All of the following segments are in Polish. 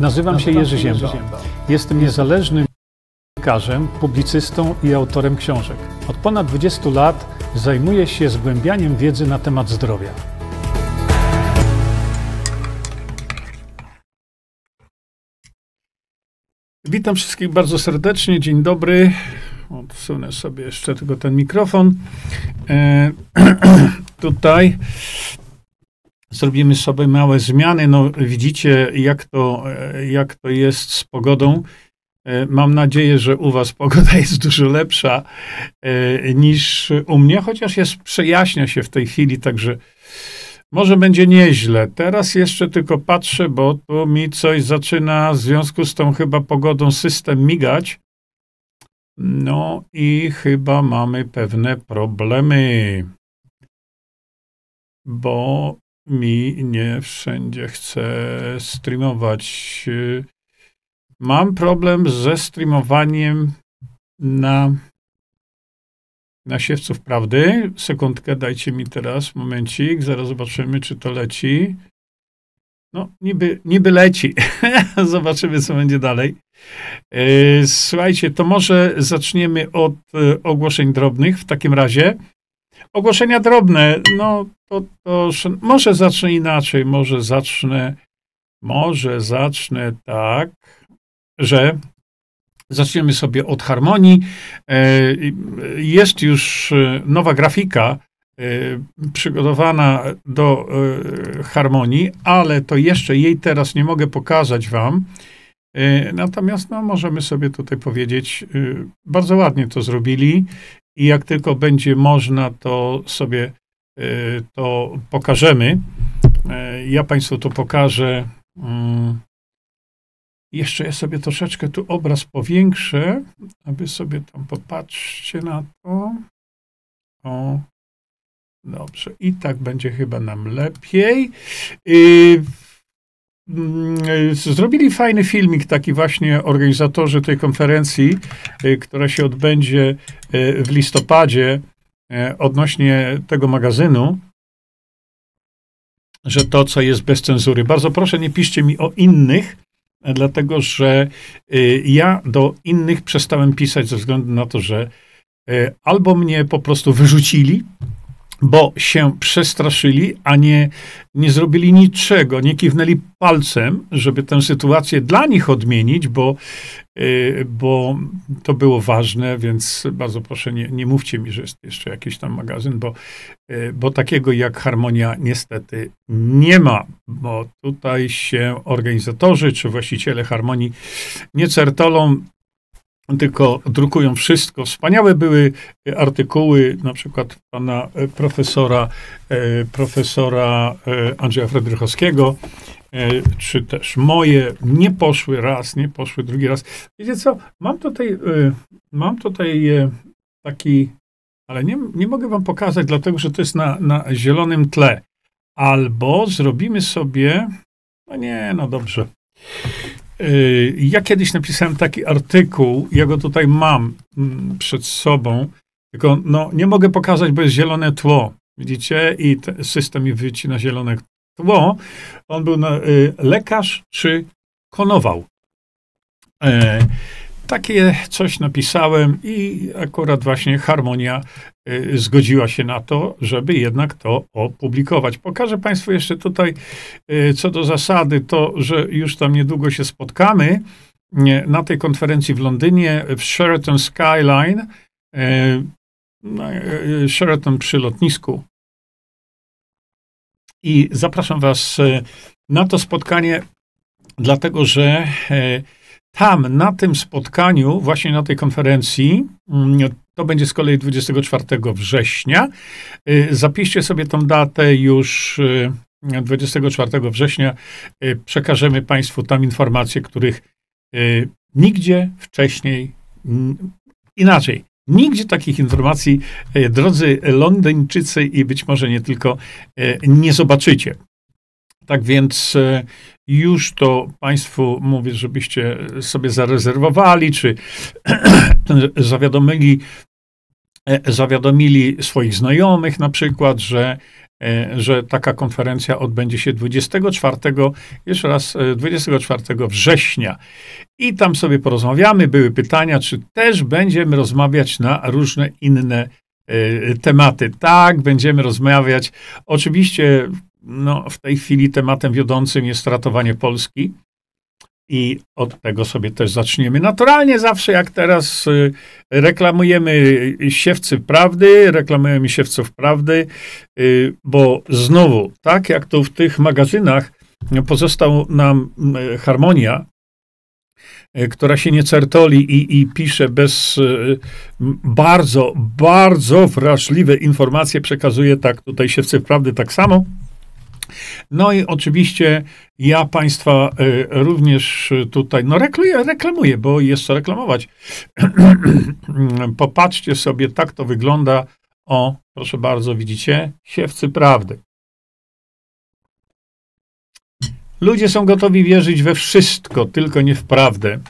Nazywam się Jerzy Ziemba. Jestem niezależnym dziennikarzem, publicystą i autorem książek. Od ponad 20 lat zajmuję się zgłębianiem wiedzy na temat zdrowia. Witam wszystkich bardzo serdecznie. Dzień dobry. Odsunę sobie jeszcze tylko ten mikrofon. E, tutaj zrobimy sobie małe zmiany. No, widzicie, jak to, jak to jest z pogodą. E, mam nadzieję, że u Was pogoda jest dużo lepsza e, niż u mnie, chociaż jest, przejaśnia się w tej chwili, także może będzie nieźle. Teraz jeszcze tylko patrzę, bo tu mi coś zaczyna w związku z tą chyba pogodą system migać. No i chyba mamy pewne problemy, bo mi nie wszędzie chce streamować. Mam problem ze streamowaniem na, na siewców prawdy. Sekundkę, dajcie mi teraz, momencik, zaraz zobaczymy, czy to leci. No, niby, niby leci. Zobaczymy, co będzie dalej. E, słuchajcie, to może zaczniemy od e, ogłoszeń drobnych w takim razie. Ogłoszenia drobne, no to, to może zacznę inaczej, może zacznę, może zacznę tak, że zaczniemy sobie od harmonii. E, jest już nowa grafika przygotowana do harmonii, ale to jeszcze jej teraz nie mogę pokazać wam. Natomiast no, możemy sobie tutaj powiedzieć, bardzo ładnie to zrobili i jak tylko będzie można, to sobie y, to pokażemy. Y, ja Państwu to pokażę. Mm, jeszcze ja sobie troszeczkę tu obraz powiększę, aby sobie tam popatrzcie na to. O, dobrze. I tak będzie chyba nam lepiej. Mm, zrobili fajny filmik, taki właśnie organizatorzy tej konferencji, y, która się odbędzie y, w listopadzie y, odnośnie tego magazynu, że to, co jest bez cenzury. Bardzo proszę, nie piszcie mi o innych, dlatego że ja do innych przestałem pisać ze względu na to, że albo mnie po prostu wyrzucili, bo się przestraszyli, a nie, nie zrobili niczego, nie kiwnęli palcem, żeby tę sytuację dla nich odmienić, bo, yy, bo to było ważne, więc bardzo proszę, nie, nie mówcie mi, że jest jeszcze jakiś tam magazyn, bo, yy, bo takiego jak Harmonia niestety nie ma, bo tutaj się organizatorzy czy właściciele Harmonii nie certolą tylko drukują wszystko. Wspaniałe były artykuły, na przykład pana e, profesora, e, profesora e, Andrzeja Fredrychowskiego, czy też moje, nie poszły raz, nie poszły drugi raz. Wiecie co, mam tutaj, mam tutaj taki, ale nie, nie mogę wam pokazać, dlatego że to jest na, na zielonym tle. Albo zrobimy sobie, no nie, no dobrze. Y, ja kiedyś napisałem taki artykuł, ja go tutaj mam mm, przed sobą, tylko no, nie mogę pokazać, bo jest zielone tło. Widzicie? I system mi wycina zielone tło. On był na, y, lekarz czy konował. E, takie coś napisałem i akurat właśnie Harmonia y, zgodziła się na to, żeby jednak to opublikować. Pokażę Państwu jeszcze tutaj y, co do zasady to, że już tam niedługo się spotkamy na tej konferencji w Londynie w Sheraton Skyline, y, Sheraton przy lotnisku. I zapraszam Was na to spotkanie, dlatego że tam, na tym spotkaniu, właśnie na tej konferencji, mm, to będzie z kolei 24 września. Y, zapiszcie sobie tą datę już 24 y, września. Y, przekażemy Państwu tam informacje, których nigdzie wcześniej, inaczej, Nigdzie takich informacji, drodzy Londyńczycy i być może nie tylko, nie zobaczycie. Tak więc już to Państwu mówię, żebyście sobie zarezerwowali, czy zawiadomili, e, zawiadomili swoich znajomych na przykład, że że taka konferencja odbędzie się 24, jeszcze raz, 24 września. I tam sobie porozmawiamy. Były pytania, czy też będziemy rozmawiać na różne inne tematy. Tak, będziemy rozmawiać. Oczywiście no, w tej chwili tematem wiodącym jest ratowanie Polski. I od tego sobie też zaczniemy. Naturalnie zawsze jak teraz y, reklamujemy siewcy prawdy, reklamujemy siewców prawdy, y, bo znowu, tak jak to w tych magazynach pozostał nam y, harmonia, która się nie certoli i, i pisze bez bardzo, bardzo wrażliwe informacje, przekazuje tak tutaj siewcy prawdy tak samo. No i oczywiście ja Państwa y, również tutaj, no reklamuję, bo jest co reklamować. Popatrzcie sobie, tak to wygląda. O, proszę bardzo, widzicie? Siewcy prawdy. Ludzie są gotowi wierzyć we wszystko, tylko nie w prawdę.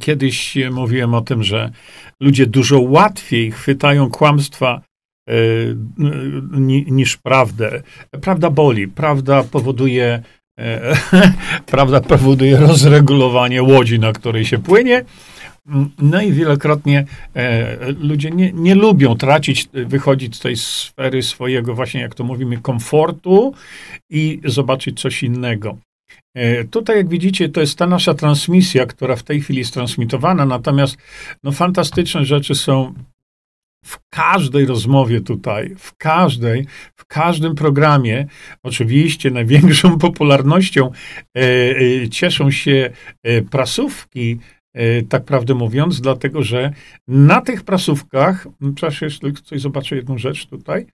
Kiedyś mówiłem o tym, że ludzie dużo łatwiej chwytają kłamstwa niż prawdę. Prawda boli, prawda powoduje, e, prawda powoduje rozregulowanie łodzi, na której się płynie. No i wielokrotnie e, ludzie nie, nie lubią tracić, wychodzić z tej sfery swojego, właśnie jak to mówimy, komfortu i zobaczyć coś innego. E, tutaj, jak widzicie, to jest ta nasza transmisja, która w tej chwili jest transmitowana, natomiast no, fantastyczne rzeczy są w każdej rozmowie tutaj, w każdej, w każdym programie, oczywiście największą popularnością e, e, cieszą się e, prasówki, e, tak prawdę mówiąc, dlatego że na tych prasówkach, przecież jeszcze coś zobaczę jedną rzecz tutaj,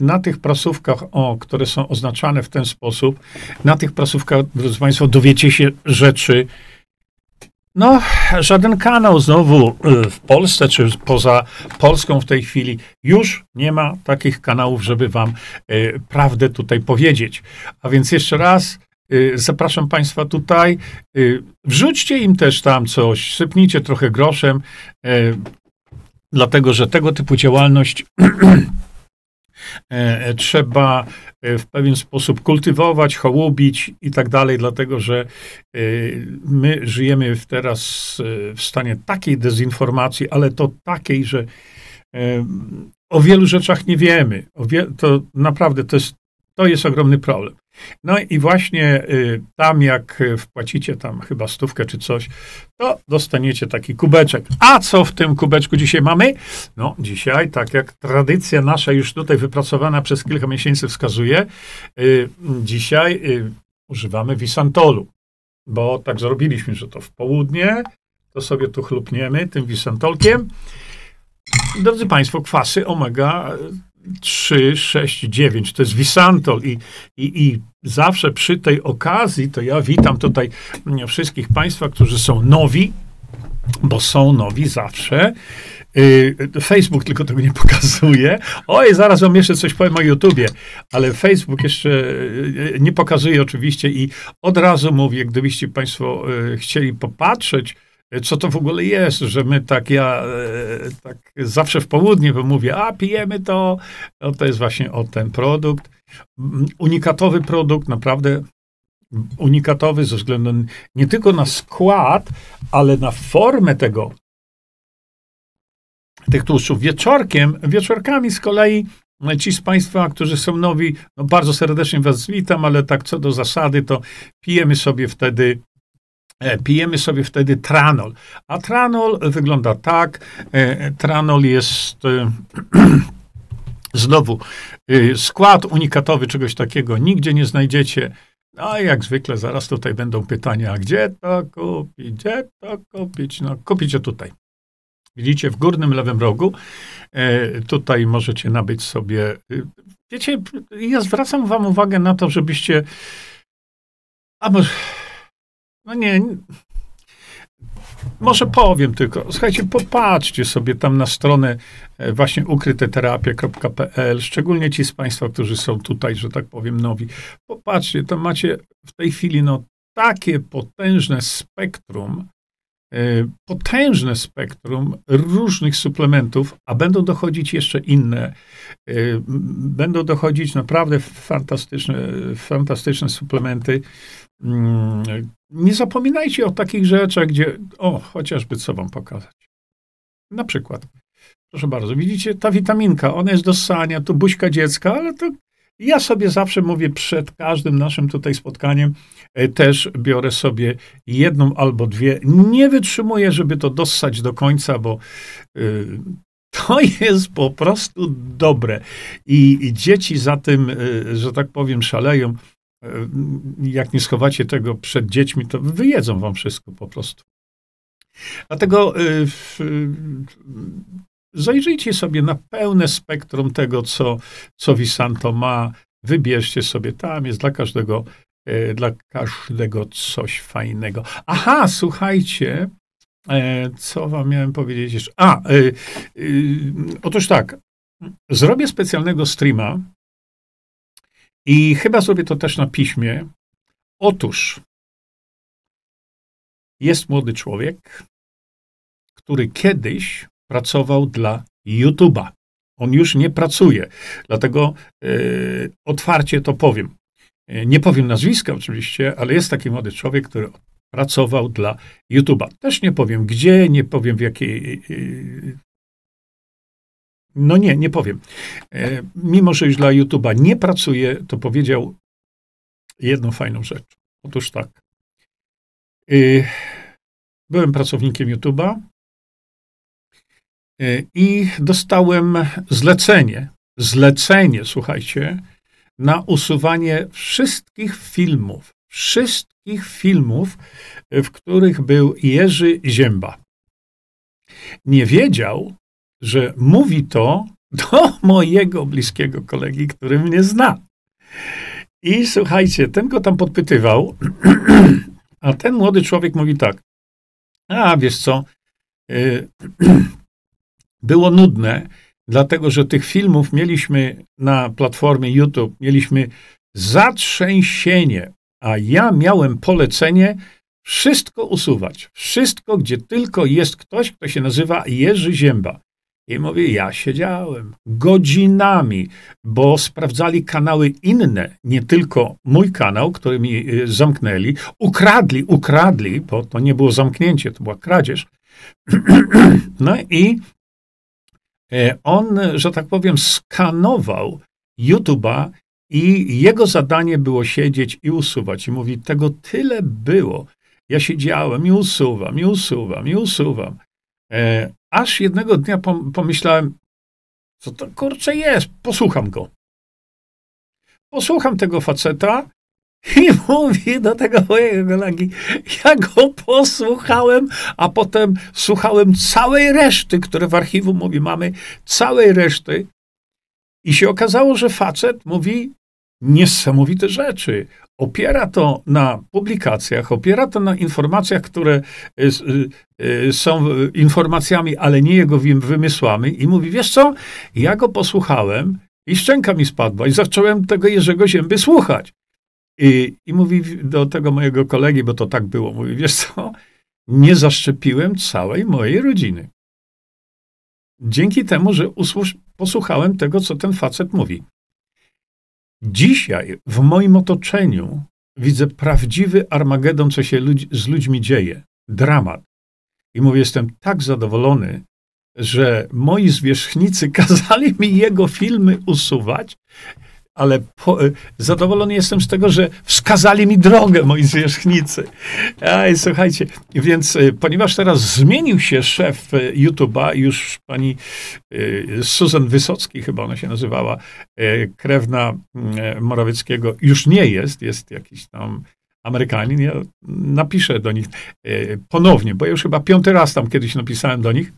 na tych prasówkach, o, które są oznaczane w ten sposób, na tych prasówkach, drodzy Państwo, dowiecie się rzeczy, no, żaden kanał znowu y, w Polsce czy poza Polską w tej chwili już nie ma takich kanałów, żeby wam y, prawdę tutaj powiedzieć. A więc jeszcze raz y, zapraszam Państwa tutaj. Wrzućcie im też tam coś, sypnijcie trochę groszem, dlatego że tego typu działalność trzeba w pewien sposób kultywować, hołubić i tak dalej, dlatego że e, my żyjemy teraz w stanie takiej dezinformacji, ale to takiej, że o wielu rzeczach nie wiemy. to naprawdę to jest, to jest ogromny problem. No i właśnie y, tam, jak wpłacicie tam chyba stówkę czy coś, to dostaniecie taki kubeczek. A co w tym kubeczku dzisiaj mamy? No, dzisiaj, tak jak tradycja nasza już tutaj wypracowana przez kilka miesięcy wskazuje, y, dzisiaj y, używamy wisantolu, bo tak zrobiliśmy, że to w południe, to sobie tu chlupniemy tym wisantolkiem. Drodzy Państwo, kwasy omega 3, 6, 9. To jest Wisantol i, i, i zawsze przy tej okazji to ja witam tutaj wszystkich Państwa, którzy są nowi, bo są nowi zawsze. Y, Facebook tylko tego nie pokazuje. Oj, zaraz wam jeszcze coś powiem o YouTubie, ale Facebook jeszcze y, nie pokazuje oczywiście i od razu mówię, gdybyście Państwo y, chcieli popatrzeć, co to w ogóle jest, że my tak, ja e, tak zawsze w południe mówię, a pijemy to, no to jest właśnie o ten produkt. Unikatowy produkt, naprawdę unikatowy ze względu nie tylko na skład, ale na formę tego, tych tłuszczów. Wieczorkiem, wieczorkami z kolei ci z Państwa, którzy są nowi, no bardzo serdecznie Was witam, ale tak co do zasady, to pijemy sobie wtedy E, pijemy sobie wtedy tranol. A tranol wygląda tak. E, tranol jest e, znowu skład unikatowy, czegoś takiego nigdzie nie znajdziecie. No jak zwykle zaraz tutaj będą pytania, gdzie to kupić, gdzie to kupić? No kupicie tutaj. Widzicie w górnym lewym rogu. Tutaj możecie nabyć sobie. Wiecie, ja zwracam wam uwagę na to, żebyście. A może no nie. Może powiem tylko. Słuchajcie, popatrzcie sobie tam na stronę e, właśnie ukryteterapia.pl, szczególnie ci z Państwa, którzy są tutaj, że tak powiem, nowi. Popatrzcie, tam macie w tej chwili no, takie potężne spektrum potężne spektrum różnych suplementów, a będą dochodzić jeszcze inne. Będą dochodzić naprawdę fantastyczne, fantastyczne suplementy. Mm, nie zapominajcie o takich rzeczach, gdzie, o, chociażby co wam pokazać. Na przykład, proszę bardzo, widzicie, ta witaminka, ona jest do ssania, to buźka dziecka, ale to ja sobie zawsze mówię przed każdym naszym tutaj spotkaniem, e, też biorę sobie jedną albo dwie. Nie wytrzymuję, żeby to dossać do końca, bo y, to jest po prostu dobre. I, I, dzieci za tym, y, że tak powiem, szaleją. Y, jak nie schowacie tego przed dziećmi, to wyjedzą wam wszystko po prostu. Dlatego Zajrzyjcie sobie na pełne spektrum tego, co, co Visanto ma. Wybierzcie sobie, tam jest dla każdego, e, dla każdego coś fajnego. Aha, słuchajcie, e, co wam miałem powiedzieć jeszcze? A, e, otóż tak, zrobię specjalnego streama i chyba zrobię to też na piśmie. Otóż jest młody człowiek, który kiedyś pracował dla YouTube'a. On już nie pracuje. Dlatego y, otwarcie to powiem. E, nie powiem nazwiska oczywiście, ale jest taki młody człowiek, który pracował dla YouTube'a. Też nie powiem gdzie, nie powiem w jakiej. No nie, nie powiem. Mimo, że już dla YouTube'a nie pracuje, to powiedział jedną fajną rzecz. Otóż tak. Byłem pracownikiem YouTube'a, E, I dostałem zlecenie, zlecenie, słuchajcie, na usuwanie wszystkich filmów, wszystkich filmów, w których był Jerzy Zięba. Nie wiedział, że mówi to do mojego bliskiego kolegi, który mnie zna. I słuchajcie, ten go tam podpytywał, a ten młody człowiek mówi tak. A wiesz co, e, było nudne, dlatego że tych filmów mieliśmy na platformie YouTube, mieliśmy zatrzęsienie, a ja miałem polecenie wszystko usuwać. Wszystko, gdzie tylko jest ktoś, kto się nazywa Jerzy Zięba. I mówię, ja siedziałem godzinami, bo sprawdzali kanały inne, nie tylko mój kanał, który mi e, zamknęli. Ukradli, ukradli, bo to nie było zamknięcie, to była kradzież. No i E, on, że tak powiem, skanował YouTube'a i jego zadanie było siedzieć i usuwać. I mówi, tego tyle było. Ja siedziałem i usuwam, i usuwam, i usuwam. E, aż jednego dnia pomyślałem, co to kurczę jest, posłucham go. Posłucham tego faceta i mówi do tego mojego kolegi, ja go posłuchałem, a potem słuchałem całej reszty, które w archiwum mówi, mamy całej reszty. I się okazało, że facet mówi niesamowite rzeczy. Opiera to na publikacjach, opiera to na informacjach, które y, y, są informacjami, ale nie jego wymysłami. I mówi, wiesz co, ja go posłuchałem i szczęka mi spadła i zacząłem tego Jerzego Zięby słuchać. I, I mówi do tego mojego kolegi, bo to tak było, mówi, wiesz co, nie zaszczepiłem całej mojej rodziny. Dzięki temu, że usłusz, posłuchałem tego, co ten facet mówi. Dzisiaj w moim otoczeniu widzę prawdziwy Armagedon, co się ludzi, z ludźmi dzieje. Dramat. I mówię, jestem tak zadowolony, że moi zwierzchnicy kazali mi jego filmy usuwać, ale po, y, zadowolony jestem z tego, że wskazali mi drogę moi zwierzchnicy. Aj, słuchajcie, więc y, ponieważ teraz zmienił się szef y, YouTube'a, już pani Susan Wysocki, chyba ona się nazywała, krewna Morawieckiego, już nie jest, jest jakiś tam Amerykanin. Ja napiszę do nich ponownie, bo ja już chyba piąty raz tam kiedyś napisałem do nich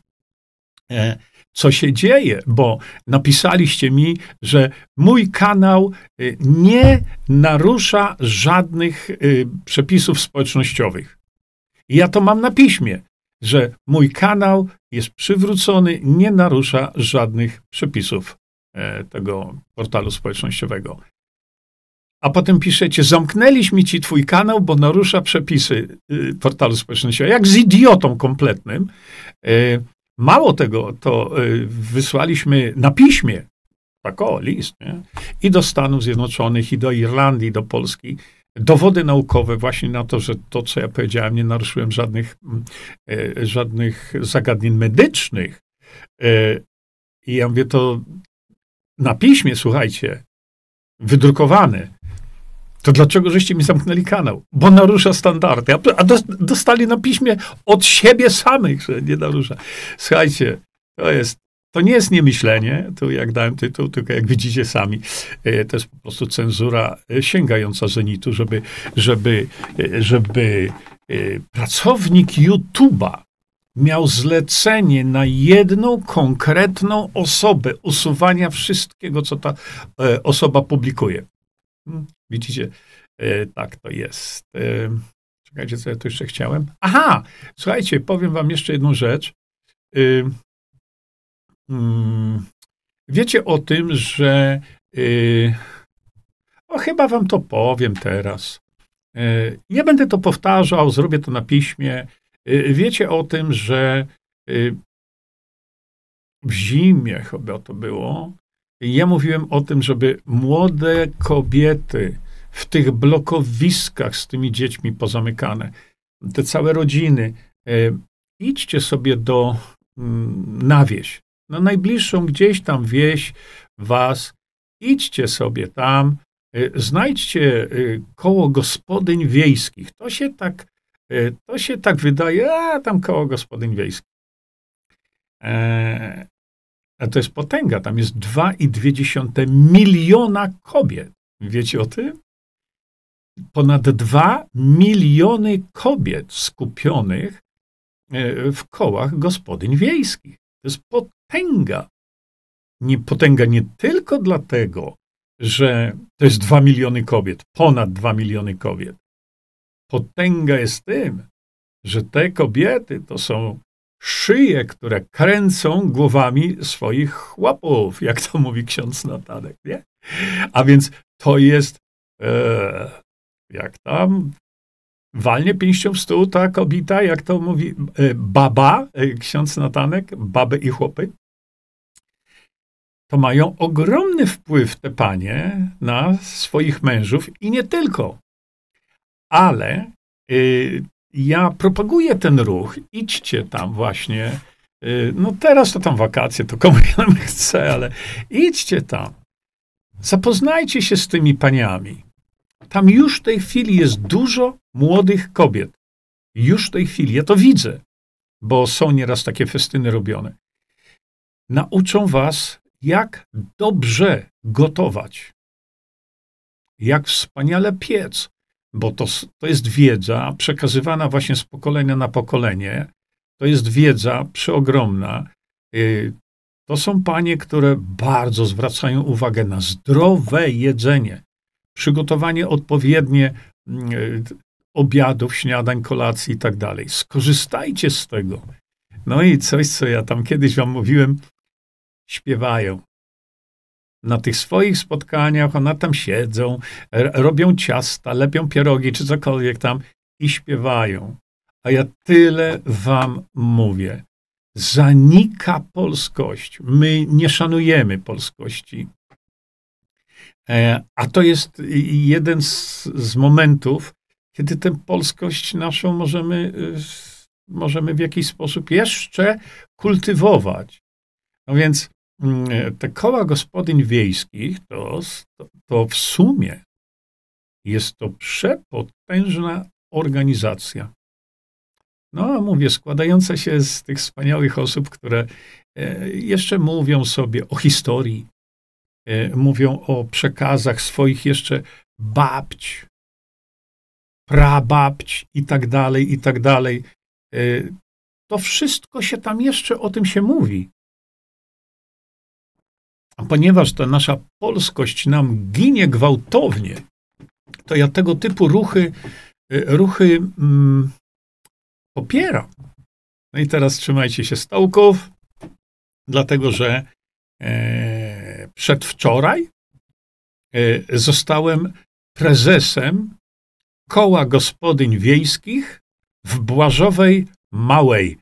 co się dzieje, bo napisaliście mi, że mój kanał y, nie narusza żadnych y, przepisów społecznościowych. Ja to mam na piśmie, że mój kanał jest przywrócony, nie narusza żadnych przepisów e, tego portalu społecznościowego. a potem piszecie, zamknęliśmy ci twój kanał, bo narusza przepisy y, portalu społecznościowego. Jak z idiotą kompletnym. Y, mało tego, to y, wysłaliśmy na piśmie, tak o, list, nie? i do Stanów Zjednoczonych, i do Irlandii, i do Polski, dowody naukowe właśnie na to, że to, co ja powiedziałem, nie naruszyłem żadnych, mm, żadnych zagadnień medycznych. I ja mówię, to na piśmie, słuchajcie, wydrukowane to dlaczego żeście mi zamknęli kanał? Bo narusza standardy. A dostali na piśmie od siebie samych, że nie narusza. Słuchajcie, to jest, to nie jest niemyślenie, tu jak dałem tytuł, tylko jak widzicie sami, e, to jest po prostu cenzura e, sięgająca zenitu, żeby, żeby, e, żeby pracownik YouTube'a miał zlecenie na jedną konkretną osobę usuwania wszystkiego, co ta osoba publikuje. Widzicie, e, tak to jest. E, czekajcie, co ja tu jeszcze chciałem. Aha, słuchajcie, powiem wam jeszcze jedną rzecz. E, mm, wiecie o tym, że o, chyba wam to powiem teraz. Nie będę to powtarzał, zrobię to na piśmie. Wiecie o tym, że w zimie chyba to było, ja mówiłem o tym, żeby młode kobiety w tych blokowiskach z tymi dziećmi pozamykane, te całe rodziny, e, idźcie sobie do mm, na wieś, na najbliższą gdzieś tam wieś was, idźcie sobie tam, e, znajdźcie e, koło gospodyń wiejskich. To się tak, to się tak wydaje, a tam koło gospodyń wiejskich. A to jest potęga. Tam jest 2,2 miliona kobiet. Wiecie o tym? Ponad 2 miliony kobiet skupionych e, w kołach gospodyń wiejskich. To jest potęga. Nie, potęga nie tylko dlatego, że to jest 2 miliony kobiet, ponad 2 miliony kobiet. Potęga jest tym, że te kobiety to są szyje, które kręcą głowami swoich chłopów, jak to mówi ksiądz Natanek, nie? A więc to jest, e, jak tam, walnie pięścią w stół ta kobieta, jak to mówi e, baba, e, ksiądz Natanek, baby i chłopy, to mają ogromny wpływ te panie na swoich mężów i nie tylko. Ale y, ja propaguję ten ruch. Idźcie tam właśnie. Y, no teraz to tam wakacje, to komu ja chce, ale idźcie tam. Zapoznajcie się z tymi paniami. Tam już w tej chwili jest dużo młodych kobiet. Już w tej chwili, ja to widzę, bo są nieraz takie festyny robione. Nauczą was, jak dobrze gotować, jak wspaniale piec, bo to, to jest wiedza przekazywana właśnie z pokolenia na pokolenie. To jest wiedza przeogromna. Y, to są panie, które bardzo zwracają uwagę na zdrowe jedzenie, przygotowanie odpowiednie y, obiadów, śniadań, kolacji i tak dalej. Skorzystajcie z tego. No i coś, co ja tam kiedyś wam mówiłem, śpiewają na tych swoich spotkaniach, one tam siedzą, robią ciasta, lepią pierogi czy cokolwiek tam i śpiewają. A ja tyle wam mówię. Zanika polskość. My nie szanujemy polskości. E, a to jest jeden z, z momentów, kiedy tę polskość naszą możemy, możemy w jakiś sposób jeszcze kultywować. No więc te koła gospodyń wiejskich to, to w sumie jest to przepotężna organizacja. No, mówię, składająca się z tych wspaniałych osób, które e, jeszcze mówią sobie o historii, e, mówią o przekazach swoich jeszcze babć, prababć i tak dalej, i tak dalej. E, to wszystko się tam jeszcze o tym się mówi. A ponieważ ta nasza polskość nam ginie gwałtownie, to ja tego typu ruchy, y, ruchy mm, popieram. No i teraz trzymajcie się stołków, dlatego że e, przedwczoraj e, zostałem prezesem koła gospodyń wiejskich w Błażowej Małej,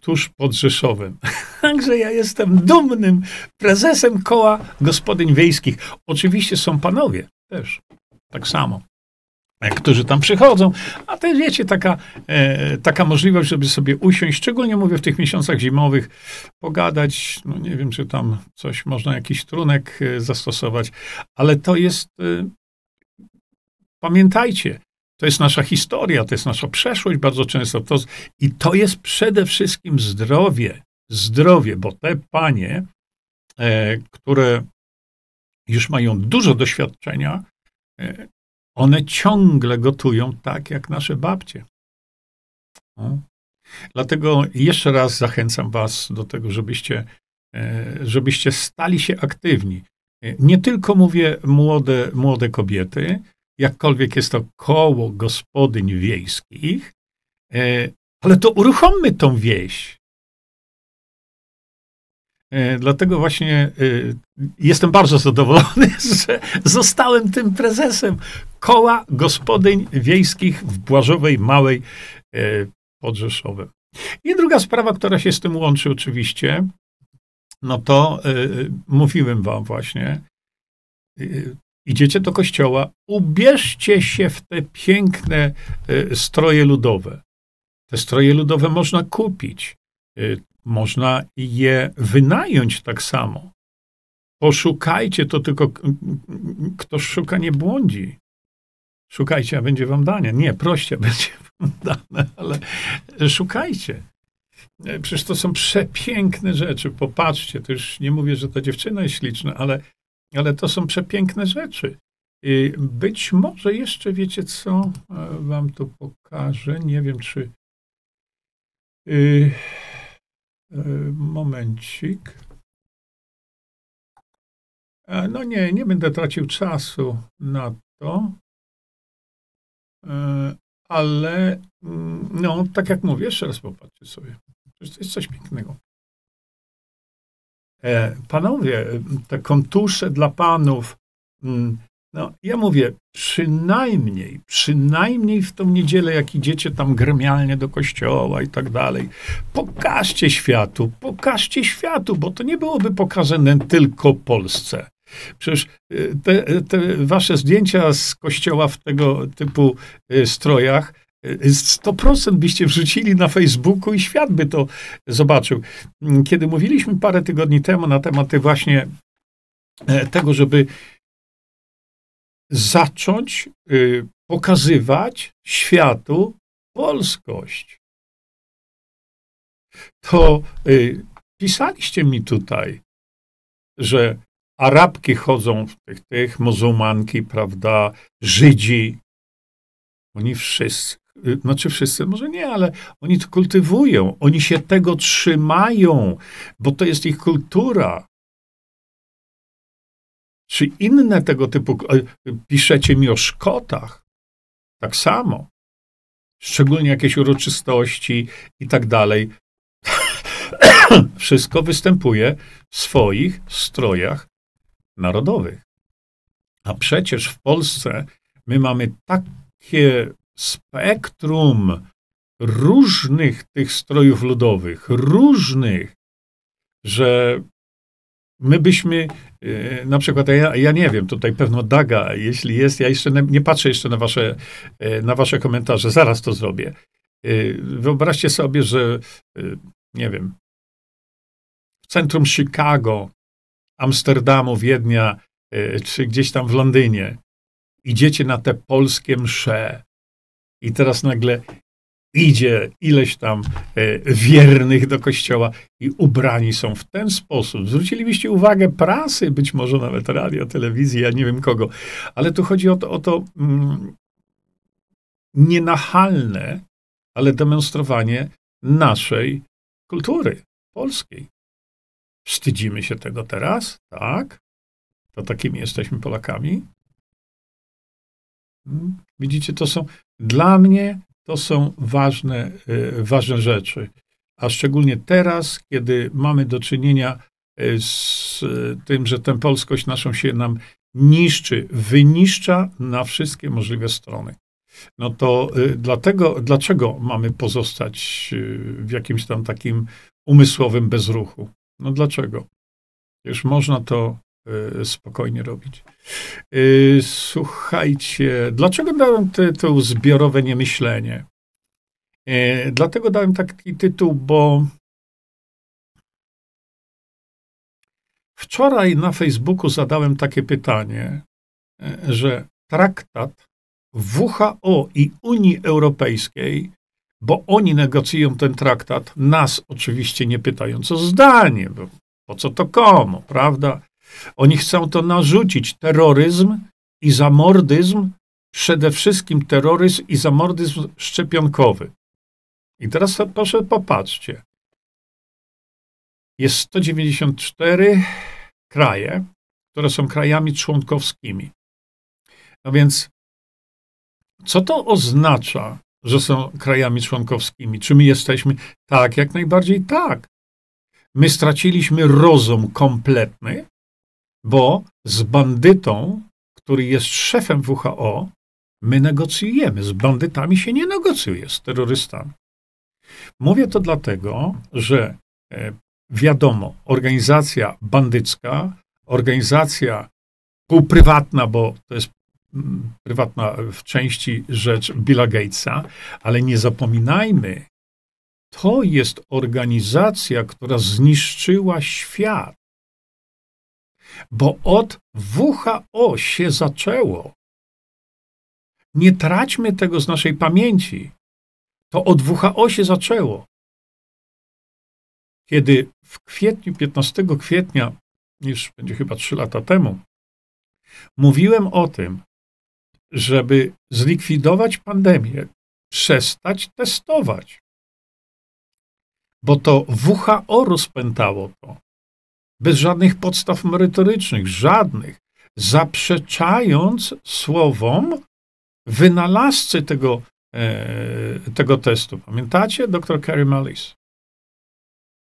tuż pod Rzeszowem. Także ja jestem dumnym prezesem koła gospodyń wiejskich. Oczywiście są panowie też, tak samo którzy tam przychodzą, a to jest, wiecie, taka, e, taka możliwość, żeby sobie usiąść, szczególnie mówię w tych miesiącach zimowych, pogadać, no nie wiem, czy tam coś można, jakiś trunek e, zastosować, ale to jest, e, pamiętajcie, to jest nasza historia, to jest nasza przeszłość bardzo często, to, i to jest przede wszystkim zdrowie, zdrowie, bo te panie, e, które już mają dużo doświadczenia, e, one ciągle gotują tak, jak nasze babcie. No. Dlatego jeszcze raz zachęcam Was do tego, żebyście, e, żebyście stali się aktywni. E, nie tylko mówię młode, młode kobiety, jakkolwiek jest to koło gospodyń wiejskich, e, ale to uruchommy tą wieś. E, dlatego właśnie e, jestem bardzo zadowolony, że zostałem tym prezesem koła gospodyń wiejskich w Błażowej Małej pod Rzeszowem. I druga sprawa, która się z tym łączy oczywiście, no to mówiłem wam właśnie, idziecie do kościoła, ubierzcie się w te piękne stroje ludowe. Te stroje ludowe można kupić. Można je wynająć tak samo. Poszukajcie, to tylko kto szuka, nie błądzi. Szukajcie, a będzie wam dane. Nie, proście, będzie wam dane, ale szukajcie. E, przecież to są przepiękne rzeczy. Popatrzcie, to już nie mówię, że ta dziewczyna jest śliczna, ale, ale to są przepiękne rzeczy. Być może jeszcze wiecie co? Wam tu pokażę. Nie wiem, czy. Yy, E, momencik. E, no nie, nie będę tracił czasu na to. E, ale mm, no, tak jak mówię, jeszcze raz popatrzcie sobie. To jest coś pięknego. Panowie, te kontusze dla panów, mm, no, ja mówię, przynajmniej, przynajmniej w tą niedzielę, jak idziecie tam gremialnie do kościoła i tak dalej, pokażcie światu, pokażcie światu, bo to nie byłoby pokazane tylko Polsce. Przecież y, te, te wasze zdjęcia z kościoła w tego typu strojach, 100% y, byście wrzucili na Facebooku i świat by to zobaczył. Kiedy mówiliśmy parę tygodni temu na temat właśnie e, tego, żeby zacząć y, pokazywać światu polskość. To y, pisaliście mi tutaj, że Arabki chodzą w tych, tych muzułmanki, prawda, Żydzi. Oni wszyscy, znaczy wszyscy, może nie, ale oni to kultywują, oni się tego trzymają, bo to jest ich kultura czy inne tego typu, e, piszecie mi o Szkotach, tak samo. Szczególnie jakieś uroczystości i tak dalej. Wszystko występuje w swoich strojach narodowych. A przecież w Polsce my mamy takie spektrum różnych tych strojów ludowych, różnych, że my byśmy e, na przykład, ja, ja nie wiem, tutaj pewno Daga, jeśli jest, ja jeszcze nie patrzę jeszcze na wasze, e, na wasze komentarze, zaraz to zrobię. E, wyobraźcie sobie, że nie wiem, w centrum Chicago, Amsterdamu, Wiednia, czy gdzieś tam w Londynie idziecie na te polskie msze i teraz nagle idzie ileś tam e, wiernych do kościoła i ubrani są w ten sposób. Zwrócilibyście uwagę prasy, być może nawet radio, telewizji, ja nie wiem kogo, ale tu chodzi o to, o to mm, nienachalne, ale demonstrowanie naszej kultury polskiej. Wstydzimy się tego teraz, tak? To takimi jesteśmy Polakami. Hmm? Widzicie, to są dla mnie to są ważne, e, ważne rzeczy. A szczególnie teraz, kiedy mamy do czynienia e, z tym, że tę polskość naszą się nam niszczy, wyniszcza na wszystkie możliwe strony. No to dlatego, dlaczego mamy pozostać w jakimś tam takim umysłowym bezruchu? No dlaczego? Już można to spokojnie robić. Y, słuchajcie, dlaczego dałem tytuł Zbiorowe Niemyślenie? Y, dlatego dałem taki tytuł, bo wczoraj na Facebooku zadałem takie pytanie, że traktat WHO i Unii Europejskiej, bo oni negocjują ten traktat, nas oczywiście nie pytając o zdanie, bo po co to komu, prawda? Oni chcą to narzucić, terroryzm i zamordyzm, przede wszystkim terroryzm i zamordyzm szczepionkowy. I teraz proszę popatrzcie. Jest 194 kraje, które są krajami członkowskimi. No więc, co to oznacza, że są krajami członkowskimi? Czy my jesteśmy? Tak, jak najbardziej tak. My straciliśmy rozum kompletny, bo z bandytą, który jest szefem WHO, my negocjujemy. Z bandytami się nie negocjuje, z terrorystami. Mówię to dlatego, że e, wiadomo, organizacja bandycka, organizacja półprywatna, bo to jest mm, prywatna w części rzecz Billa Gatesa, ale nie zapominajmy, to jest organizacja, która zniszczyła świat. Bo od WHO się zaczęło. Nie traćmy tego z naszej pamięci. To od WHO się zaczęło. Kiedy w kwietniu, 15 kwietnia, już będzie chyba 3 lata temu, mówiłem o tym, żeby zlikwidować pandemię, przestać testować. Bo to WHO rozpętało to bez żadnych podstaw merytorycznych, żadnych, zaprzeczając słowom wynalazcy tego, e, tego testu. Pamiętacie? Dr Kerry Mullis.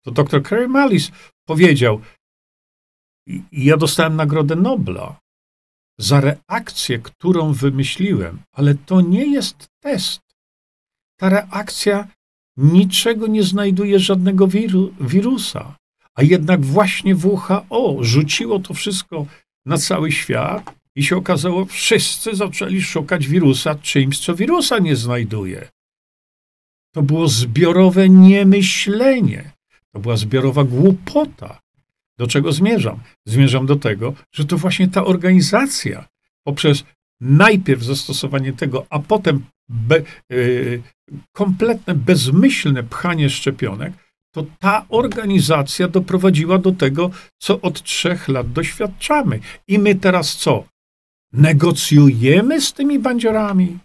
To dr Kerry Mullis powiedział, ja dostałem Nagrodę Nobla za reakcję, którą wymyśliłem, ale to nie jest test. Ta reakcja niczego nie znajduje żadnego wiru, wirusa. A jednak właśnie WHO rzuciło to wszystko na cały świat i się okazało, wszyscy zaczęli szukać wirusa czymś, co wirusa nie znajduje. To było zbiorowe niemyślenie. To była zbiorowa głupota. Do czego zmierzam? Zmierzam do tego, że to właśnie ta organizacja poprzez najpierw zastosowanie tego, a potem be, y, kompletne, bezmyślne pchanie szczepionek, to ta organizacja doprowadziła do tego, co od trzech lat doświadczamy. I my teraz co? Negocjujemy z tymi bandziorami.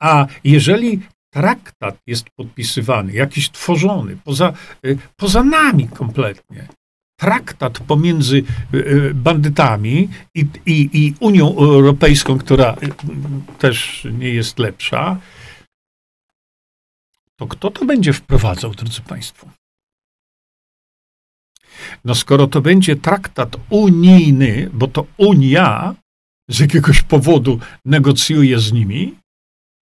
A jeżeli traktat jest podpisywany, jakiś tworzony, poza, y, poza nami kompletnie, traktat pomiędzy y, y, bandytami i, i, i Unią Europejską, która też nie jest lepsza, to kto to będzie wprowadzał, drodzy Państwo? No skoro to będzie traktat unijny, bo to Unia z jakiegoś powodu negocjuje z nimi,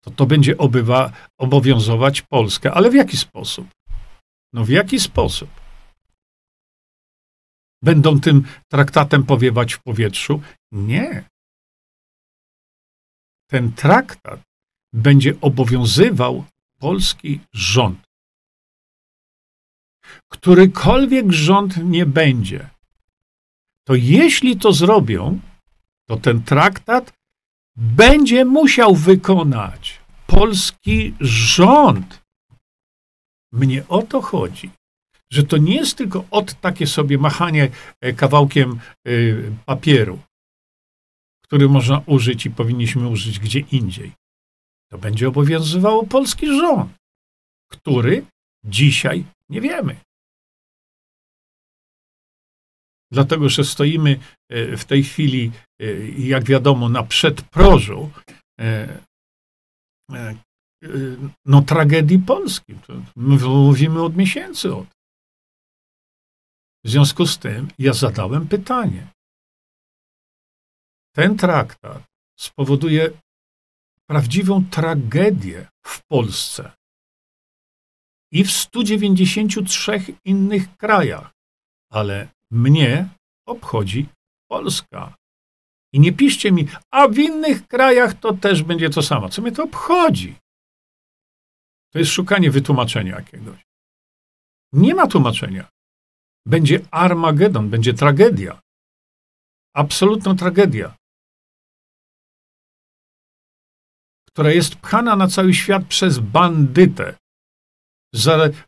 to to będzie obywa, obowiązować Polskę. Ale w jaki sposób? No w jaki sposób? Będą tym traktatem powiewać w powietrzu? Nie. Ten traktat będzie obowiązywał polski rząd. Którykolwiek rząd nie będzie, to jeśli to zrobią, to ten traktat będzie musiał wykonać polski rząd. Mnie o to chodzi, że to nie jest tylko od takie sobie machanie e, kawałkiem e, papieru, który można użyć i powinniśmy użyć gdzie indziej to będzie obowiązywało polski rząd, który dzisiaj nie wiemy. Dlatego, że stoimy e, w tej chwili, e, jak wiadomo, na przedprożu e, no, tragedii Polski. My mówimy od miesięcy od. W związku z tym ja zadałem pytanie. ten traktat spowoduje prawdziwą tragedię w Polsce i w 193 innych krajach, ale mnie obchodzi Polska. I nie piszcie mi, a w innych krajach to też będzie to samo. Co mnie to obchodzi? To jest szukanie wytłumaczenia jakiegoś. Nie ma tłumaczenia. Będzie Armagedon, będzie tragedia. Absolutna tragedia. Która jest pchana na cały świat przez bandytę,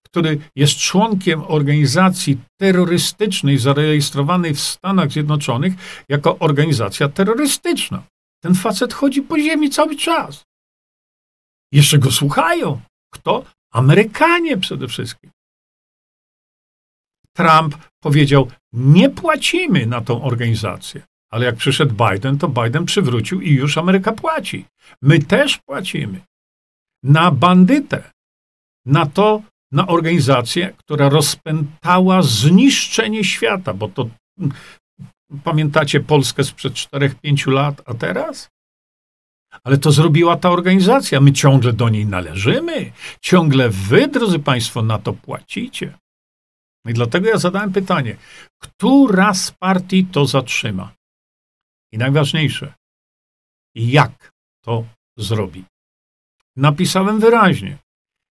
który jest członkiem organizacji terrorystycznej zarejestrowanej w Stanach Zjednoczonych jako organizacja terrorystyczna. Ten facet chodzi po ziemi cały czas. Jeszcze go słuchają. Kto? Amerykanie przede wszystkim. Trump powiedział: Nie płacimy na tą organizację. Ale jak przyszedł Biden, to Biden przywrócił i już Ameryka płaci. My też płacimy. Na bandytę, na to, na organizację, która rozpętała zniszczenie świata, bo to pamiętacie Polskę sprzed 4-5 lat, a teraz? Ale to zrobiła ta organizacja. My ciągle do niej należymy. Ciągle wy, drodzy Państwo, na to płacicie. I dlatego ja zadałem pytanie, która z partii to zatrzyma? I najważniejsze, jak to zrobi? Napisałem wyraźnie.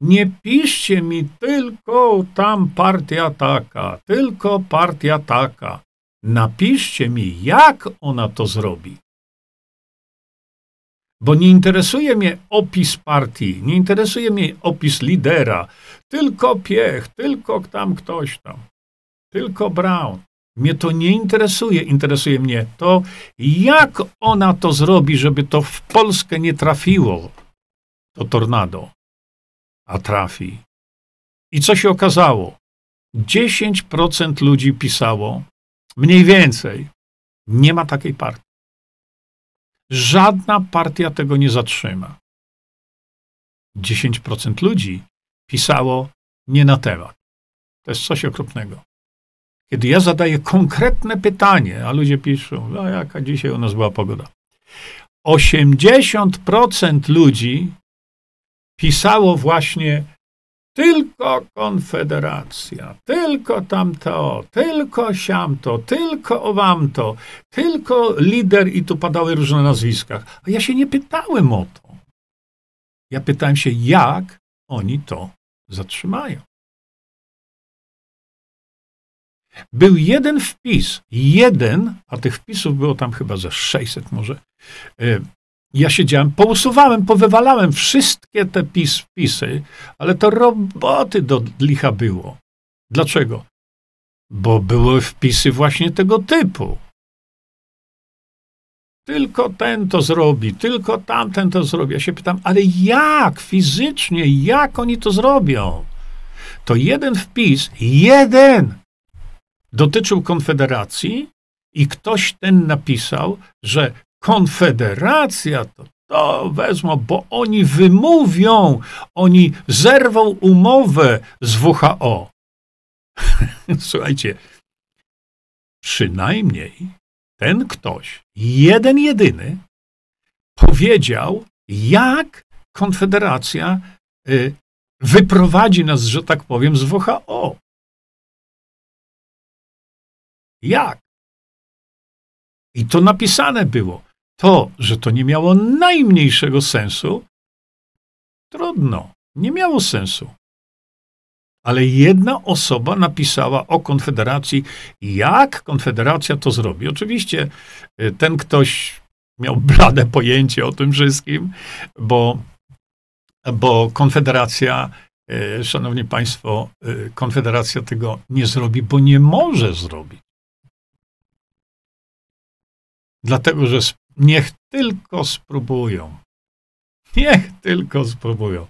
Nie piszcie mi tylko tam partia taka, tylko partia taka. Napiszcie mi, jak ona to zrobi. Bo nie interesuje mnie opis partii, nie interesuje mnie opis lidera, tylko Piech, tylko tam ktoś tam, tylko Brown. Mnie to nie interesuje. Interesuje mnie to, jak ona to zrobi, żeby to w Polskę nie trafiło, to tornado, a trafi. I co się okazało? 10% ludzi pisało, mniej więcej, nie ma takiej partii. Żadna partia tego nie zatrzyma. 10% ludzi pisało nie na temat. To jest coś okropnego. Kiedy ja zadaję konkretne pytanie, a ludzie piszą, no jaka dzisiaj u nas była pogoda. 80% ludzi pisało właśnie tylko Konfederacja, tylko tamto, tylko siamto, tylko owamto, tylko lider i tu padały różne nazwiska. A ja się nie pytałem o to. Ja pytałem się, jak oni to zatrzymają. Był jeden wpis, jeden, a tych wpisów było tam chyba ze 600 może. E, ja siedziałem, pousuwałem, powywalałem wszystkie te pis, wpisy, ale to roboty do licha było. Dlaczego? Bo były wpisy właśnie tego typu. Tylko ten to zrobi, tylko tamten to zrobi. Ja się pytam, ale jak fizycznie, jak oni to zrobią? To jeden wpis, jeden dotyczył Konfederacji i ktoś ten napisał, że Konfederacja to to wezmą, bo oni wymówią, oni zerwą umowę z WHO. Słuchajcie, przynajmniej ten ktoś, jeden jedyny, powiedział, jak Konfederacja y, wyprowadzi nas, że tak powiem, z WHO. Jak? I to napisane było. To, że to nie miało najmniejszego sensu, trudno, nie miało sensu. Ale jedna osoba napisała o Konfederacji, jak Konfederacja to zrobi. Oczywiście y, ten ktoś miał blade pojęcie o tym wszystkim, bo, bo Konfederacja, y, szanowni państwo, y, Konfederacja tego nie zrobi, bo nie może zrobić. Dlatego, że niech tylko spróbują. Niech tylko spróbują.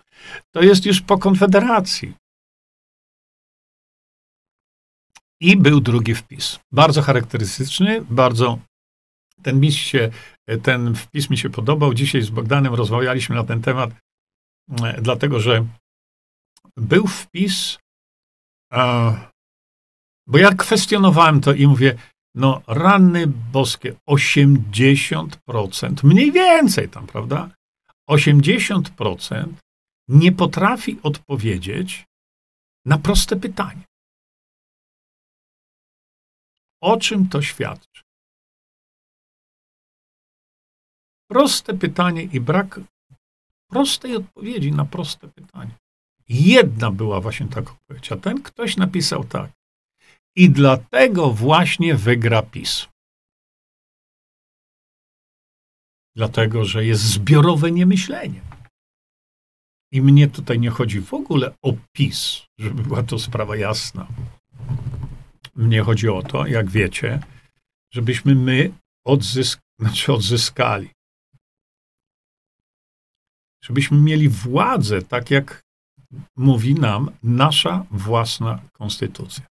To jest już po Konfederacji. I był drugi wpis. Bardzo charakterystyczny, bardzo ten, się, ten wpis mi się podobał. Dzisiaj z Bogdanem rozmawialiśmy na ten temat, e, dlatego że był wpis, bo ja kwestionowałem to i mówię, No, rany boskie, 80%, mniej więcej tam, prawda? 80% nie potrafi odpowiedzieć na proste pytanie. O czym to świadczy? Proste pytanie i brak prostej odpowiedzi na proste pytanie. Jedna była właśnie taka odpowiedź, a ten ktoś napisał tak. I dlatego właśnie wygra PiS. Dlatego, że jest zbiorowe niemyślenie. I mnie tutaj nie chodzi w ogóle o PiS, żeby była to sprawa jasna. Mnie chodzi o to, jak wiecie, żebyśmy my odzysk znaczy odzyskali. Żebyśmy mieli władzę, tak jak mówi nam nasza własna konstytucja.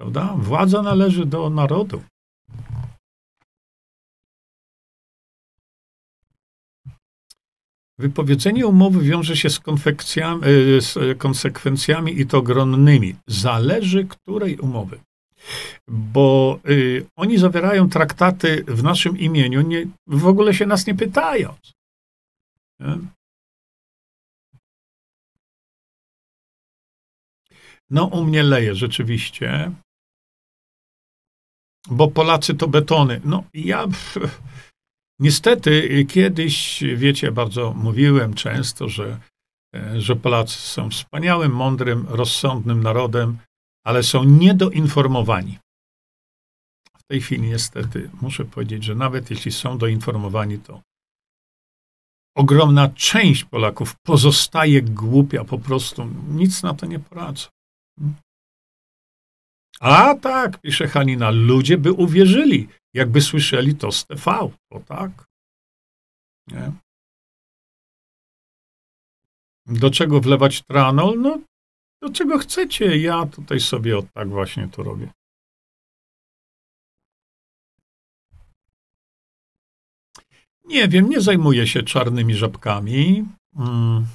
Prawda? Władza należy do narodu. Wypowiedzenie umowy wiąże się z, y, z konsekwencjami i to ogromnymi. Zależy której umowy. Bo y, oni zawierają traktaty w naszym imieniu, nie, w ogóle się nas nie pytając. Nie? No, u mnie leje rzeczywiście, bo Polacy to betony. No, ja niestety kiedyś, wiecie, bardzo mówiłem często, że, e, że Polacy są wspaniałym, mądrym, rozsądnym narodem, ale są niedoinformowani. W tej chwili niestety muszę powiedzieć, że nawet jeśli są doinformowani, to ogromna część Polaków pozostaje głupia, po prostu nic na to nie poradzą. A tak, pisze Hanina, ludzie by uwierzyli, jakby słyszeli to z TV. To tak. Nie? Do czego wlewać tranol? No, do czego chcecie. Ja tutaj sobie od tak właśnie to robię. Nie wiem, nie zajmuję się czarnymi żabkami. Hmm.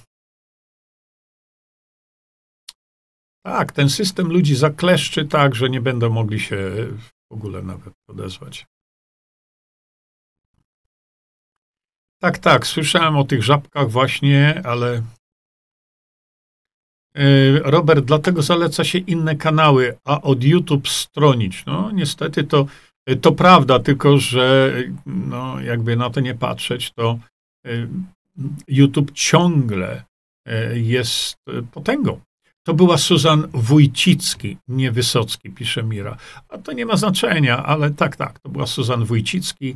Tak, ten system ludzi zakleszczy tak, że nie będą mogli się w ogóle nawet odezwać. Tak, tak, słyszałem o tych żabkach właśnie, ale e, Robert, dlatego zaleca się inne kanały, a od YouTube stronić. No, niestety to, to prawda, tylko że no, jakby na to nie patrzeć, to e, YouTube ciągle e, jest potęgą. To była Suzan Wójcicki, nie Wysocki, pisze Mira. A to nie ma znaczenia, ale tak, tak, to była Suzan Wójcicki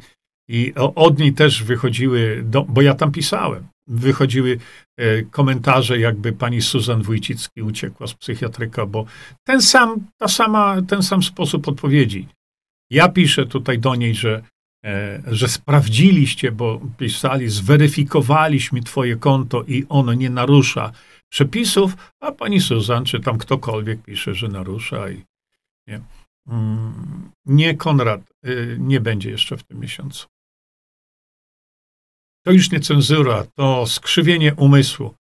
i od niej też wychodziły, do, bo ja tam pisałem, wychodziły e, komentarze, jakby pani Suzan Wójcicki uciekła z psychiatryka, bo ten sam, ta sama, ten sam sposób odpowiedzi. Ja piszę tutaj do niej, że, e, że sprawdziliście, bo pisali, zweryfikowaliśmy twoje konto i ono nie narusza przepisów, a pani Suzan, czy tam ktokolwiek pisze, że narusza i nie. Mm, nie, Konrad, y, nie będzie jeszcze w tym miesiącu. To już nie cenzura, to skrzywienie umysłu.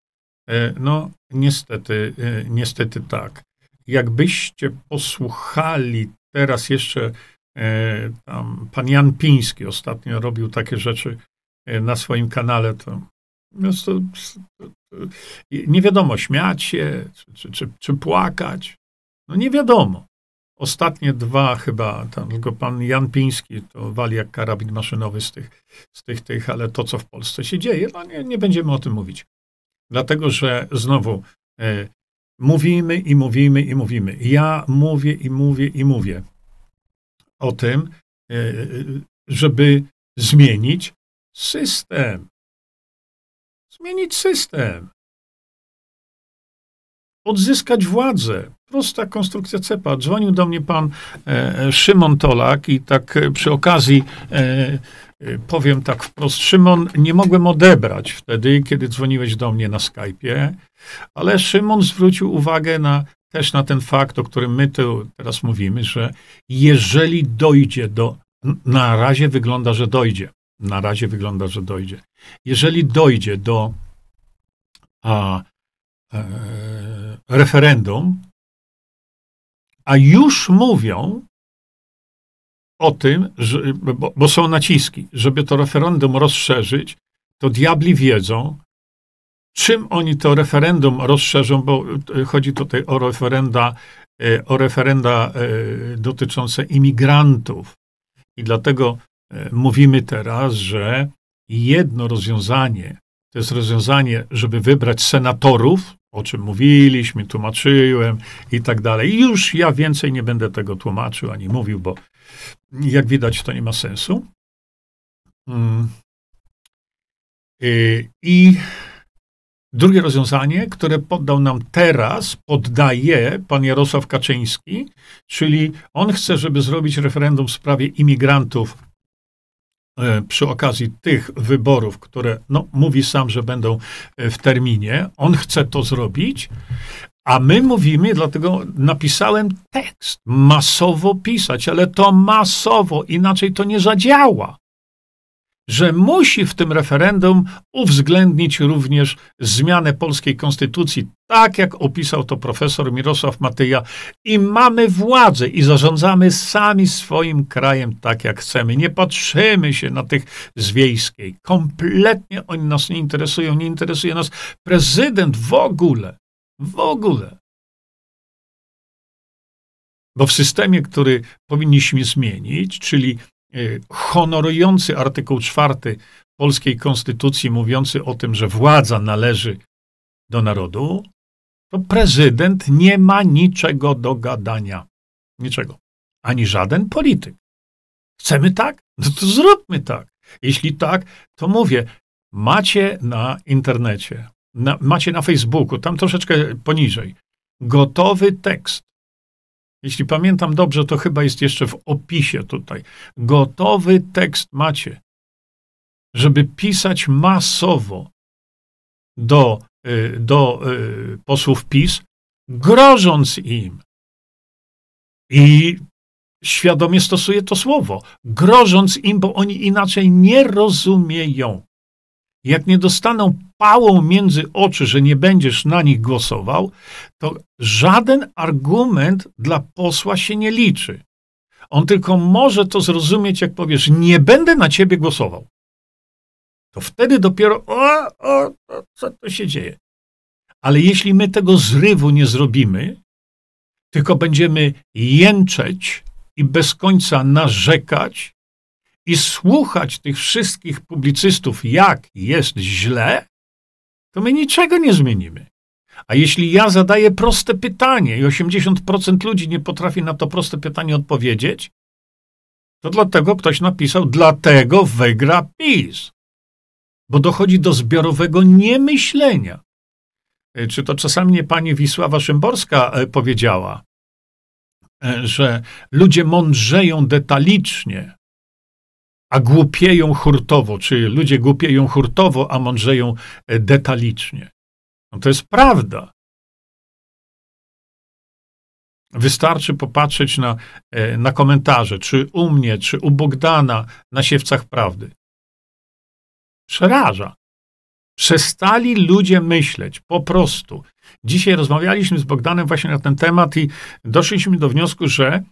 E, no, niestety, y, niestety tak. Jakbyście posłuchali teraz jeszcze tam, pan Jan Piński ostatnio robił takie rzeczy na swoim kanale, to to, nie wiadomo, śmiać się, czy, czy, czy, płakać. No nie wiadomo. Ostatnie dwa chyba, tam tylko pan Jan Piński to wali jak karabin maszynowy z tych, z tych, tych ale to, co w Polsce się dzieje, no nie, nie będziemy o tym mówić. Dlatego, że znowu e, mówimy i mówimy i mówimy. Ja mówię i mówię i mówię o tym, żeby zmienić system zmienić system, odzyskać władzę. Prosta konstrukcja cepa. Dzwonił do mnie pan e, Szymon Tolak i tak przy okazji e, e, powiem tak wprost, Szymon, nie mogłem odebrać wtedy, kiedy dzwoniłeś do mnie na Skype'ie, ale Szymon zwrócił uwagę na, też na ten fakt, o którym my tu teraz mówimy, że jeżeli dojdzie do, na razie wygląda, że dojdzie, na razie wygląda, że dojdzie. Jeżeli dojdzie do a, e, referendum, a już mówią, o tym, że, bo, bo są naciski, żeby to referendum rozszerzyć, to diabli wiedzą, czym oni to referendum rozszerzą, bo e, chodzi tutaj o referenda, e, o referenda e, dotyczące imigrantów. I dlatego mówimy teraz, że jedno rozwiązanie to jest rozwiązanie, żeby wybrać senatorów, o czym mówiliśmy, tłumaczyłem i tak dalej. Już ja więcej nie będę tego tłumaczył ani mówił, bo jak widać, to nie ma sensu. Mm. Y, I drugie rozwiązanie, które poddał nam teraz, poddaje pan Jarosław Kaczyński, czyli on chce, żeby zrobić referendum w sprawie imigrantów przy okazji tych wyborów, które no, mówi sam, że będą e, w terminie. On chce to zrobić, a my mówimy, dlatego napisałem tekst, masowo pisać, ale to masowo, inaczej to nie zadziała. Że musi w tym referendum uwzględnić również zmianę polskiej konstytucji, tak jak opisał to profesor Mirosław Matyja, i mamy władzę i zarządzamy sami swoim krajem tak, jak chcemy. Nie patrzymy się na tych z wiejskiej. Kompletnie oni nas nie interesują, nie interesuje nas prezydent w ogóle. W ogóle. Bo w systemie, który powinniśmy zmienić, czyli honorujący artykuł czwarty polskiej konstytucji, mówiący o tym, że władza należy do narodu, to prezydent nie ma niczego do gadania. Niczego. Ani żaden polityk. Chcemy tak? No to zróbmy tak. Jeśli tak, to mówię, macie na internecie na, macie na Facebooku, tam troszeczkę poniżej, gotowy tekst. Jeśli pamiętam dobrze, to chyba jest jeszcze w opisie tutaj. Gotowy tekst macie, żeby pisać masowo do, y, do y, posłów PiS, grożąc im. I świadomie stosuję to słowo, grożąc im, bo oni inaczej nie rozumieją. Jak nie dostaną pałą między oczy, że nie będziesz na nich głosował, to żaden argument dla posła się nie liczy. On tylko może to zrozumieć, jak powiesz, nie będę na ciebie głosował. To wtedy dopiero, o, o, o co to się dzieje? Ale jeśli my tego zrywu nie zrobimy, tylko będziemy jęczeć i bez końca narzekać, i słuchać tych wszystkich publicystów, jak jest źle, to my niczego nie zmienimy. A jeśli ja zadaję proste pytanie i 80% ludzi nie potrafi na to proste pytanie odpowiedzieć, to dlatego ktoś napisał, dlatego wygra PiS. Bo dochodzi do zbiorowego niemyślenia. E, czy to czasami nie pani Wisława Szymborska e, powiedziała, e, że ludzie mądrzeją detalicznie, a głupieją hurtowo, czy ludzie głupieją hurtowo, a mądrzeją e, detalicznie. No to jest prawda. Wystarczy popatrzeć na, e, na komentarze, czy u mnie, czy u Bogdana na siewcach prawdy. Przeraża. Przestali ludzie myśleć, po prostu. Dzisiaj rozmawialiśmy z Bogdanem właśnie na ten temat i doszliśmy do wniosku, że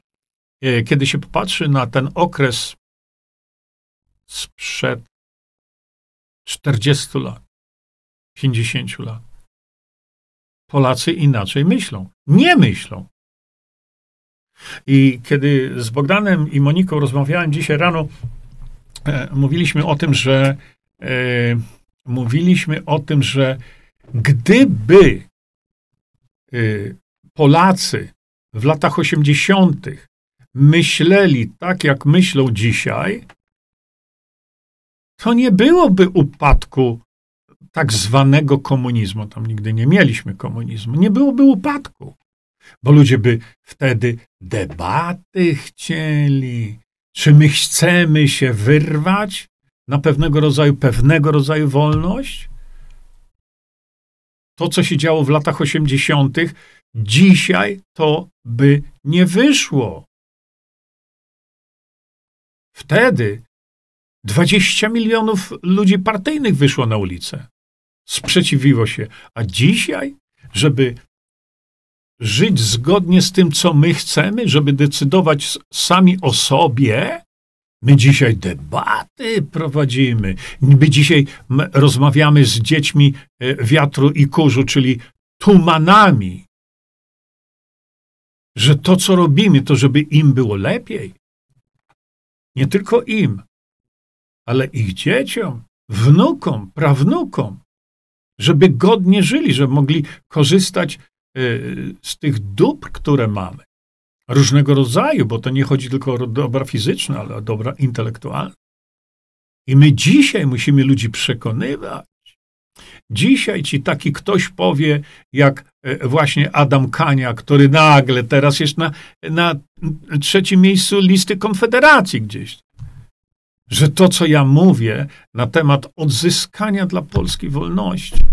e, kiedy się popatrzy na ten okres sprzed 40 lat, 50 lat. Polacy inaczej myślą. Nie myślą. I kiedy z Bogdanem i Moniką rozmawiałem dzisiaj rano, e, mówiliśmy o tym, że e, mówiliśmy o tym, że gdyby e, Polacy w latach 80. myśleli tak, jak myślą dzisiaj, to nie byłoby upadku tak zwanego komunizmu. Tam nigdy nie mieliśmy komunizmu. Nie byłoby upadku, bo ludzie by wtedy debaty chcieli. Czy my chcemy się wyrwać na pewnego rodzaju, pewnego rodzaju wolność? To, co się działo w latach 80., dzisiaj to by nie wyszło. Wtedy 20 milionów ludzi partyjnych wyszło na ulicę. Sprzeciwiło się. A dzisiaj, żeby żyć zgodnie z tym, co my chcemy, żeby decydować sami o sobie. My dzisiaj debaty prowadzimy. My dzisiaj rozmawiamy z dziećmi e, wiatru i kurzu, czyli tumanami. Że to, co robimy, to żeby im było lepiej. Nie tylko im, ale ich dzieciom, wnukom, prawnukom, żeby godnie żyli, żeby mogli korzystać y, z tych dóbr, które mamy. Różnego rodzaju, bo to nie chodzi tylko o dobra fizyczne, ale o dobra intelektualne. I my dzisiaj musimy ludzi przekonywać. Dzisiaj ci taki ktoś powie, jak e, właśnie Adam Kania, który nagle teraz jest na, na trzecim miejscu listy Konfederacji gdzieś że to, co ja mówię na temat odzyskania dla Polski wolności,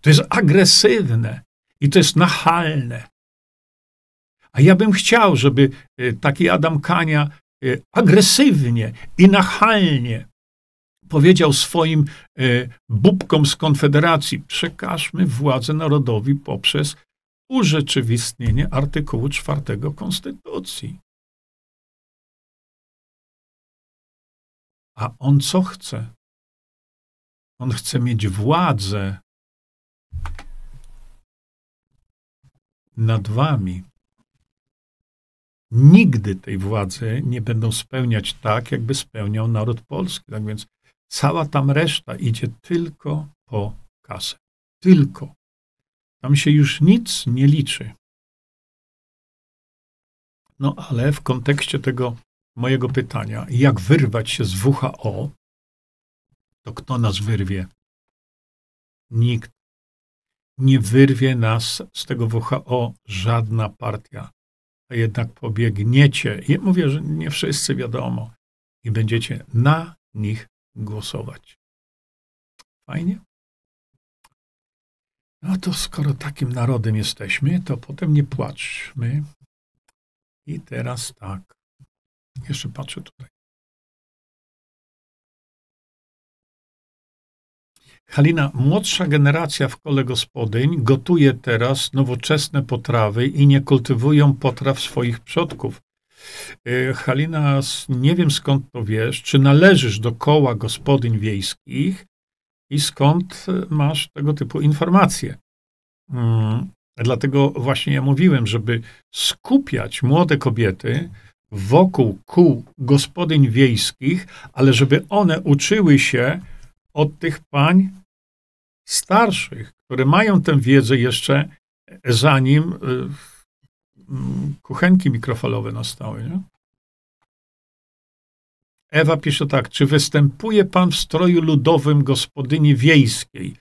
to jest agresywne i to jest nachalne. A ja bym chciał, żeby e, taki Adam Kania e, agresywnie i nachalnie powiedział swoim e, bubkom z Konfederacji: przekażmy władzę narodowi poprzez urzeczywistnienie artykułu 4 Konstytucji. A on co chce? On chce mieć władzę nad wami. Nigdy tej władzy nie będą spełniać tak, jakby spełniał naród polski. Tak więc cała tam reszta idzie tylko po kasę. Tylko. Tam się już nic nie liczy. No ale w kontekście tego mojego pytania, jak wyrwać się z WHO, to kto nas wyrwie? Nikt. Nie wyrwie nas z tego WHO żadna partia. A jednak pobiegniecie, i mówię, że nie wszyscy wiadomo, i będziecie na nich głosować. Fajnie? No to skoro takim narodem jesteśmy, to potem nie płaczmy. I teraz tak. Jeszcze patrzę tutaj. Halina, młodsza generacja w kole gospodyń gotuje teraz nowoczesne potrawy i nie kultywują potraw swoich przodków. E, Halina, nie wiem skąd to wiesz, czy należysz do koła gospodyń wiejskich i skąd masz tego typu informacje. Hmm, dlatego właśnie ja mówiłem, żeby skupiać młode kobiety wokół kół gospodyń wiejskich, ale żeby one uczyły się od tych pań starszych, które mają tę wiedzę jeszcze zanim y, mm, kuchenki mikrofalowe nastały. Nie? Ewa pisze tak, czy występuje pan w stroju ludowym gospodyni wiejskiej?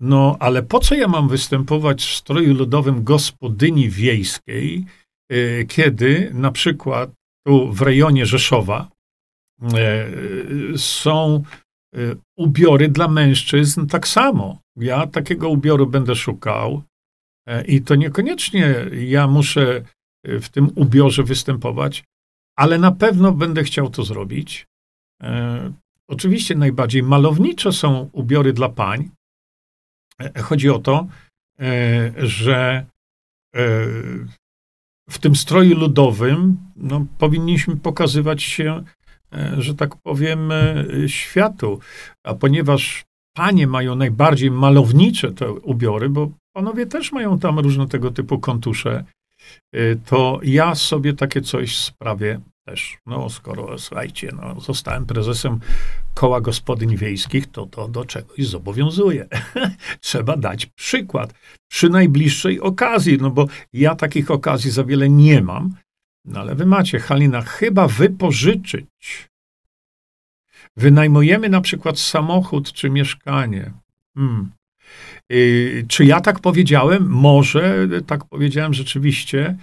No, ale po co ja mam występować w stroju ludowym gospodyni wiejskiej, y, kiedy na przykład tu w rejonie Rzeszowa e, są e, ubiory dla mężczyzn tak samo. Ja takiego ubioru będę szukał e, i to niekoniecznie ja muszę w tym ubiorze występować, ale na pewno będę chciał to zrobić. Oczywiście najbardziej malownicze są ubiory dla pań. Chodzi o to, że w tym stroju ludowym no, powinniśmy pokazywać się, e, że tak powiem, e, światu. A ponieważ panie mają najbardziej malownicze te ubiory, bo panowie też mają tam różne tego typu kontusze, to ja sobie takie coś sprawię też. No, skoro, słuchajcie, no, zostałem prezesem koła gospodyń wiejskich, to to do czegoś zobowiązuje. Trzeba dać przykład przy najbliższej okazji, no bo ja takich okazji za wiele nie mam, no ale wy macie, Halina, chyba wypożyczyć. Wynajmujemy na przykład samochód czy mieszkanie. Hmm. Czy ja tak powiedziałem? Może tak powiedziałem rzeczywiście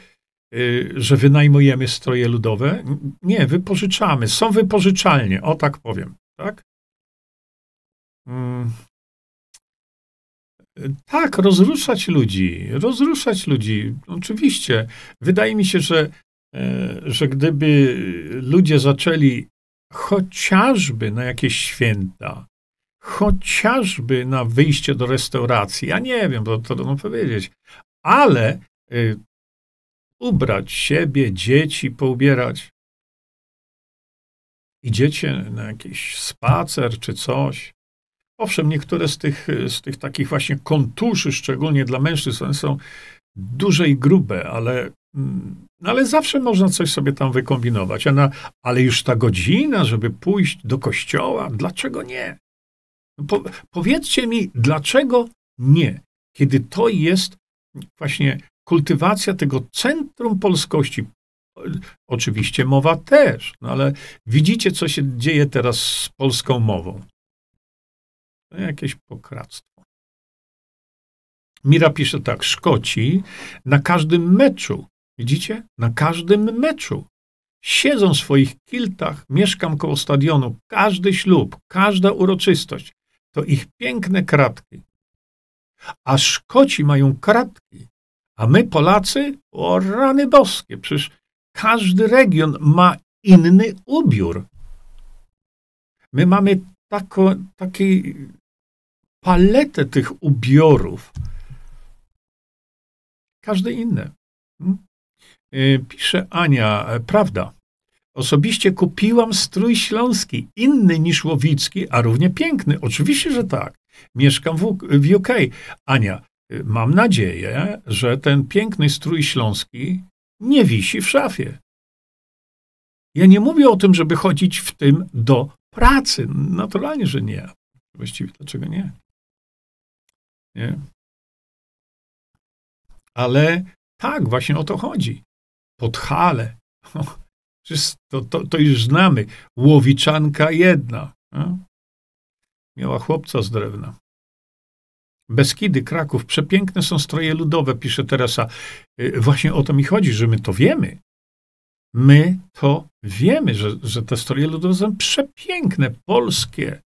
Y, że wynajmujemy stroje ludowe. Nie, wypożyczamy. Są wypożyczalnie, o tak powiem. Tak? Mm. Tak, rozruszać ludzi, rozruszać ludzi. Oczywiście. Wydaje mi się, że, e, że gdyby ludzie zaczęli chociażby na jakieś święta, chociażby na wyjście do restauracji, ja nie wiem, bo to trudno powiedzieć, ale y, ubrać siebie, dzieci, poubierać. Idziecie na jakiś spacer czy coś. Owszem, niektóre z tych, z tych takich właśnie kontuszy, szczególnie dla mężczyzn, są duże i grube, ale, mm, ale zawsze można coś sobie tam wykombinować. Na, ale już ta godzina, żeby pójść do kościoła, dlaczego nie? Po, powiedzcie mi, dlaczego nie? Kiedy to jest właśnie kultywacja tego centrum polskości. Oczywiście mowa też, no ale widzicie, co się dzieje teraz z polską mową. To jakieś pokractwo. Mira pisze tak, Szkoci na każdym meczu, widzicie? Na każdym meczu siedzą w swoich kiltach, mieszkam koło stadionu, każdy ślub, każda uroczystość, to ich piękne kratki. A Szkoci mają kratki, a my Polacy, o rany boskie, przecież każdy region ma inny ubiór. My mamy taką, taką paletę tych ubiorów. Każdy inny. Hmm? Pisze Ania, e, prawda. Osobiście kupiłam strój śląski, inny niż łowicki, a równie piękny. Oczywiście, że tak. Mieszkam w, w UK. Ania, y, mam nadzieję, że ten piękny strój śląski nie wisi w szafie. Ja nie mówię o tym, żeby chodzić w tym do pracy. Naturalnie, że nie. Właściwie dlaczego nie? Nie? Ale tak, właśnie o to chodzi. Podhale. To, to, to już znamy. Łowiczanka jedna. No? Miała chłopca z drewna. Beskidy, Kraków, przepiękne są stroje ludowe, pisze Teresa. Y, właśnie o to mi chodzi, że my to wiemy. My to wiemy, że, że te stroje ludowe są przepiękne, polskie,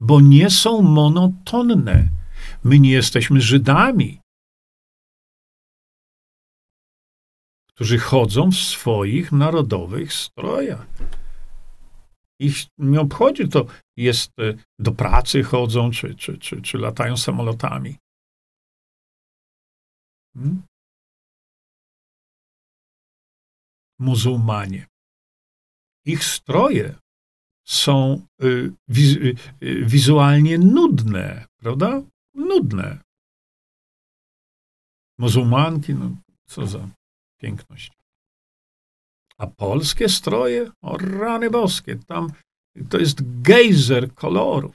bo nie są monotonne. My nie jesteśmy Żydami, którzy chodzą w swoich narodowych strojach. Ich nie obchodzi to, jest e, do pracy chodzą, czy, czy, czy, czy latają samolotami. Hmm? Muzułmanie. Ich stroje są y, y, y, wizualnie nudne, prawda? Nudne. Muzułmanki, no co za piękność. A polskie stroje, o rany boskie, tam to jest gejzer kolorów.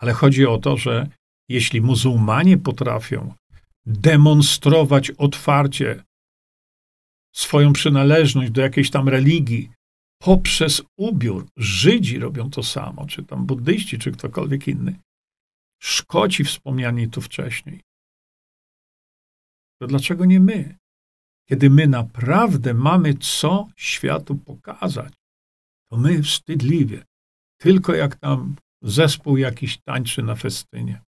Ale chodzi o to, że jeśli muzułmanie potrafią demonstrować otwarcie swoją przynależność do jakiejś tam religii poprzez ubiór, Żydzi robią to samo, czy tam buddyści, czy ktokolwiek inny, Szkoci wspomniani tu wcześniej, to dlaczego nie my? Kiedy my naprawdę mamy co światu pokazać, to my wstydliwie, tylko jak tam zespół jakiś tańczy na festynie.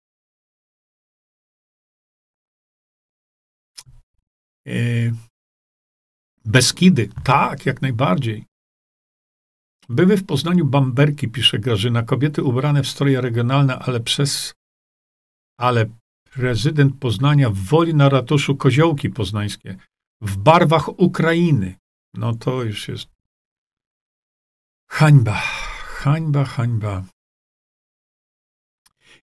E, Beskidy, tak, jak najbardziej. Były w Poznaniu bamberki, pisze Grażyna, kobiety ubrane w stroje regionalne, ale przez, ale prezydent Poznania woli na ratuszu koziołki poznańskie w barwach Ukrainy. No to już jest hańba, hańba, hańba.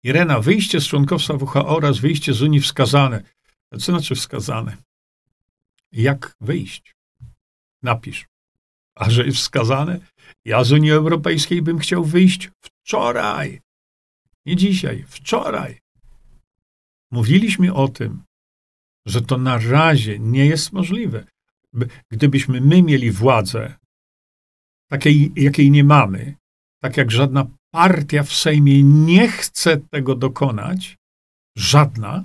Irena, wyjście z członkostwa WHO oraz wyjście z Unii wskazane. Co znaczy wskazane? Jak wyjść? Napisz. A że jest wskazane? Ja z Unii Europejskiej bym chciał wyjść wczoraj. Nie dzisiaj, wczoraj. Mówiliśmy o tym, że to na razie nie jest możliwe. Gdybyśmy my mieli władzę, takiej, jakiej nie mamy, tak jak żadna partia w Sejmie nie chce tego dokonać, żadna,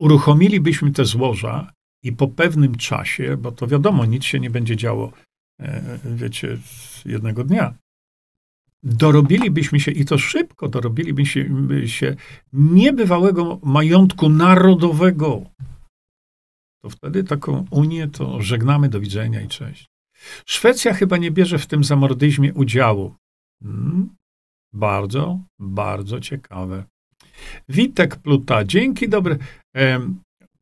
uruchomilibyśmy te złoża i po pewnym czasie, bo to wiadomo, nic się nie będzie działo, e, wiecie, jednego dnia, dorobilibyśmy się, i to szybko dorobilibyśmy się niebywałego majątku narodowego, to wtedy taką Unię to żegnamy, do widzenia i cześć. Szwecja chyba nie bierze w tym zamordyzmie udziału. Hmm, bardzo, bardzo ciekawe. Witek Pluta, dzięki dobre.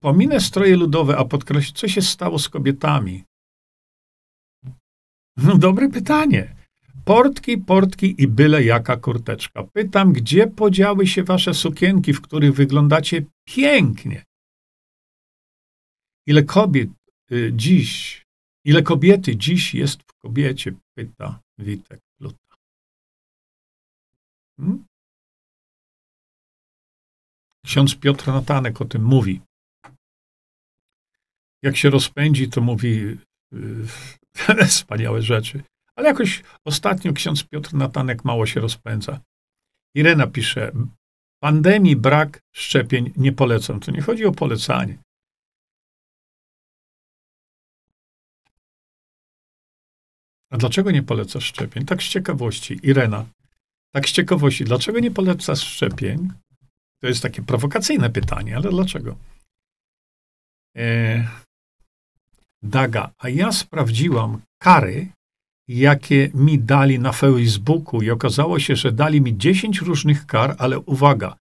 Pominę stroje ludowe, a podkreślę, co się stało z kobietami. No, dobre pytanie. Portki, portki i byle jaka kurteczka. Pytam, gdzie podziały się wasze sukienki, w których wyglądacie pięknie? Ile kobiet y, dziś, ile kobiety dziś jest w kobiecie? Pyta Witek Pluta. Hmm? Ksiądz Piotr Natanek o tym mówi. Jak się rozpędzi, to mówi yy, wspaniałe rzeczy. Ale jakoś ostatnio ksiądz Piotr Natanek mało się rozpędza. Irena pisze, pandemii brak szczepień nie polecam. To nie chodzi o polecanie. A dlaczego nie polecasz szczepień? Tak z ciekawości. Irena, tak z ciekawości, dlaczego nie polecasz szczepień? To jest takie prowokacyjne pytanie, ale dlaczego? E, Daga, a ja sprawdziłam kary, jakie mi dali na Facebooku i okazało się, że dali mi 10 różnych kar, ale uwaga,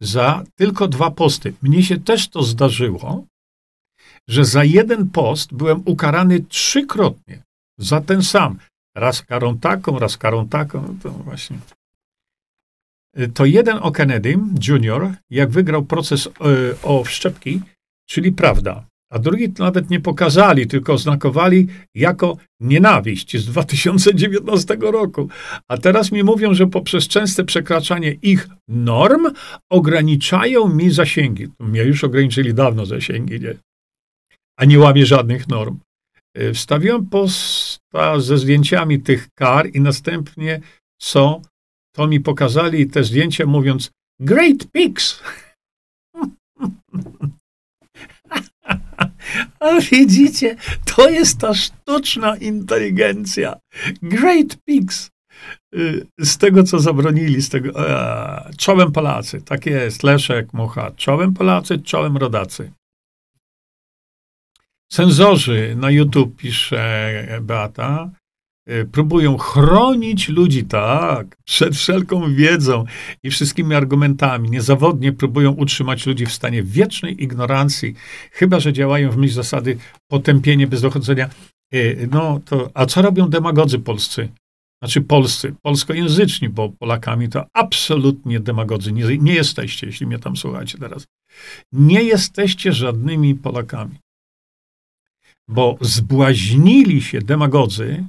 za tylko dwa posty. Mnie się też to zdarzyło, że za jeden post byłem ukarany trzykrotnie za ten sam. Raz karą taką, raz karą taką. No to właśnie. To jeden o Kennedy Jr., jak wygrał proces e, o wszczepki, czyli prawda a drugi nawet nie pokazali, tylko oznakowali jako nienawiść z 2019 roku. A teraz mi mówią, że poprzez częste przekraczanie ich norm ograniczają mi zasięgi. Mnie już ograniczyli dawno zasięgi, nie? A nie łamie żadnych norm. E, wstawiłem posta ze zdjęciami tych kar i następnie co? To mi pokazali te zdjęcia mówiąc Great Pigs! A widzicie, to jest ta sztuczna inteligencja. Great Pigs. Y, z tego, co zabronili, z tego. E, czołem Polacy. Tak jest. Leszek, Mucha. Czołem Polacy, czołem rodacy. Sensorzy na YouTube, pisze Beata, próbują chronić ludzi, tak, przed wszelką wiedzą i wszystkimi argumentami. Niezawodnie próbują utrzymać ludzi w stanie wiecznej ignorancji, chyba że działają w myśl zasady potępienie bez dochodzenia. Y, no to, a co robią demagodzy polscy? Znaczy polscy, polskojęzyczni, bo Polakami to absolutnie demagodzy. Nie, nie jesteście, jeśli mnie tam słuchacie teraz. Nie jesteście żadnymi Polakami. Bo zbłaźnili się demagodzy,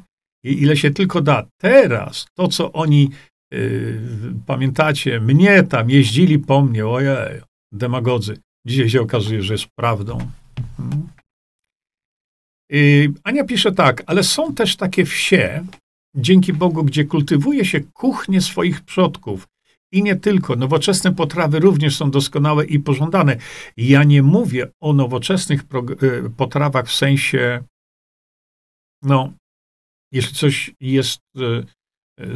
i ile się tylko da. Teraz to, co oni, yy, pamiętacie, mnie tam jeździli po mnie, ojej, demagodzy. Dzisiaj się okazuje, że jest prawdą. Hmm. Yy, Ania pisze tak, ale są też takie wsie, dzięki Bogu, gdzie kultywuje się kuchnię swoich przodków. I nie tylko. Nowoczesne potrawy również są doskonałe i pożądane. Ja nie mówię o nowoczesnych y, potrawach w sensie, no, jeśli coś jest e,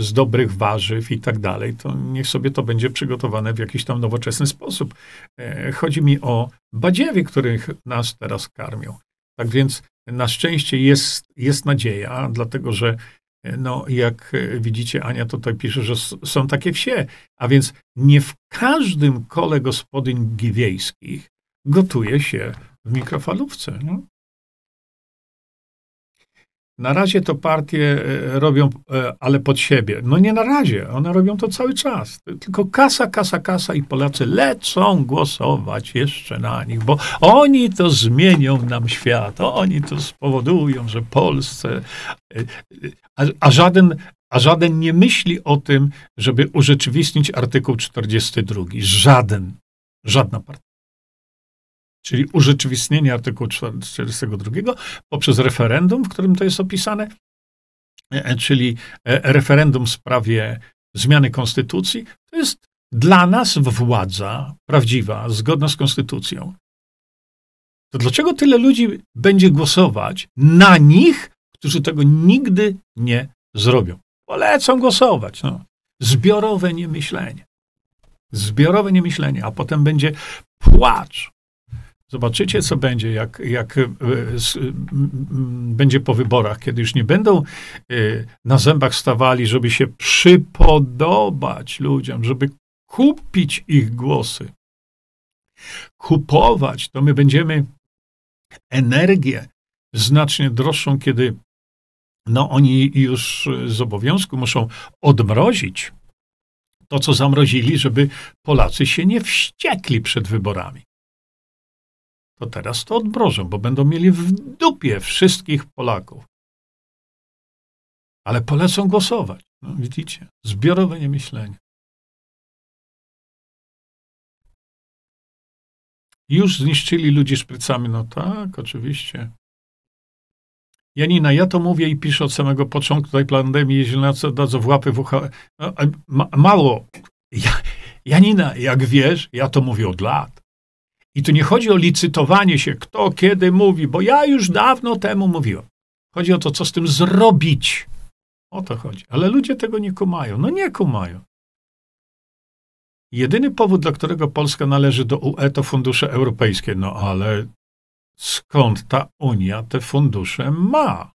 z dobrych warzyw i tak dalej, to niech sobie to będzie przygotowane w jakiś tam nowoczesny sposób. E, chodzi mi o badziewie, których nas teraz karmią. Tak więc na szczęście jest, jest nadzieja, dlatego że e, no, jak widzicie, Ania tutaj pisze, że są takie wsie, a więc nie w każdym kole gospodyń wiejskich gotuje się w mikrofalówce. No? Na razie to partie e, robią, e, ale pod siebie. No nie na razie, one robią to cały czas. Tylko kasa, kasa, kasa i Polacy lecą głosować jeszcze na nich, bo oni to zmienią nam świat, oni to spowodują, że Polsce. E, a, a żaden, a żaden nie myśli o tym, żeby urzeczywistnić artykuł 42. Żaden. Żadna partia czyli urzeczywistnienie artykułu 42 poprzez referendum, w którym to jest opisane, e, e, czyli e, referendum w sprawie zmiany konstytucji, to jest dla nas władza prawdziwa, zgodna z konstytucją. To dlaczego tyle ludzi będzie głosować na nich, którzy tego nigdy nie zrobią? Polecą głosować. No. Zbiorowe niemyślenie. Zbiorowe niemyślenie, a potem będzie płacz, Zobaczycie, co będzie, jak, jak e, będzie po wyborach, kiedy już nie będą e, na zębach stawali, żeby się przypodobać ludziom, żeby kupić ich głosy, kupować, to my będziemy energię znacznie droższą, kiedy no, oni już z obowiązku muszą odmrozić to, co zamrozili, żeby Polacy się nie wściekli przed wyborami. To teraz to odmrożą, bo będą mieli w dupie wszystkich Polaków. Ale polecą głosować. No, widzicie, zbiorowe niemyślenie. Już zniszczyli ludzi szprycami. No tak, oczywiście. Janina, ja to mówię i piszę od samego początku tej pandemii, jeśli na co dadzą w łapy WHO. Ma, mało. Ja, Janina, jak wiesz, ja to mówię od lat. I tu nie chodzi o licytowanie się, kto kiedy mówi, bo ja już dawno temu mówiłem. Chodzi o to, co z tym zrobić. O to chodzi. Ale ludzie tego nie kumają. No nie kumają. Jedyny powód, dla którego Polska należy do UE, to fundusze europejskie. No ale skąd ta Unia te fundusze ma?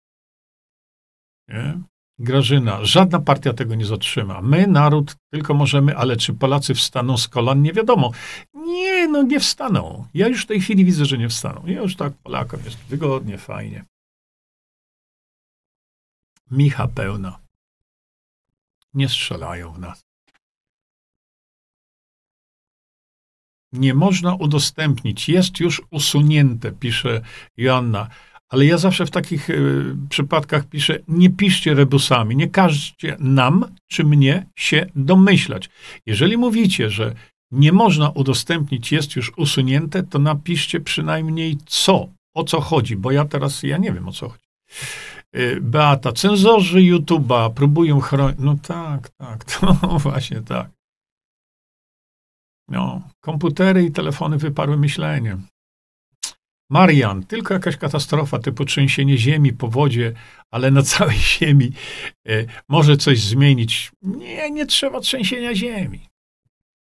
Nie? Grażyna, żadna partia tego nie zatrzyma. My, naród, tylko możemy, ale czy Polacy wstaną z kolan, nie wiadomo. Nie, no nie wstaną. Ja już w tej chwili widzę, że nie wstaną. Ja już tak Polakom jest wygodnie, fajnie. Micha pełna. Nie strzelają w nas. Nie można udostępnić. Jest już usunięte, pisze Joanna. Ale ja zawsze w takich y, przypadkach piszę, nie piszcie rebusami, nie każcie nam czy mnie się domyślać. Jeżeli mówicie, że nie można udostępnić, jest już usunięte, to napiszcie przynajmniej co, o co chodzi, bo ja teraz, ja nie wiem o co chodzi. Y, Beata, cenzorzy YouTube'a próbują chronić. No tak, tak, to właśnie tak. No, komputery i telefony wyparły myślenie. Marian, tylko jakaś katastrofa typu trzęsienie ziemi, powodzie, ale na całej ziemi y, może coś zmienić. Nie, nie trzeba trzęsienia ziemi.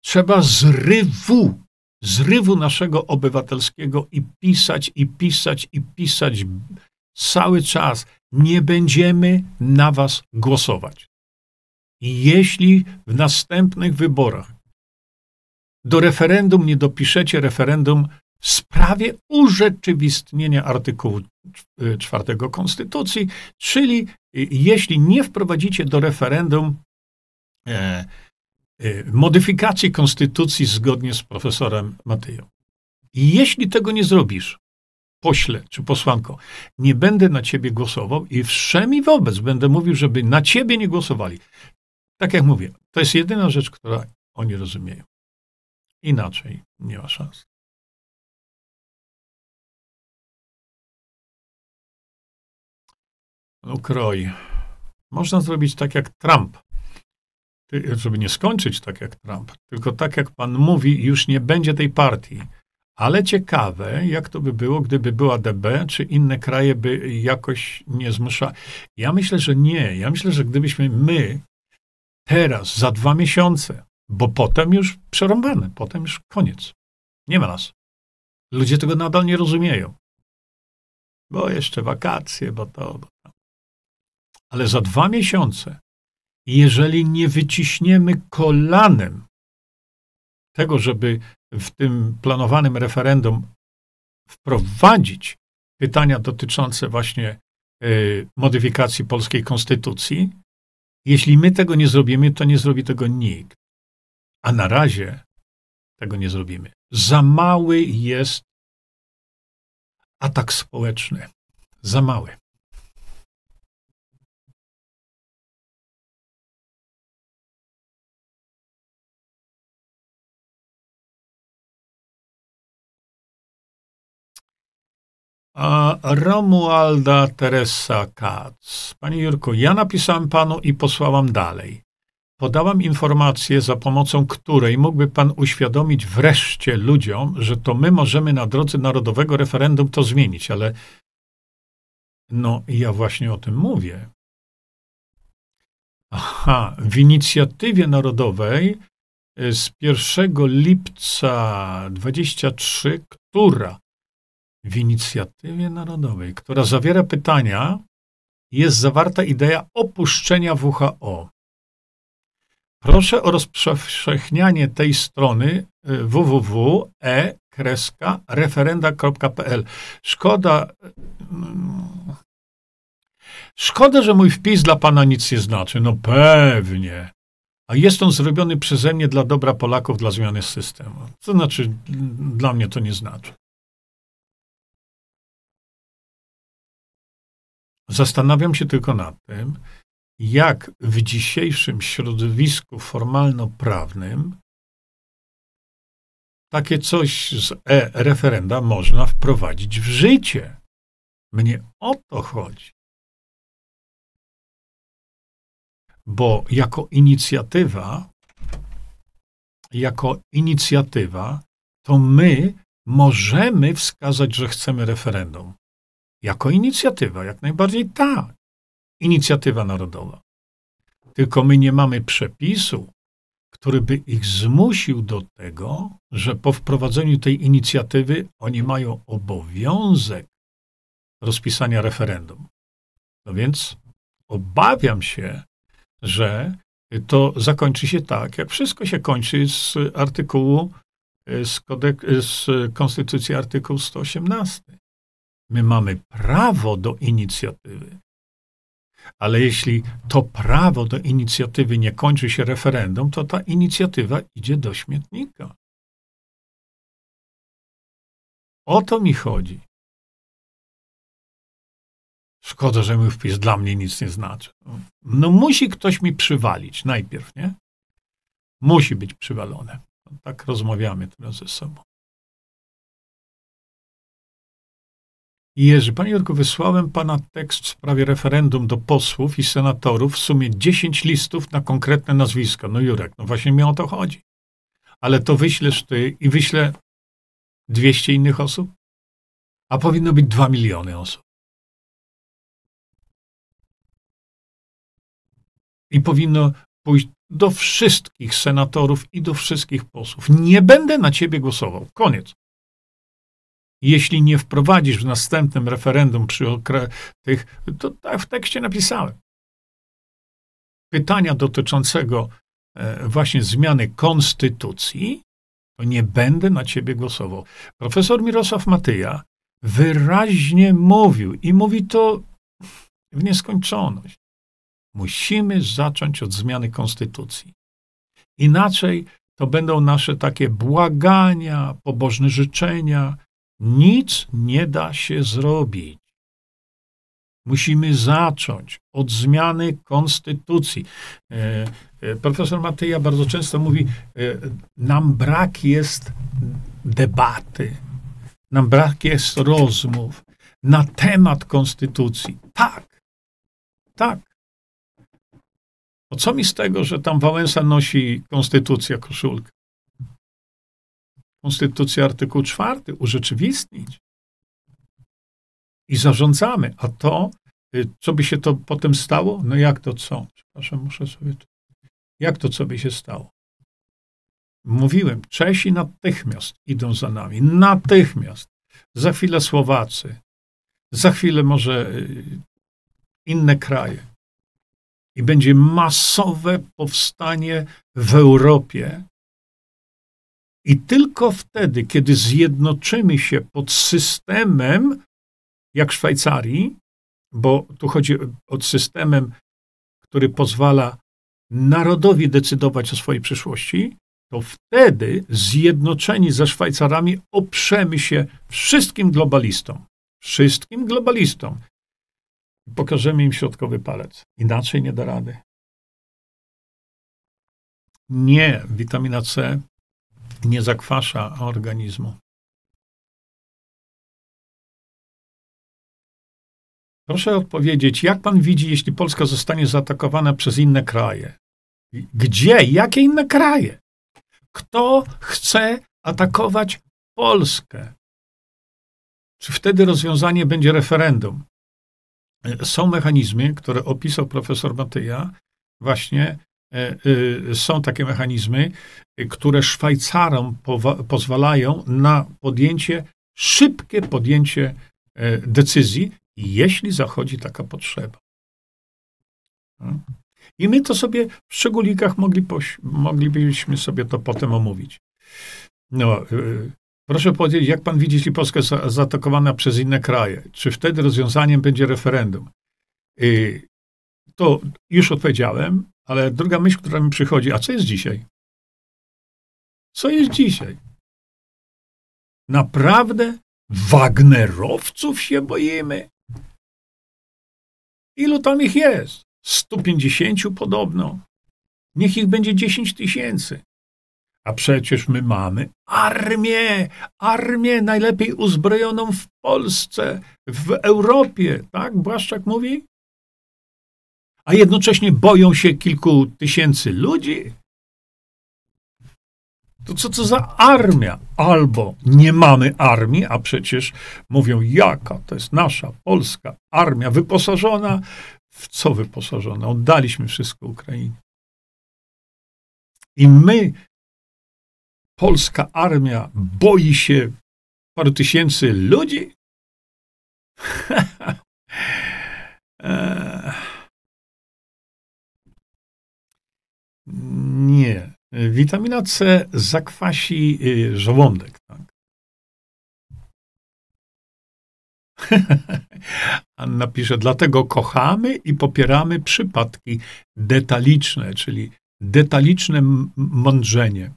Trzeba zrywu, zrywu naszego obywatelskiego i pisać, i pisać, i pisać cały czas nie będziemy na was głosować. I jeśli w następnych wyborach do referendum nie dopiszecie referendum w sprawie urzeczywistnienia artykułu 4 Konstytucji, czyli jeśli nie wprowadzicie do referendum e, e, modyfikacji Konstytucji zgodnie z profesorem Matyją. I jeśli tego nie zrobisz, pośle czy posłanko, nie będę na ciebie głosował i wszemi wobec będę mówił, żeby na ciebie nie głosowali. Tak jak mówię, to jest jedyna rzecz, która oni rozumieją. Inaczej nie ma szans. Ukroj. Można zrobić tak jak Trump. Żeby nie skończyć tak jak Trump, tylko tak jak pan mówi, już nie będzie tej partii ale ciekawe, jak to by było, gdyby była DB, czy inne kraje by jakoś nie zmuszały. Ja myślę, że nie. Ja myślę, że gdybyśmy my teraz, za dwa miesiące, bo potem już przerąbane, potem już koniec. Nie ma nas. Ludzie tego nadal nie rozumieją. Bo jeszcze wakacje, bo to, bo. Ale za dwa miesiące, jeżeli nie wyciśniemy kolanem tego, żeby w tym planowanym referendum wprowadzić pytania dotyczące właśnie y, modyfikacji polskiej konstytucji, jeśli my tego nie zrobimy, to nie zrobi tego nikt. A na razie tego nie zrobimy. Za mały jest atak społeczny. Za mały. Romualda Teresa Katz. Panie Jurku, ja napisałem panu i posłałam dalej. Podałam informację, za pomocą której mógłby pan uświadomić wreszcie ludziom, że to my możemy na drodze narodowego referendum to zmienić, ale no ja właśnie o tym mówię. Aha, w inicjatywie narodowej y, z 1 lipca 23, która w inicjatywie narodowej, która zawiera pytania, jest zawarta idea opuszczenia WHO. Proszę o rozpowszechnianie tej strony y, www.e-referenda.pl. Szkoda, mm, szkoda, że mój wpis dla pana nic nie znaczy. No pewnie. A jest on zrobiony przeze mnie dla dobra Polaków, dla zmiany systemu. To znaczy, dla mnie to nie znaczy. Zastanawiam się tylko nad tym, jak w dzisiejszym środowisku formalno-prawnym takie coś z e-referenda można wprowadzić w życie. Mnie o to chodzi. Bo jako inicjatywa, jako inicjatywa, to my możemy wskazać, że chcemy referendum. Jako inicjatywa, jak najbardziej tak inicjatywa narodowa. Tylko my nie mamy przepisu, który by ich zmusił do tego, że po wprowadzeniu tej inicjatywy oni mają obowiązek rozpisania referendum. No więc obawiam się, że to zakończy się tak, jak wszystko się kończy z artykułu, z, kodek, z Konstytucji artykuł 118. My mamy prawo do inicjatywy. Ale jeśli to prawo do inicjatywy nie kończy się referendum, to ta inicjatywa idzie do śmietnika. O to mi chodzi. Szkoda, że mój wpis dla mnie nic nie znaczy. No musi ktoś mi przywalić najpierw, nie? Musi być przywalone. Tak rozmawiamy teraz ze sobą. Jerzy, panie Jurku, wysłałem pana tekst w sprawie referendum do posłów i senatorów, w sumie 10 listów na konkretne nazwiska. No Jurek, no właśnie mi o to chodzi. Ale to wyślesz ty i wyślę 200 innych osób? A powinno być 2 miliony osób. I powinno pójść do wszystkich senatorów i do wszystkich posłów. Nie będę na ciebie głosował. Koniec. Jeśli nie wprowadzisz w następnym referendum przy tych, to tak w tekście napisałem. Pytania dotyczącego e, właśnie zmiany konstytucji, to nie będę na ciebie głosował. Profesor Mirosław Matyja wyraźnie mówił i mówi to w nieskończoność. Musimy zacząć od zmiany konstytucji. Inaczej to będą nasze takie błagania, pobożne życzenia, nic nie da się zrobić. Musimy zacząć od zmiany konstytucji. E, e, profesor Matyja bardzo często mówi, e, nam brak jest debaty, nam brak jest rozmów na temat konstytucji. Tak, tak. O co mi z tego, że tam Wałęsa nosi konstytucja koszulkę? Konstytucja artykuł czwarty urzeczywistnić. I zarządzamy. A to, y, co by się to potem stało? No jak to co? Przepraszam, muszę sobie. Jak to co by się stało? Mówiłem, Czesi natychmiast idą za nami. Natychmiast. Za chwilę Słowacy. Za chwilę może y, inne kraje. I będzie masowe powstanie w Europie i tylko wtedy, kiedy zjednoczymy się pod systemem, jak Szwajcarii, bo tu chodzi o systemem, który pozwala narodowi decydować o swojej przyszłości, to wtedy zjednoczeni ze Szwajcarami oprzemy się wszystkim globalistom. Wszystkim globalistom. Pokażemy im środkowy palec. Inaczej nie da rady. Nie, witamina C nie zakwasza organizmu. Proszę odpowiedzieć, jak pan widzi, jeśli Polska zostanie zaatakowana przez inne kraje? Gdzie? Jakie inne kraje? Kto chce atakować Polskę? Czy wtedy rozwiązanie będzie referendum? Są mechanizmy, które opisał profesor Matyja, właśnie są takie mechanizmy, które Szwajcarom pozwalają na podjęcie, szybkie podjęcie e, decyzji, jeśli zachodzi taka potrzeba. I my to sobie w szczególikach mogli moglibyśmy sobie to potem omówić. No, yy, proszę powiedzieć, jak pan widzi, jeśli Polska jest zaatakowana przez inne kraje? Czy wtedy rozwiązaniem będzie referendum? Yy, to już odpowiedziałem, ale druga myśl, która mi przychodzi, a co jest dzisiaj? Co jest dzisiaj? Naprawdę Wagnerowców się boimy? Ilu tam ich jest? 150 podobno. Niech ich będzie 10 tysięcy. A przecież my mamy armię, armię najlepiej uzbrojoną w Polsce, w Europie, tak? Błaszczak mówi? A jednocześnie boją się kilku tysięcy ludzi. To co to za armia? Albo nie mamy armii, a przecież mówią, jaka to jest nasza polska armia wyposażona. W co wyposażona? Oddaliśmy wszystko Ukrainie. I my, polska armia, boi się paru tysięcy ludzi? Nie. Witamina C zakwasi y, żołądek. Tak? Anna pisze, dlatego kochamy i popieramy przypadki detaliczne, czyli detaliczne mądrzenie.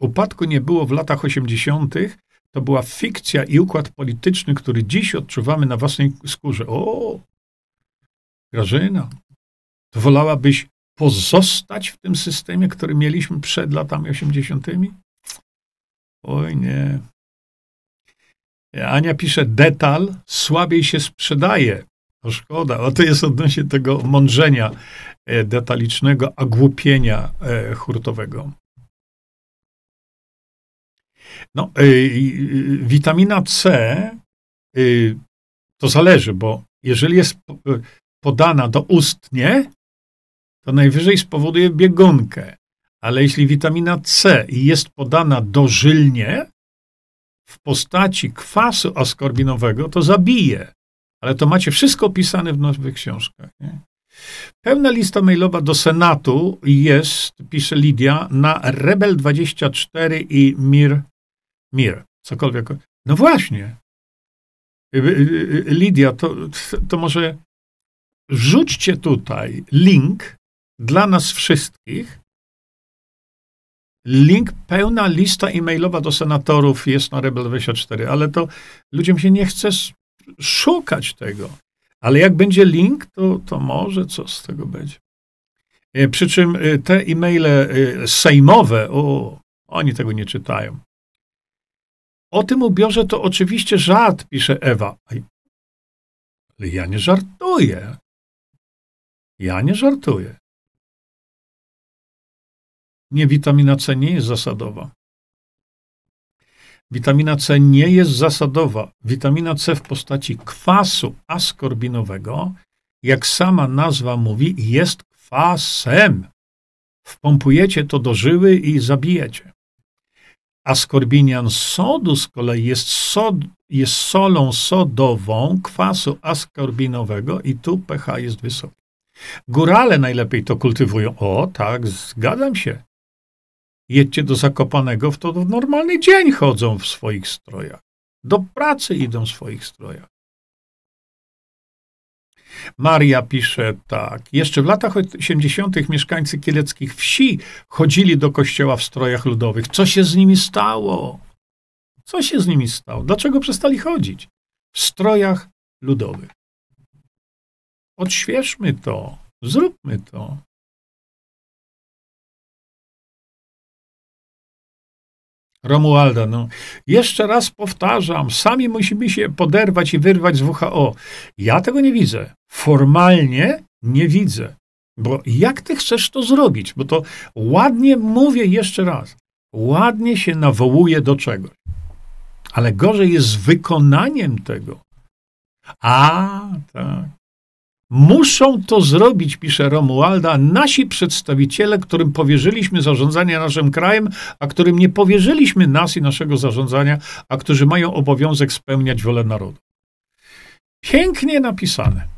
Upadku nie było w latach 80. To była fikcja i układ polityczny, który dziś odczuwamy na własnej skórze. O, Grażyna, to wolałabyś pozostać w tym systemie, który mieliśmy przed latami 80.? Oj nie. Ania pisze, detal słabiej się sprzedaje. To szkoda. O to jest odnośnie tego mądrzenia e, detalicznego, a głupienia e, hurtowego. No, y, witamina C y, to zależy, bo jeżeli jest podana doustnie, to najwyżej spowoduje biegunkę. Ale jeśli witamina C jest podana dożylnie w postaci kwasu askorbinowego, to zabije. Ale to macie wszystko opisane w nowych książkach. Nie? Pełna lista mailowa do Senatu jest, pisze Lidia, na Rebel24 i Mir, Mir, cokolwiek. No właśnie. Y, y, y, Lidia, to, to może rzućcie tutaj link dla nas wszystkich. Link, pełna lista e-mailowa do senatorów jest na Rebel24, ale to ludziom się nie chce szukać tego. Ale jak będzie link, to, to może co z tego będzie. E, przy czym e, te e-maile e, sejmowe, o, oni tego nie czytają. O tym ubiorze to oczywiście żart, pisze Ewa. Ale ja nie żartuję. Ja nie żartuję. Nie, witamina C nie jest zasadowa. Witamina C nie jest zasadowa. Witamina C w postaci kwasu askorbinowego, jak sama nazwa mówi, jest kwasem. Wpompujecie to do żyły i zabijecie. Askorbinian sodu z kolei jest, sod, jest solą sodową kwasu askorbinowego i tu pH jest wysoki. Górale najlepiej to kultywują. O, tak, zgadzam się jedźcie do Zakopanego, w to w normalny dzień chodzą w swoich strojach. Do pracy idą w swoich strojach. Maria pisze tak. Jeszcze w latach 80. mieszkańcy kieleckich wsi chodzili do kościoła w strojach ludowych. Co się z nimi stało? Co się z nimi stało? Dlaczego przestali chodzić? W strojach ludowych. Odświeżmy to. Zróbmy to. Romualda, no. Jeszcze raz powtarzam, sami musimy się poderwać i wyrwać z WHO. Ja tego nie widzę. Formalnie nie widzę. Bo jak ty chcesz to zrobić? Bo to ładnie mówię jeszcze raz. Ładnie się nawołuje do czegoś. Ale gorzej jest z wykonaniem tego. A, tak. Muszą to zrobić, pisze Romualda, nasi przedstawiciele, którym powierzyliśmy zarządzanie naszym krajem, a którym nie powierzyliśmy nas i naszego zarządzania, a którzy mają obowiązek spełniać wolę narodu. Pięknie napisane.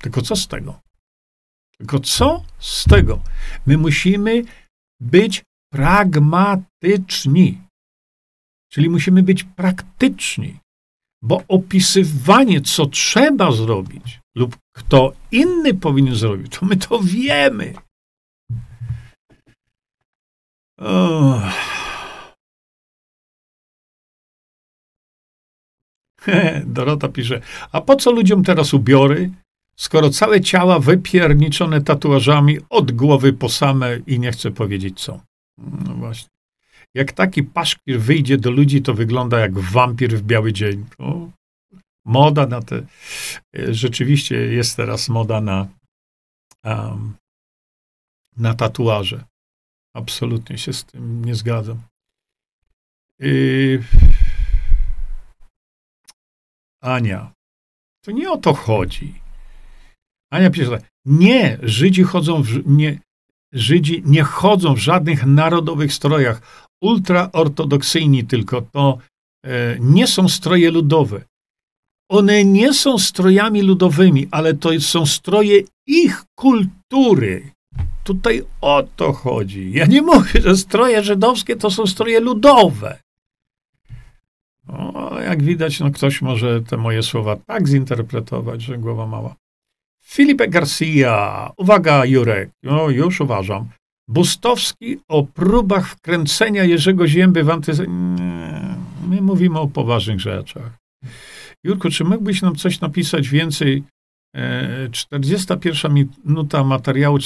Tylko co z tego? Tylko co z tego? My musimy być pragmatyczni. Czyli musimy być praktyczni, bo opisywanie, co trzeba zrobić lub kto inny powinien zrobić, to my to wiemy. Oh. Dorota pisze, a po co ludziom teraz ubiory, skoro całe ciała wypierniczone tatuażami od głowy po same i nie chcę powiedzieć co. No właśnie. Jak taki paszkwil wyjdzie do ludzi, to wygląda jak wampir w biały dzień. O, moda na te. E, rzeczywiście jest teraz moda na, um, na tatuaże. Absolutnie się z tym nie zgadzam. Yy... Ania, to nie o to chodzi. Ania pisze tak, nie, Żydzi chodzą w, nie, Żydzi nie chodzą w żadnych narodowych strojach. Ultraortodoksyjni tylko to e, nie są stroje ludowe. One nie są strojami ludowymi, ale to są stroje ich kultury. Tutaj o to chodzi. Ja nie mówię, że stroje żydowskie to są stroje ludowe. O, jak widać, no ktoś może te moje słowa tak zinterpretować, że głowa mała. Filipe Garcia. Uwaga, Jurek. No, już uważam. Bustowski o próbach wkręcenia Jerzego Zięby w antyse... My mówimy o poważnych rzeczach. Jurku, czy mógłbyś nam coś napisać więcej? 41 e, minuta materiału.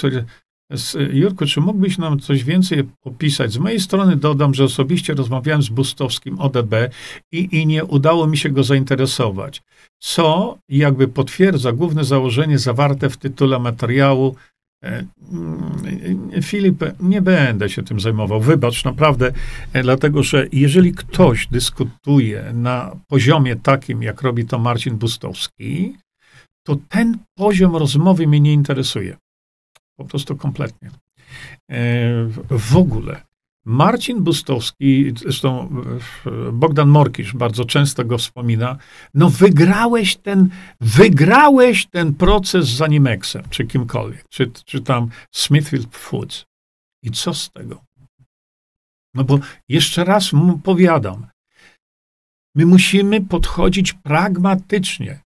Jurku, czy mógłbyś nam coś więcej opisać? Z mojej strony dodam, że osobiście rozmawiałem z Bustowskim ODB i, i nie udało mi się go zainteresować, co jakby potwierdza główne założenie zawarte w tytule materiału. E, mm, Filip, nie będę się tym zajmował. Wybacz, naprawdę, e, dlatego że jeżeli ktoś dyskutuje na poziomie takim, jak robi to Marcin Bustowski, to ten poziom rozmowy mnie nie interesuje. Po prostu kompletnie. E, w ogóle. Marcin Bustowski, zresztą e, Bogdan Morkisz bardzo często go wspomina, no wygrałeś ten, wygrałeś ten proces z Animexem, czy kimkolwiek, czy, czy tam Smithfield Foods. I co z tego? No bo jeszcze raz powiadam, my musimy podchodzić pragmatycznie,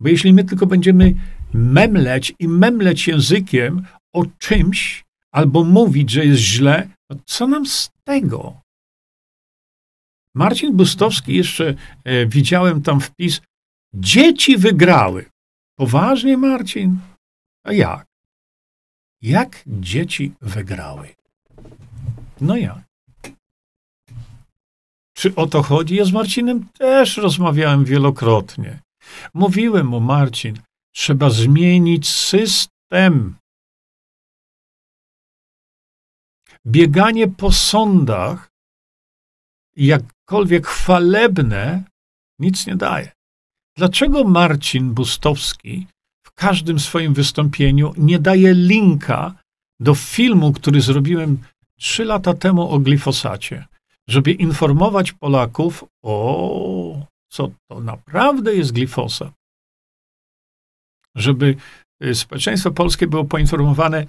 bo jeśli my tylko będziemy memleć i memleć językiem o czymś albo mówić, że jest źle, no co nam z tego? Marcin Bustowski jeszcze e, widziałem tam wpis: Dzieci wygrały. Poważnie, Marcin? A jak? Jak dzieci wygrały? No jak? Czy o to chodzi? Ja z Marcinem też rozmawiałem wielokrotnie. Mówiłem mu, Marcin, trzeba zmienić system. Bieganie po sądach, jakkolwiek chwalebne, nic nie daje. Dlaczego Marcin Bustowski w każdym swoim wystąpieniu nie daje linka do filmu, który zrobiłem trzy lata temu o glifosacie, żeby informować Polaków o co to naprawdę jest glifosat? Żeby y, społeczeństwo polskie było poinformowane,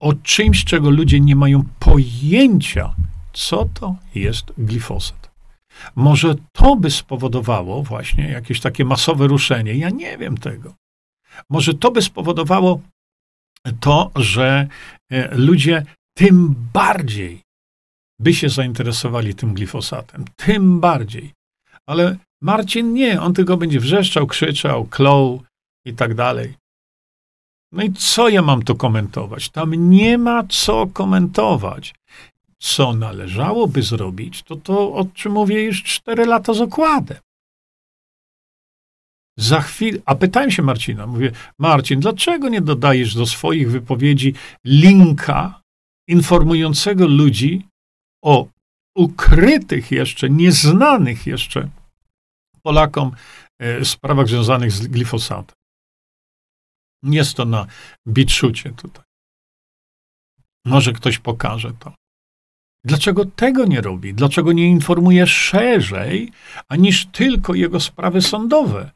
o czymś, czego ludzie nie mają pojęcia, co to jest glifosat. Może to by spowodowało właśnie jakieś takie masowe ruszenie. Ja nie wiem tego. Może to by spowodowało to, że e, ludzie tym bardziej by się zainteresowali tym glifosatem. Tym bardziej. Ale Marcin nie, on tylko będzie wrzeszczał, krzyczał, klął i tak dalej. No i co ja mam tu komentować? Tam nie ma co komentować. Co należałoby zrobić, to to, o czym mówię już cztery lata z okładem. Za chwilę, a pytałem się Marcina, mówię, Marcin, dlaczego nie dodajesz do swoich wypowiedzi linka informującego ludzi o ukrytych jeszcze, nieznanych jeszcze Polakom e, sprawach związanych z glifosatem? Jest to na bitszucie tutaj. Może ktoś pokaże to. Dlaczego tego nie robi? Dlaczego nie informuje szerzej, aniż tylko jego sprawy sądowe?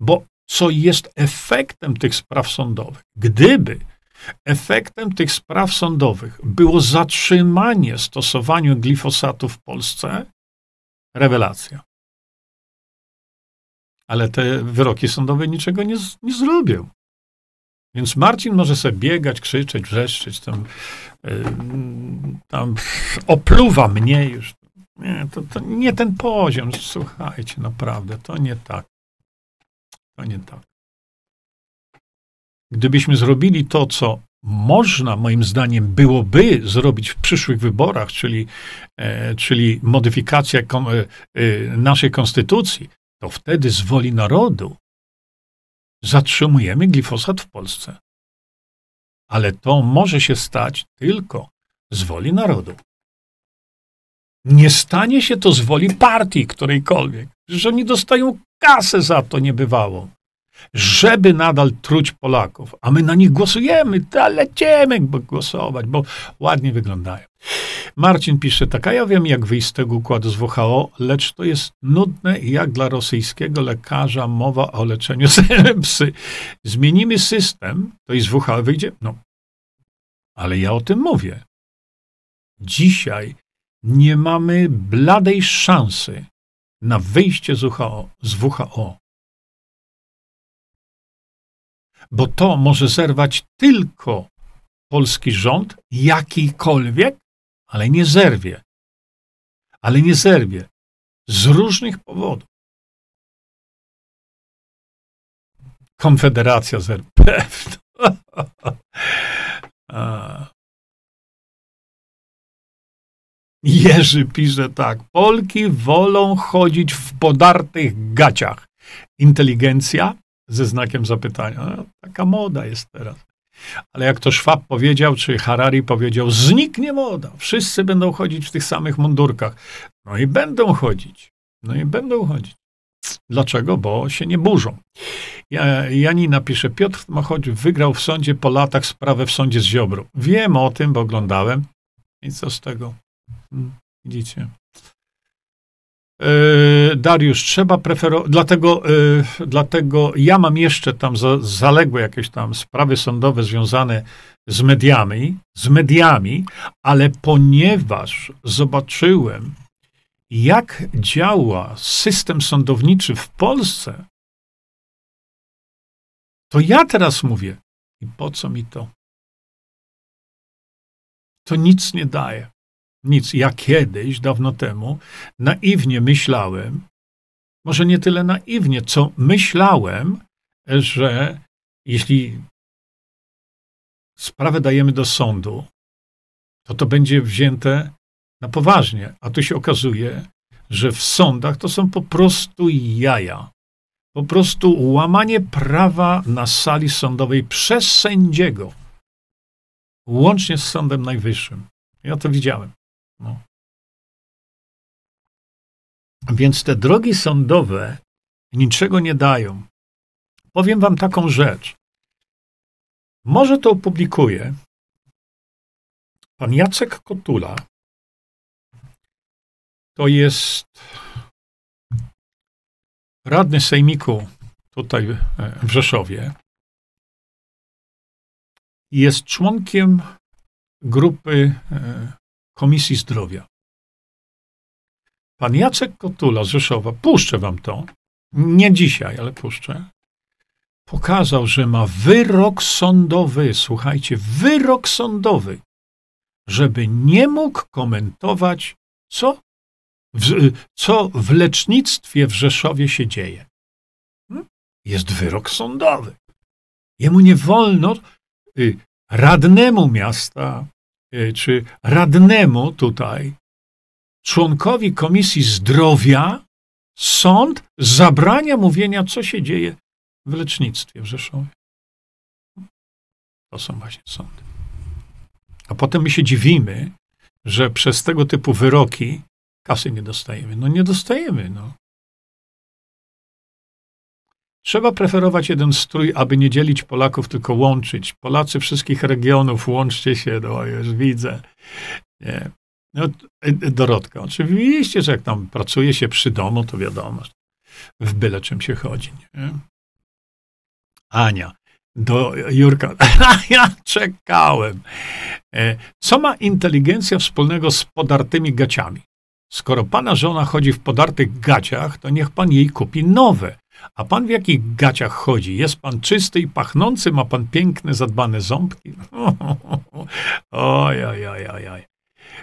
Bo co jest efektem tych spraw sądowych. Gdyby efektem tych spraw sądowych było zatrzymanie stosowania glifosatu w Polsce, rewelacja. Ale te wyroki sądowe niczego nie, nie zrobią. Więc Marcin może sobie biegać, krzyczeć, wrzeszczeć, tam, yy, tam opluwa mnie już. Nie, to, to nie ten poziom. Słuchajcie, naprawdę, to nie tak. To nie tak. Gdybyśmy zrobili to, co można, moim zdaniem, byłoby zrobić w przyszłych wyborach, czyli, e, czyli modyfikacja e, e, naszej konstytucji, to wtedy z woli narodu zatrzymujemy glifosat w Polsce. Ale to może się stać tylko z woli narodu. Nie stanie się to z woli partii którejkolwiek. że oni dostają kasę za to niebywałą. Żeby nadal truć Polaków, a my na nich głosujemy, to lecimy głosować, bo ładnie wyglądają. Marcin pisze, tak, a ja wiem, jak wyjść z tego układu z WHO, lecz to jest nudne jak dla rosyjskiego lekarza mowa o leczeniu psy. Zmienimy system, to i z WHO wyjdzie? No, ale ja o tym mówię. Dzisiaj nie mamy bladej szansy na wyjście z WHO. Z WHO. Bo to może zerwać tylko polski rząd, jakikolwiek, ale nie zerwie. Ale nie zerwie. Z różnych powodów. Konfederacja zerwie. Pewno. Jerzy pisze tak. Polki wolą chodzić w podartych gaciach. Inteligencja ze znakiem zapytania. No, taka moda jest teraz. Ale jak to Schwab powiedział, czy Harari powiedział, zniknie moda. Wszyscy będą chodzić w tych samych mundurkach. No i będą chodzić. No i będą chodzić. Dlaczego? Bo się nie burzą. Janina pisze, Piotr Machodź wygrał w sądzie po latach sprawę w sądzie z Ziobro. Wiem o tym, bo oglądałem. I co z tego? Hmm, widzicie? E, Dariusz, trzeba preferować, dlatego, e, dlatego ja mam jeszcze tam za, zaległe jakieś tam sprawy sądowe związane z mediami, z mediami, ale ponieważ zobaczyłem, jak działa system sądowniczy w Polsce, to ja teraz mówię, i po co mi to? To nic nie daje. Nic. Ja kiedyś, dawno temu, naiwnie myślałem, może nie tyle naiwnie, co myślałem, że jeśli sprawę dajemy do sądu, to to będzie wzięte na poważnie. A tu się okazuje, że w sądach to są po prostu jaja. Po prostu łamanie prawa na sali sądowej przez sędziego, łącznie z Sądem Najwyższym. Ja to widziałem. No. Więc te drogi sądowe niczego nie dają. Powiem wam taką rzecz. Może to opublikuję. Pan Jacek Kotula to jest radny sejmiku tutaj w Rzeszowie. Jest członkiem grupy e, Komisji Zdrowia. Pan Jacek Kotula z Rzeszowa, puszczę wam to, nie dzisiaj, ale puszczę, pokazał, że ma wyrok sądowy, słuchajcie, wyrok sądowy, żeby nie mógł komentować, co w, co w lecznictwie w Rzeszowie się dzieje. Hmm? Jest wyrok sądowy. Jemu nie wolno y, radnemu miasta, czy radnemu tutaj, członkowi Komisji Zdrowia, sąd zabrania mówienia, co się dzieje w lecznictwie w Rzeszowie. To są właśnie sądy. A potem my się dziwimy, że przez tego typu wyroki kasy nie dostajemy. No nie dostajemy, no. Trzeba preferować jeden strój, aby nie dzielić Polaków, tylko łączyć. Polacy wszystkich regionów, łączcie się, no już widzę. Nie. No, Dorotka, oczywiście, że jak tam pracuje się przy domu, to wiadomo, w byle czym się chodzi. Nie? Ania, do Jurka. ja czekałem. E, co ma inteligencja wspólnego z podartymi gaciami? Skoro pana żona chodzi w podartych gaciach, to niech pan jej kupi nowe. A pan w jakich gaciach chodzi? Jest pan czysty i pachnący? Ma pan piękne, zadbane ząbki? oj, oj, oj, oj, oj.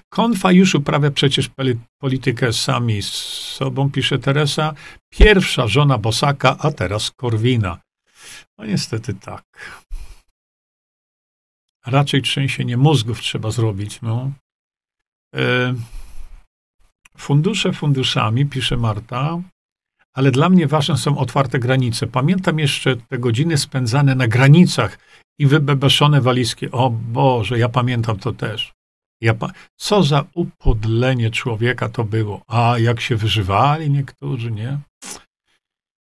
Konfa już uprawia przecież politykę sami z sobą, pisze Teresa. Pierwsza żona Bosaka, a teraz Korwina. No niestety tak. Raczej trzęsienie mózgów trzeba zrobić. No. E, fundusze funduszami, pisze Marta, ale dla mnie ważne są otwarte granice. Pamiętam jeszcze te godziny spędzane na granicach i wybebeszone walizki. O Boże, ja pamiętam to też. Ja pa... Co za upodlenie człowieka to było. A jak się wyżywali niektórzy, nie?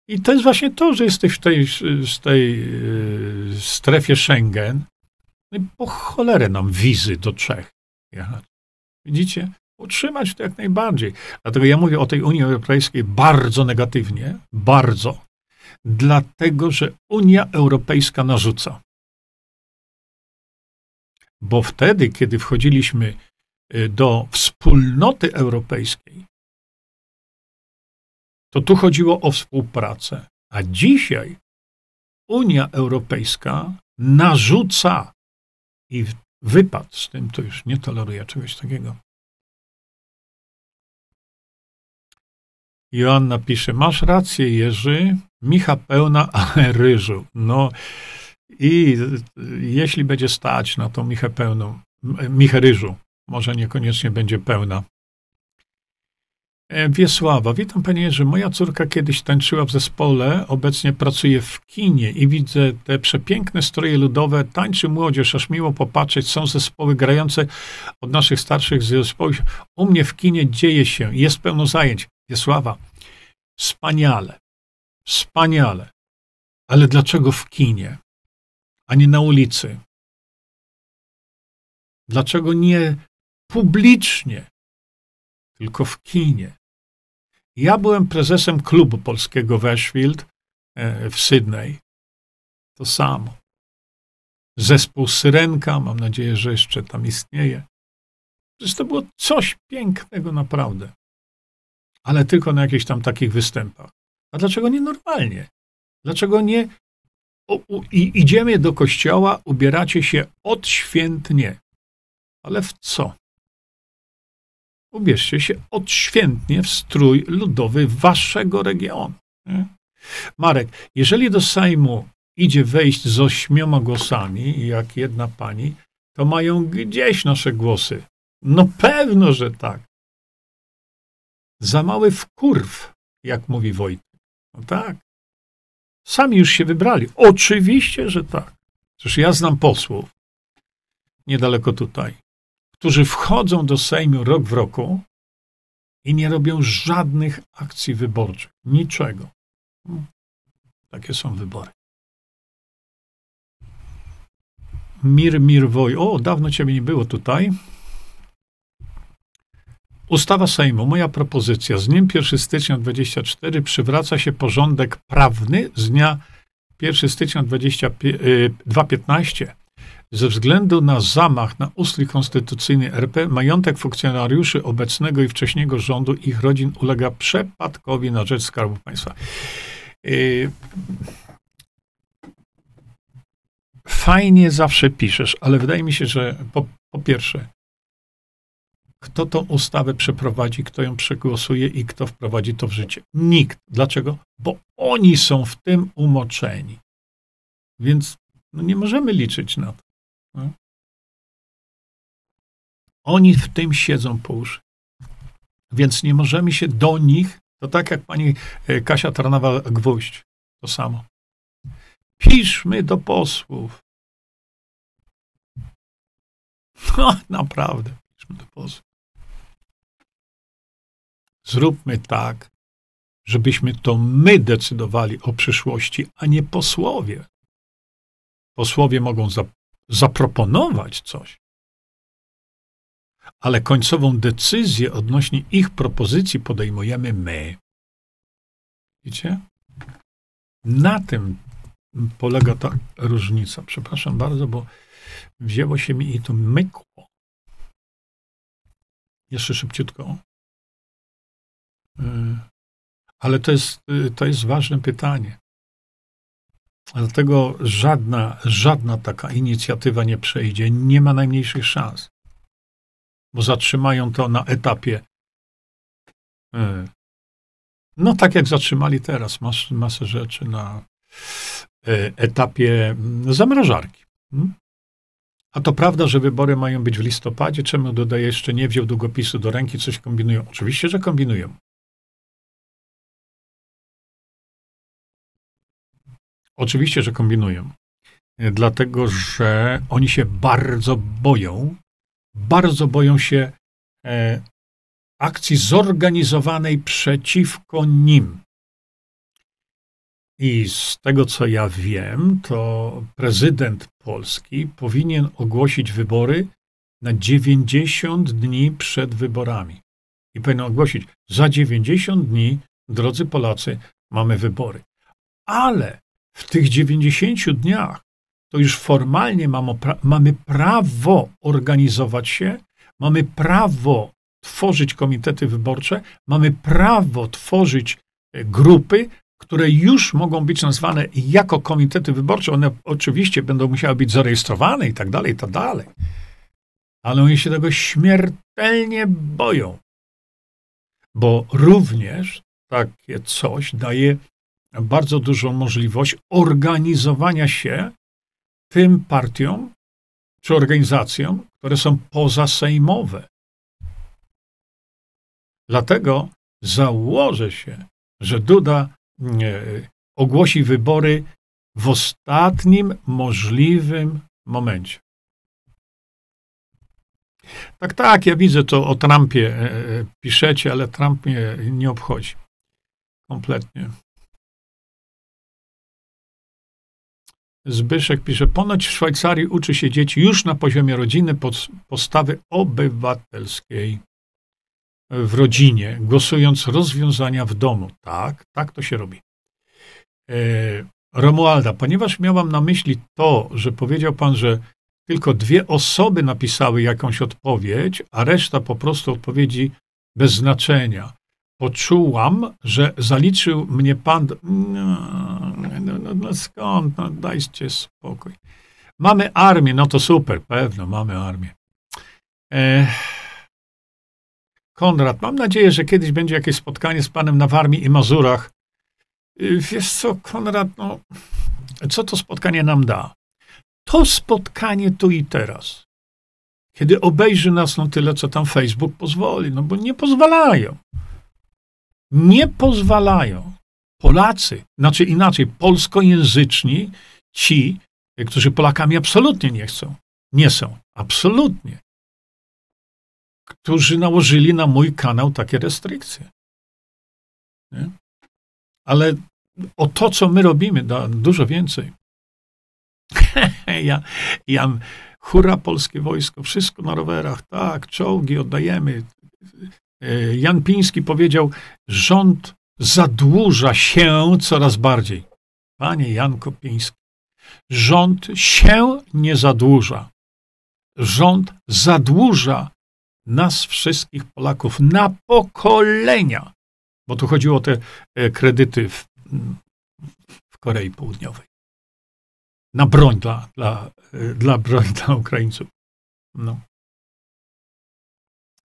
I to jest właśnie to, że jesteś w tej, w tej yy, strefie Schengen. No i po cholerę nam wizy do Czech jechać. Widzicie? Utrzymać to jak najbardziej. Dlatego ja mówię o tej Unii Europejskiej bardzo negatywnie, bardzo, dlatego że Unia Europejska narzuca. Bo wtedy, kiedy wchodziliśmy y, do wspólnoty europejskiej, to tu chodziło o współpracę. A dzisiaj Unia Europejska narzuca i wypad z tym to już nie toleruje czegoś takiego. Joanna pisze, masz rację Jerzy, Micha pełna, ale ryżu. No i jeśli będzie stać na tą Michę pełną, Michę ryżu, może niekoniecznie będzie pełna. E, Wiesława, witam panie Jerzy. Moja córka kiedyś tańczyła w zespole, obecnie pracuje w kinie i widzę te przepiękne stroje ludowe, tańczy młodzież, aż miło popatrzeć. Są zespoły grające od naszych starszych zespołów. U mnie w kinie dzieje się, jest pełno zajęć. Wiesława, wspaniale, wspaniale. Ale dlaczego w kinie, a nie na ulicy? Dlaczego nie publicznie, tylko w kinie? Ja byłem prezesem klubu polskiego Westfield e, w Sydney. To samo. Zespół Syrenka, mam nadzieję, że jeszcze tam istnieje. Przecież to było coś pięknego naprawdę ale tylko na jakichś tam takich występach. A dlaczego nie normalnie? Dlaczego nie u, u, i idziemy do kościoła, ubieracie się odświętnie? Ale w co? Ubierzcie się odświętnie w strój ludowy waszego regionu. Nie? Marek, jeżeli do Sejmu idzie wejść z ośmioma głosami, jak jedna pani, to mają gdzieś nasze głosy. No pewno, że tak. Za mały wkurw, jak mówi Wojtek. No tak. Sami już się wybrali. Oczywiście, że tak. Przecież ja znam posłów, niedaleko tutaj, którzy wchodzą do Sejmu rok w roku i nie robią żadnych akcji wyborczych. Niczego. Hmm. Takie są wybory. Mir, mir, woj. O, dawno ciebie nie było tutaj. Ustawa Sejmu, moja propozycja. Z dniem 1 stycznia 24 przywraca się porządek prawny z dnia 1 stycznia 2015 ze względu na zamach na ustrój konstytucyjny RP, majątek funkcjonariuszy obecnego i wcześniejszego rządu ich rodzin ulega przepadkowi na rzecz Skarbu Państwa. Y, fajnie zawsze piszesz, ale wydaje mi się, że po, po pierwsze, kto tą ustawę przeprowadzi, kto ją przegłosuje i kto wprowadzi to w życie? Nikt. Dlaczego? Bo oni są w tym umoczeni. Więc no nie możemy liczyć na to. No. Oni w tym siedzą po uszy. Więc nie możemy się do nich, to tak jak pani e, Kasia Tarnawa-Gwóźdź, to samo. Piszmy do posłów. No, naprawdę, piszmy do posłów. Zróbmy tak, żebyśmy to my decydowali o przyszłości, a nie posłowie. Posłowie mogą zaproponować coś, ale końcową decyzję odnośnie ich propozycji podejmujemy my. Widzicie? Na tym polega ta różnica? Przepraszam bardzo, bo wzięło się mi i to mykło. Jeszcze szybciutko. Y, ale to jest, y, to jest ważne pytanie. Dlatego żadna, żadna taka inicjatywa nie przejdzie. Nie ma najmniejszych szans. Bo zatrzymają to na etapie. Y, no, tak jak zatrzymali teraz mas, masę rzeczy na etapie mm, zamrażarki. Hmm? A to prawda, że wybory mają być w listopadzie? Czemu dodaje jeszcze nie wziął długopisu do ręki, coś kombinują? Oczywiście, że kombinują. Oczywiście, że kombinują. Dlatego, że oni się bardzo boją, bardzo boją się e, akcji zorganizowanej przeciwko nim. I z tego, co ja wiem, to prezydent Polski powinien ogłosić wybory na 90 dni przed wyborami. I powinien ogłosić, za 90 dni, drodzy Polacy, mamy wybory. Ale w tych 90 dniach to już formalnie mamy prawo organizować się, mamy prawo tworzyć komitety wyborcze, mamy prawo tworzyć e, grupy, które już mogą być nazwane jako komitety wyborcze. One oczywiście będą musiały być zarejestrowane i tak dalej, i tak dalej. Ale oni się tego śmiertelnie boją. Bo również takie coś daje bardzo dużą możliwość organizowania się tym partiom czy organizacjom, które są pozasejmowe. Dlatego założę się, że Duda ogłosi wybory w ostatnim możliwym momencie. Tak, tak, ja widzę to o Trumpie e, e, piszecie, ale Trump mnie nie obchodzi. Kompletnie. Zbyszek pisze, ponoć w Szwajcarii uczy się dzieci już na poziomie rodziny postawy obywatelskiej w rodzinie, głosując rozwiązania w domu. Tak, tak to się robi. E, Romualda, ponieważ miałam na myśli to, że powiedział pan, że tylko dwie osoby napisały jakąś odpowiedź, a reszta po prostu odpowiedzi bez znaczenia. Poczułam, że zaliczył mnie pan. No, no, no, no skąd? No, dajcie spokój. Mamy armię, no to super, pewno, mamy armię. Ech. Konrad, mam nadzieję, że kiedyś będzie jakieś spotkanie z panem na Warmii i Mazurach. Y, wiesz co, Konrad, no, co to spotkanie nam da? To spotkanie tu i teraz. Kiedy obejrzy nas no tyle, co tam Facebook pozwoli, no bo nie pozwalają. Nie pozwalają. Polacy, znaczy inaczej, polskojęzyczni, ci, którzy Polakami absolutnie nie chcą, nie są, absolutnie którzy nałożyli na mój kanał takie restrykcje. Nie? Ale o to, co my robimy, da dużo więcej. ja, ja, hura polskie wojsko, wszystko na rowerach, tak, czołgi oddajemy. E, Jan Piński powiedział, rząd zadłuża się coraz bardziej. Panie Janko Piński, rząd się nie zadłuża. Rząd zadłuża nas wszystkich Polaków na pokolenia, bo tu chodziło o te e, kredyty w, w Korei Południowej. Na broń dla, dla, e, dla, broń dla Ukraińców. No.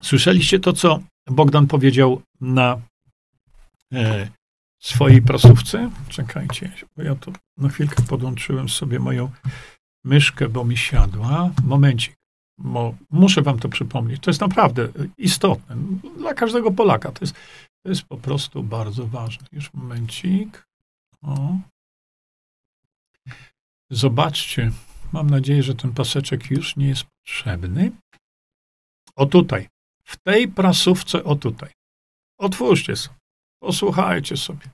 Słyszeliście to, co Bogdan powiedział na e, swojej prasówce? Czekajcie, bo ja to na chwilkę podłączyłem sobie moją myszkę, bo mi siadła. Momencik bo muszę wam to przypomnieć. To jest naprawdę istotne. Dla każdego Polaka to jest, to jest po prostu bardzo ważne. Już momencik. O. Zobaczcie. Mam nadzieję, że ten paseczek już nie jest potrzebny. O tutaj. W tej prasówce, o tutaj. Otwórzcie sobie. Posłuchajcie sobie.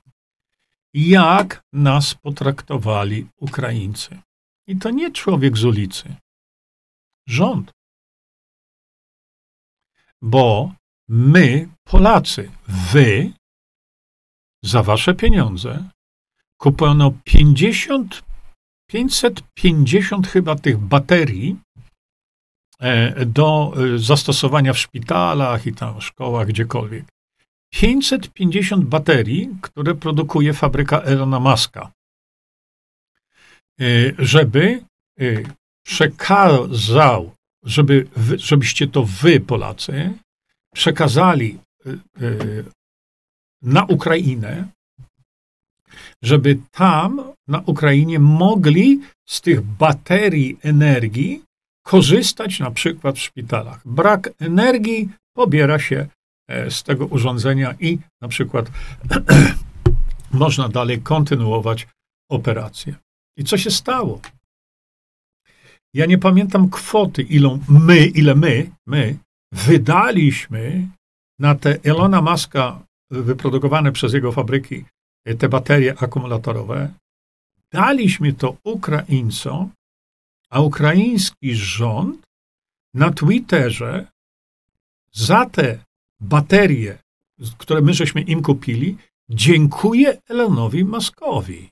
Jak nas potraktowali Ukraińcy. I to nie człowiek z ulicy. Rząd bo my, Polacy, wy, za wasze pieniądze kupiono 50 550 chyba tych baterii do e, zastosowania w szpitalach i tam szkołach, gdziekolwiek. 550 baterii, które produkuje fabryka Elona Muska, e, żeby przekazał, żeby, żebyście to wy, Polacy, przekazali na Ukrainę, żeby tam na Ukrainie mogli z tych baterii energii korzystać na przykład w szpitalach. Brak energii pobiera się e, z tego urządzenia i na przykład można dalej kontynuować operację. I co się stało? Ja nie pamiętam kwoty, ilą my, ile my, my wydaliśmy na te Elona Muska wyprodukowane przez jego fabryki te baterie akumulatorowe, daliśmy to Ukraińcom, a ukraiński rząd na Twitterze za te baterie, które my żeśmy im kupili, dziękuję Elonowi Muskowi.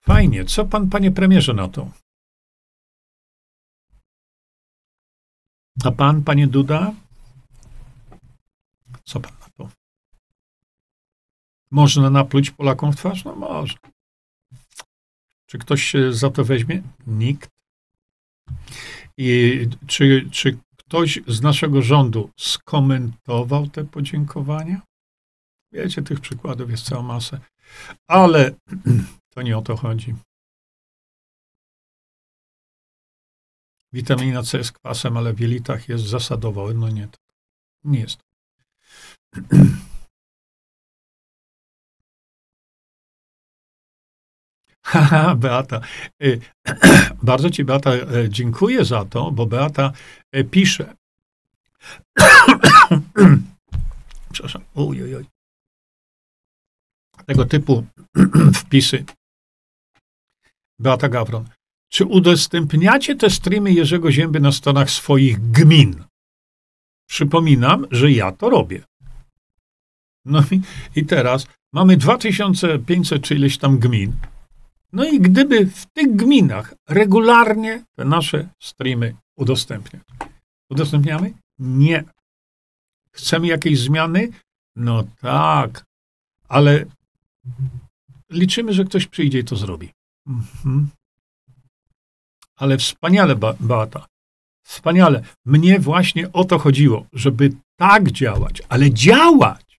Fajnie. Co pan, panie premierze, na to? A pan, panie Duda? Co pan? Można napluć Polakom w twarz? No może. Czy ktoś się za to weźmie? Nikt. I czy, czy ktoś z naszego rządu skomentował te podziękowania? Wiecie, tych przykładów jest cała masa. Ale to nie o to chodzi. Witamina C jest kwasem, ale w jelitach jest zasadowo. No nie, nie jest. Haha, Beata. Y, bardzo Ci, Beata, e, dziękuję za to, bo Beata e, pisze. Przepraszam. Uj, uj, uj. Tego typu wpisy. Beata Gawron. Czy udostępniacie te streamy Jerzego Zięby na stronach swoich gmin? Przypominam, że ja to robię. No i, i teraz mamy 2500 czy ileś tam gmin. No i gdyby w tych gminach regularnie te nasze streamy udostępniać. Udostępniamy? Nie. Chcemy jakiejś zmiany? No tak, ale liczymy, że ktoś przyjdzie i to zrobi. Mhm. Ale wspaniale, Beata. Wspaniale. Mnie właśnie o to chodziło, żeby tak działać, ale działać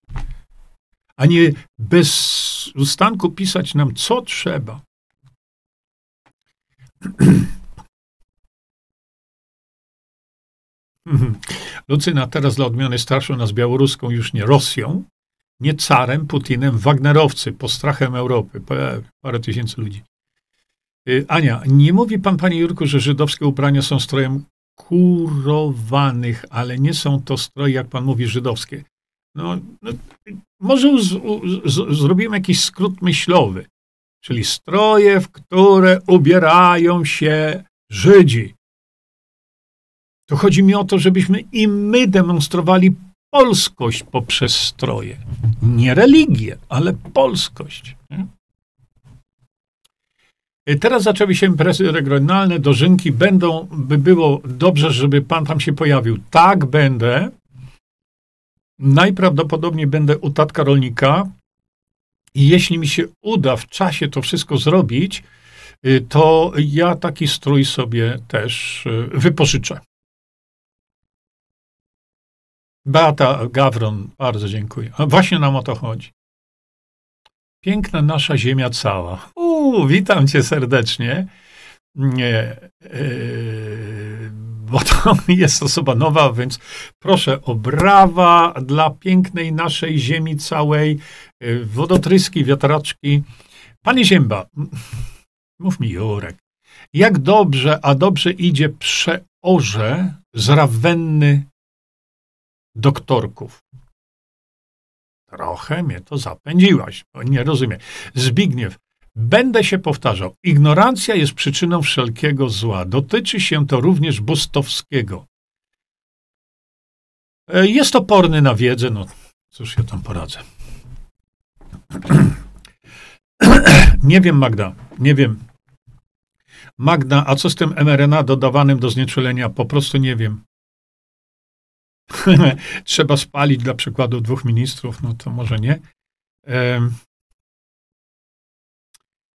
a nie bez ustanku pisać nam, co trzeba. Lucyna teraz dla odmiany starszą nas białoruską, już nie Rosją, nie carem, Putinem, Wagnerowcy, postrachem Europy. Parę tysięcy ludzi. Y, Ania, nie mówi pan, panie Jurku, że żydowskie ubrania są strojem kurowanych, ale nie są to stroje, jak pan mówi, żydowskie. No, no może z, z, zrobimy jakiś skrót myślowy, czyli stroje, w które ubierają się Żydzi. To chodzi mi o to, żebyśmy i my demonstrowali polskość poprzez stroje. Nie religię, ale polskość. Teraz zaczęły się imprezy regionalne, dożynki. Będą, by było dobrze, żeby pan tam się pojawił. Tak, będę. Najprawdopodobniej będę u tatka rolnika i jeśli mi się uda w czasie to wszystko zrobić, y, to ja taki strój sobie też y, wypożyczę. Beata Gawron, bardzo dziękuję. Właśnie nam o to chodzi. Piękna nasza ziemia cała. Uuu, witam cię serdecznie. Nie, yy, bo to jest osoba nowa, więc proszę o brawa dla pięknej naszej ziemi całej, y, wodotryski, wiatraczki. Panie Zięba, mów mi Jurek, jak dobrze, a dobrze idzie przeorze z rawenny doktorków. Trochę mnie to zapędziłaś, nie rozumiem. Zbigniew, Będę się powtarzał. Ignorancja jest przyczyną wszelkiego zła. Dotyczy się to również Bustowskiego. E, jest oporny na wiedzę, no cóż ja tam poradzę. nie wiem, Magda, nie wiem. Magda, a co z tym mRNA dodawanym do znieczulenia? Po prostu nie wiem. Trzeba spalić dla przykładu dwóch ministrów, no to może nie.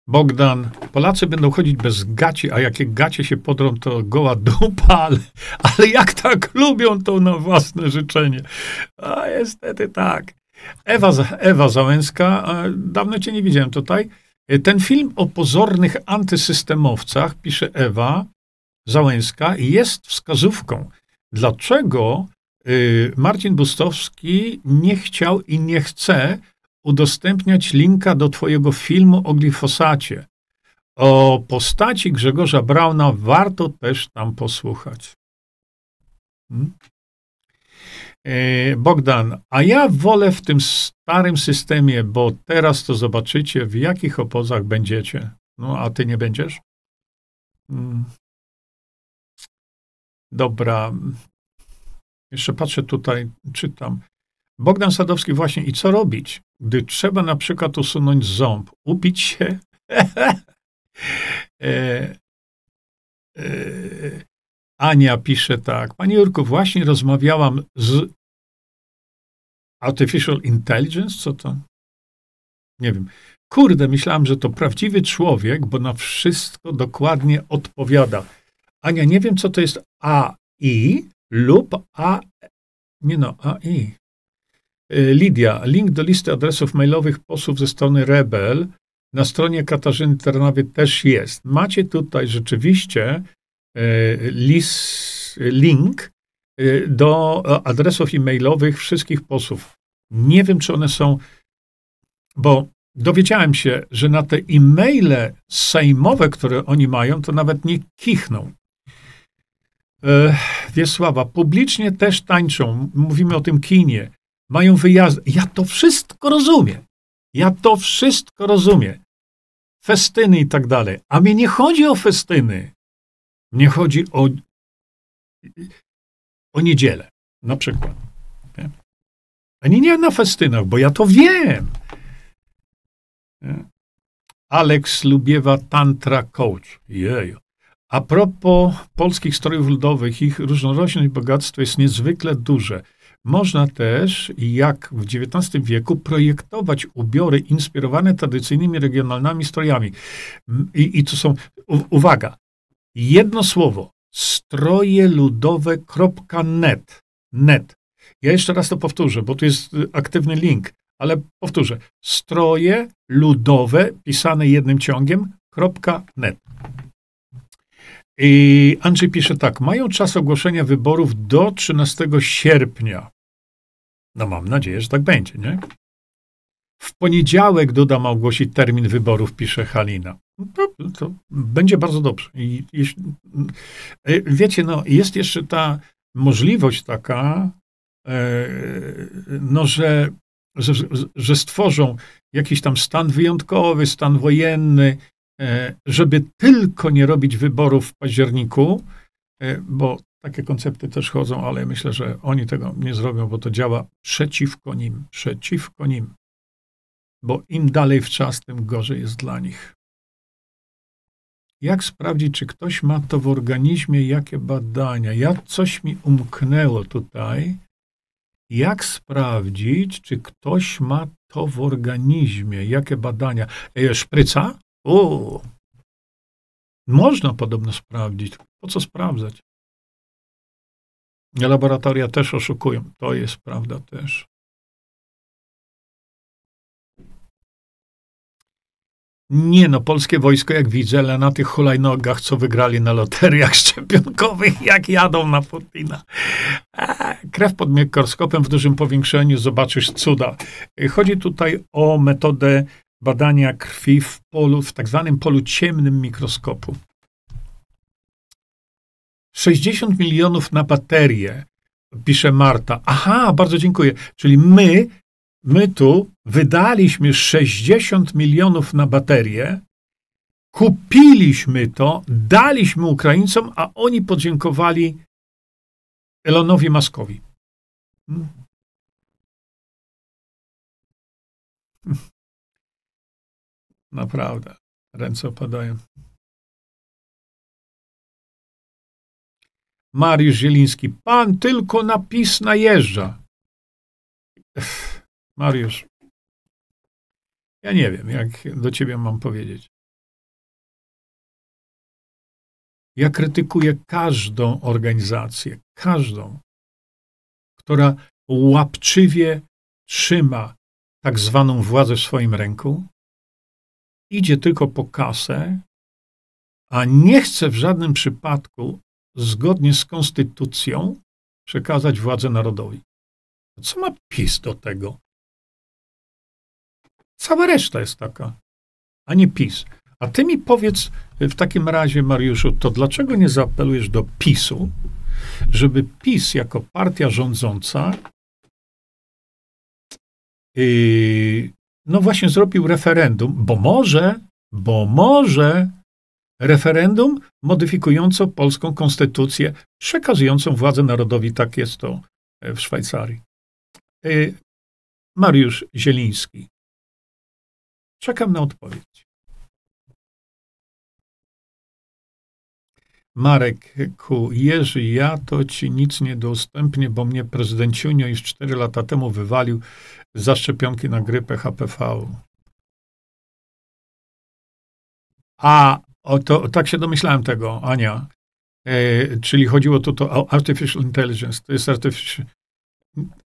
Bogdan, Polacy będą chodzić bez gaci, a jakie gacie się podrą, to goła dupa, ale, ale jak tak lubią to na własne życzenie. A niestety tak. Ewa, Ewa Załęska, dawno cię nie widziałem tutaj. Ten film o pozornych antysystemowcach, pisze Ewa Załęska, jest wskazówką, dlaczego y, Marcin Bustowski nie chciał i nie chce udostępniać linka do Twojego filmu o glifosacie. O postaci Grzegorza Brauna warto też tam posłuchać. Hmm? E, Bogdan, a ja wolę w tym starym systemie, bo teraz to zobaczycie, w jakich obozach będziecie. No, a ty nie będziesz? Hmm. Dobra. Jeszcze patrzę tutaj, czytam. Bogdan Sadowski właśnie i co robić, gdy trzeba na przykład usunąć ząb, upić się? e, e, Ania pisze tak. Panie Jurku, właśnie rozmawiałam z Artificial Intelligence? Co to? Nie wiem. Kurde, myślałam, że to prawdziwy człowiek, bo na wszystko dokładnie odpowiada. Ania, nie wiem, co to jest AI lub A. Nie no, AI. Y, Lidia, link do listy adresów mailowych posłów ze strony Rebel na stronie Katarzyny Ternawy też jest. Macie tutaj rzeczywiście list, link y, do adresów e-mailowych wszystkich posłów. Nie wiem, czy one są, bo dowiedziałem się, że na te e-maile sejmowe, które oni mają, to nawet nie kichną. Wiesława, publicznie też tańczą. Mówimy o tym kinie mają wyjazdy. Ja to wszystko rozumiem. Ja to wszystko rozumiem. Festyny i tak dalej. A mnie nie chodzi o festyny. Mnie chodzi o, o niedzielę, na przykład. Nie? Ani nie na festynach, bo ja to wiem. Nie? Alex Lubiewa Tantra Coach. Jeju. A propos polskich strojów ludowych, ich różnorodność i bogactwo jest niezwykle duże. Można też, jak w XIX wieku, projektować ubiory inspirowane tradycyjnymi regionalnymi strojami. I, i to są, u, uwaga, jedno słowo, strojeludowe.net. Net. Ja jeszcze raz to powtórzę, bo tu jest y, aktywny link, ale powtórzę. Stroje ludowe, pisane jednym ciągiem, .net. I Andrzej pisze tak. Mają czas ogłoszenia wyborów do 13 sierpnia. No mam nadzieję, że tak będzie, nie? W poniedziałek Duda ma ogłosić termin wyborów, pisze Halina. No to, to będzie bardzo dobrze. I, e, wiecie, no, jest jeszcze ta możliwość taka, e, no, że, że, że stworzą jakiś tam stan wyjątkowy, stan wojenny, e, żeby tylko nie robić wyborów w październiku, bo takie koncepty też chodzą, ale myślę, że oni tego nie zrobią, bo to działa przeciwko nim, przeciwko nim. Bo im dalej w czas, tym gorzej jest dla nich. Jak sprawdzić, czy ktoś ma to w organizmie, jakie badania? Ja coś mi umknęło tutaj. Jak sprawdzić, czy ktoś ma to w organizmie? Jakie badania? E, szpryca? O! Można podobno sprawdzić. Po co sprawdzać? Laboratoria też oszukują. To jest prawda też. Nie no, polskie wojsko, jak widzę, ale na tych hulajnogach, co wygrali na loteriach szczepionkowych, jak jadą na Putina. Krew pod mikroskopem w dużym powiększeniu, zobaczysz cuda. Chodzi tutaj o metodę badania krwi w polu, w tak zwanym polu ciemnym mikroskopu. 60 milionów na baterię, pisze Marta. Aha, bardzo dziękuję. Czyli my, my tu wydaliśmy 60 milionów na baterię, kupiliśmy to, daliśmy Ukraińcom, a oni podziękowali Elonowi Maskowi. Hmm. Naprawdę. Ręce opadają. Mariusz Zieliński. Pan tylko napis najeżdża. Mariusz, ja nie wiem, jak do ciebie mam powiedzieć. Ja krytykuję każdą organizację, każdą, która łapczywie trzyma tak zwaną władzę w swoim ręku, idzie tylko po kasę, a nie chce w żadnym przypadku, zgodnie z konstytucją, przekazać władzę narodowi. Co ma PiS do tego? Cała reszta jest taka, a nie PiS. A ty mi powiedz w takim razie, Mariuszu, to dlaczego nie zaapelujesz do PiSu, żeby PiS jako partia rządząca yy, no właśnie zrobił referendum, bo może, bo może referendum modyfikujące polską konstytucję, przekazującą władzę narodowi, tak jest to w Szwajcarii. Yy, Mariusz Zieliński. Czekam na odpowiedź. Marek Ku, Jerzy, ja to ci nic nie udostępnię, bo mnie prezydent Ciunio już 4 lata temu wywalił za szczepionki na grypę HPV. A, o to, tak się domyślałem tego, Ania. E, czyli chodziło tu to o artificial intelligence. To jest artificial,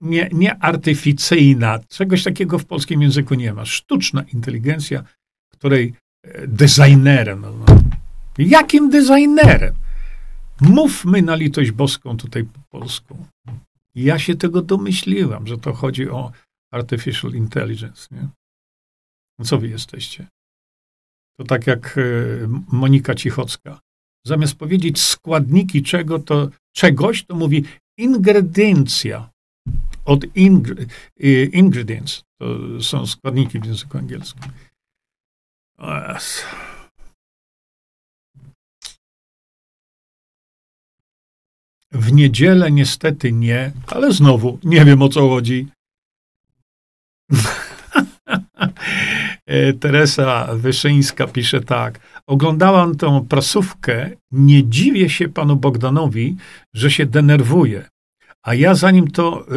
nie, nie artyficyjna. Czegoś takiego w polskim języku nie ma. Sztuczna inteligencja, której e, designerem, no, no Jakim designerem? Mówmy na litość boską tutaj po polsku. Ja się tego domyśliłam, że to chodzi o artificial intelligence. Nie? Co wy jesteście? To tak jak e, Monika Cichocka. Zamiast powiedzieć składniki czego to, czegoś, to mówi ingrediencja. Od ingre, ingredients. To są składniki w języku angielskim. Yes. W niedzielę niestety nie, ale znowu nie wiem o co chodzi. E, Teresa Wyszyńska pisze tak. Oglądałam tą prasówkę. Nie dziwię się panu Bogdanowi, że się denerwuje. A ja zanim to, e,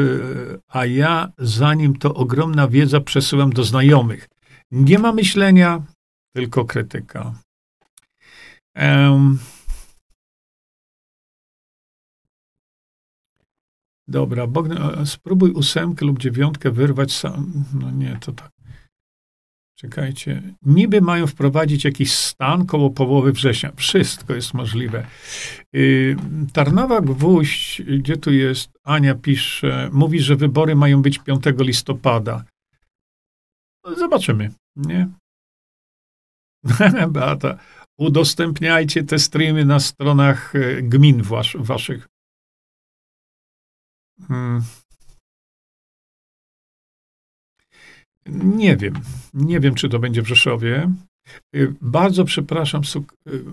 a ja zanim to ogromna wiedza przesyłam do znajomych. Nie ma myślenia, tylko krytyka. Um, Dobra, Bogdan, spróbuj ósemkę lub dziewiątkę wyrwać sam. No nie, to tak. Czekajcie. Niby mają wprowadzić jakiś stan koło połowy września. Wszystko jest możliwe. Yy, Tarnowa Gwóźdź, gdzie tu jest? Ania pisze, mówi, że wybory mają być 5 listopada. Zobaczymy, nie? Beata, udostępniajcie te streamy na stronach e, gmin was, waszych. Hmm. Nie wiem. Nie wiem, czy to będzie w Rzeszowie. Y, bardzo przepraszam, y,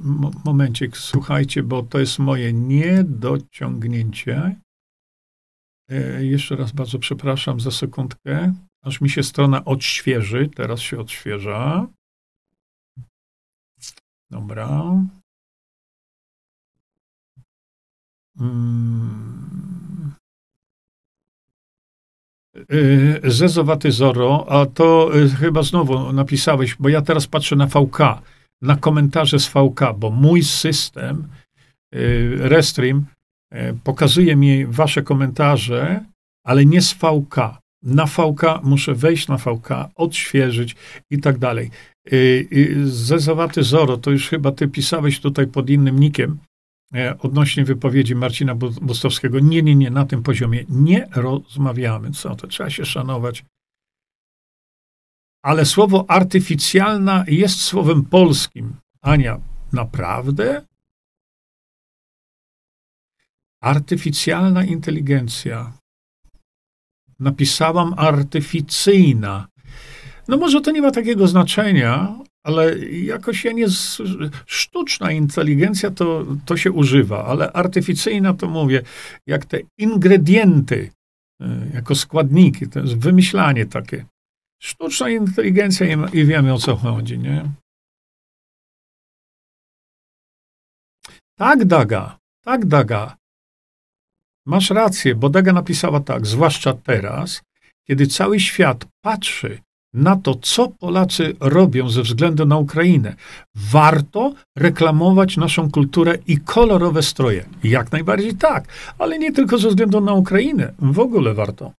momencik, słuchajcie, bo to jest moje niedociągnięcie. Y, jeszcze raz bardzo przepraszam za sekundkę, aż mi się strona odświeży. Teraz się odświeża. Dobra. Hmm. Y, zezowaty Zoro, a to y, chyba znowu napisałeś, bo ja teraz patrzę na VK, na komentarze z VK, bo mój system y, Restream pokazuje mi wasze komentarze, ale nie z VK. Na VK muszę wejść na VK, odświeżyć i tak dalej. Zezowaty Zoro, to już chyba ty pisałeś tutaj pod innym nikiem, odnośnie wypowiedzi Marcina Bustowskiego. Nie, nie, nie, na tym poziomie nie rozmawiamy. Co, to trzeba się szanować. Ale słowo artyficjalna jest słowem polskim. Ania, naprawdę? Artyficjalna inteligencja. Napisałam artyficyjna. No może to nie ma takiego znaczenia, ale jakoś ja nie. Sztuczna inteligencja to, to się używa, ale artyficyjna to mówię, jak te ingredienty, e, jako składniki, to jest wymyślanie takie. Sztuczna inteligencja i, i wiemy o co chodzi, nie? Tak, Daga, tak, Daga. Masz rację, bo Daga napisała tak, zwłaszcza teraz, kiedy cały świat patrzy na to, co Polacy robią ze względu na Ukrainę. Warto reklamować naszą kulturę i kolorowe stroje. Jak najbardziej tak, ale nie tylko ze względu na Ukrainę. W ogóle warto.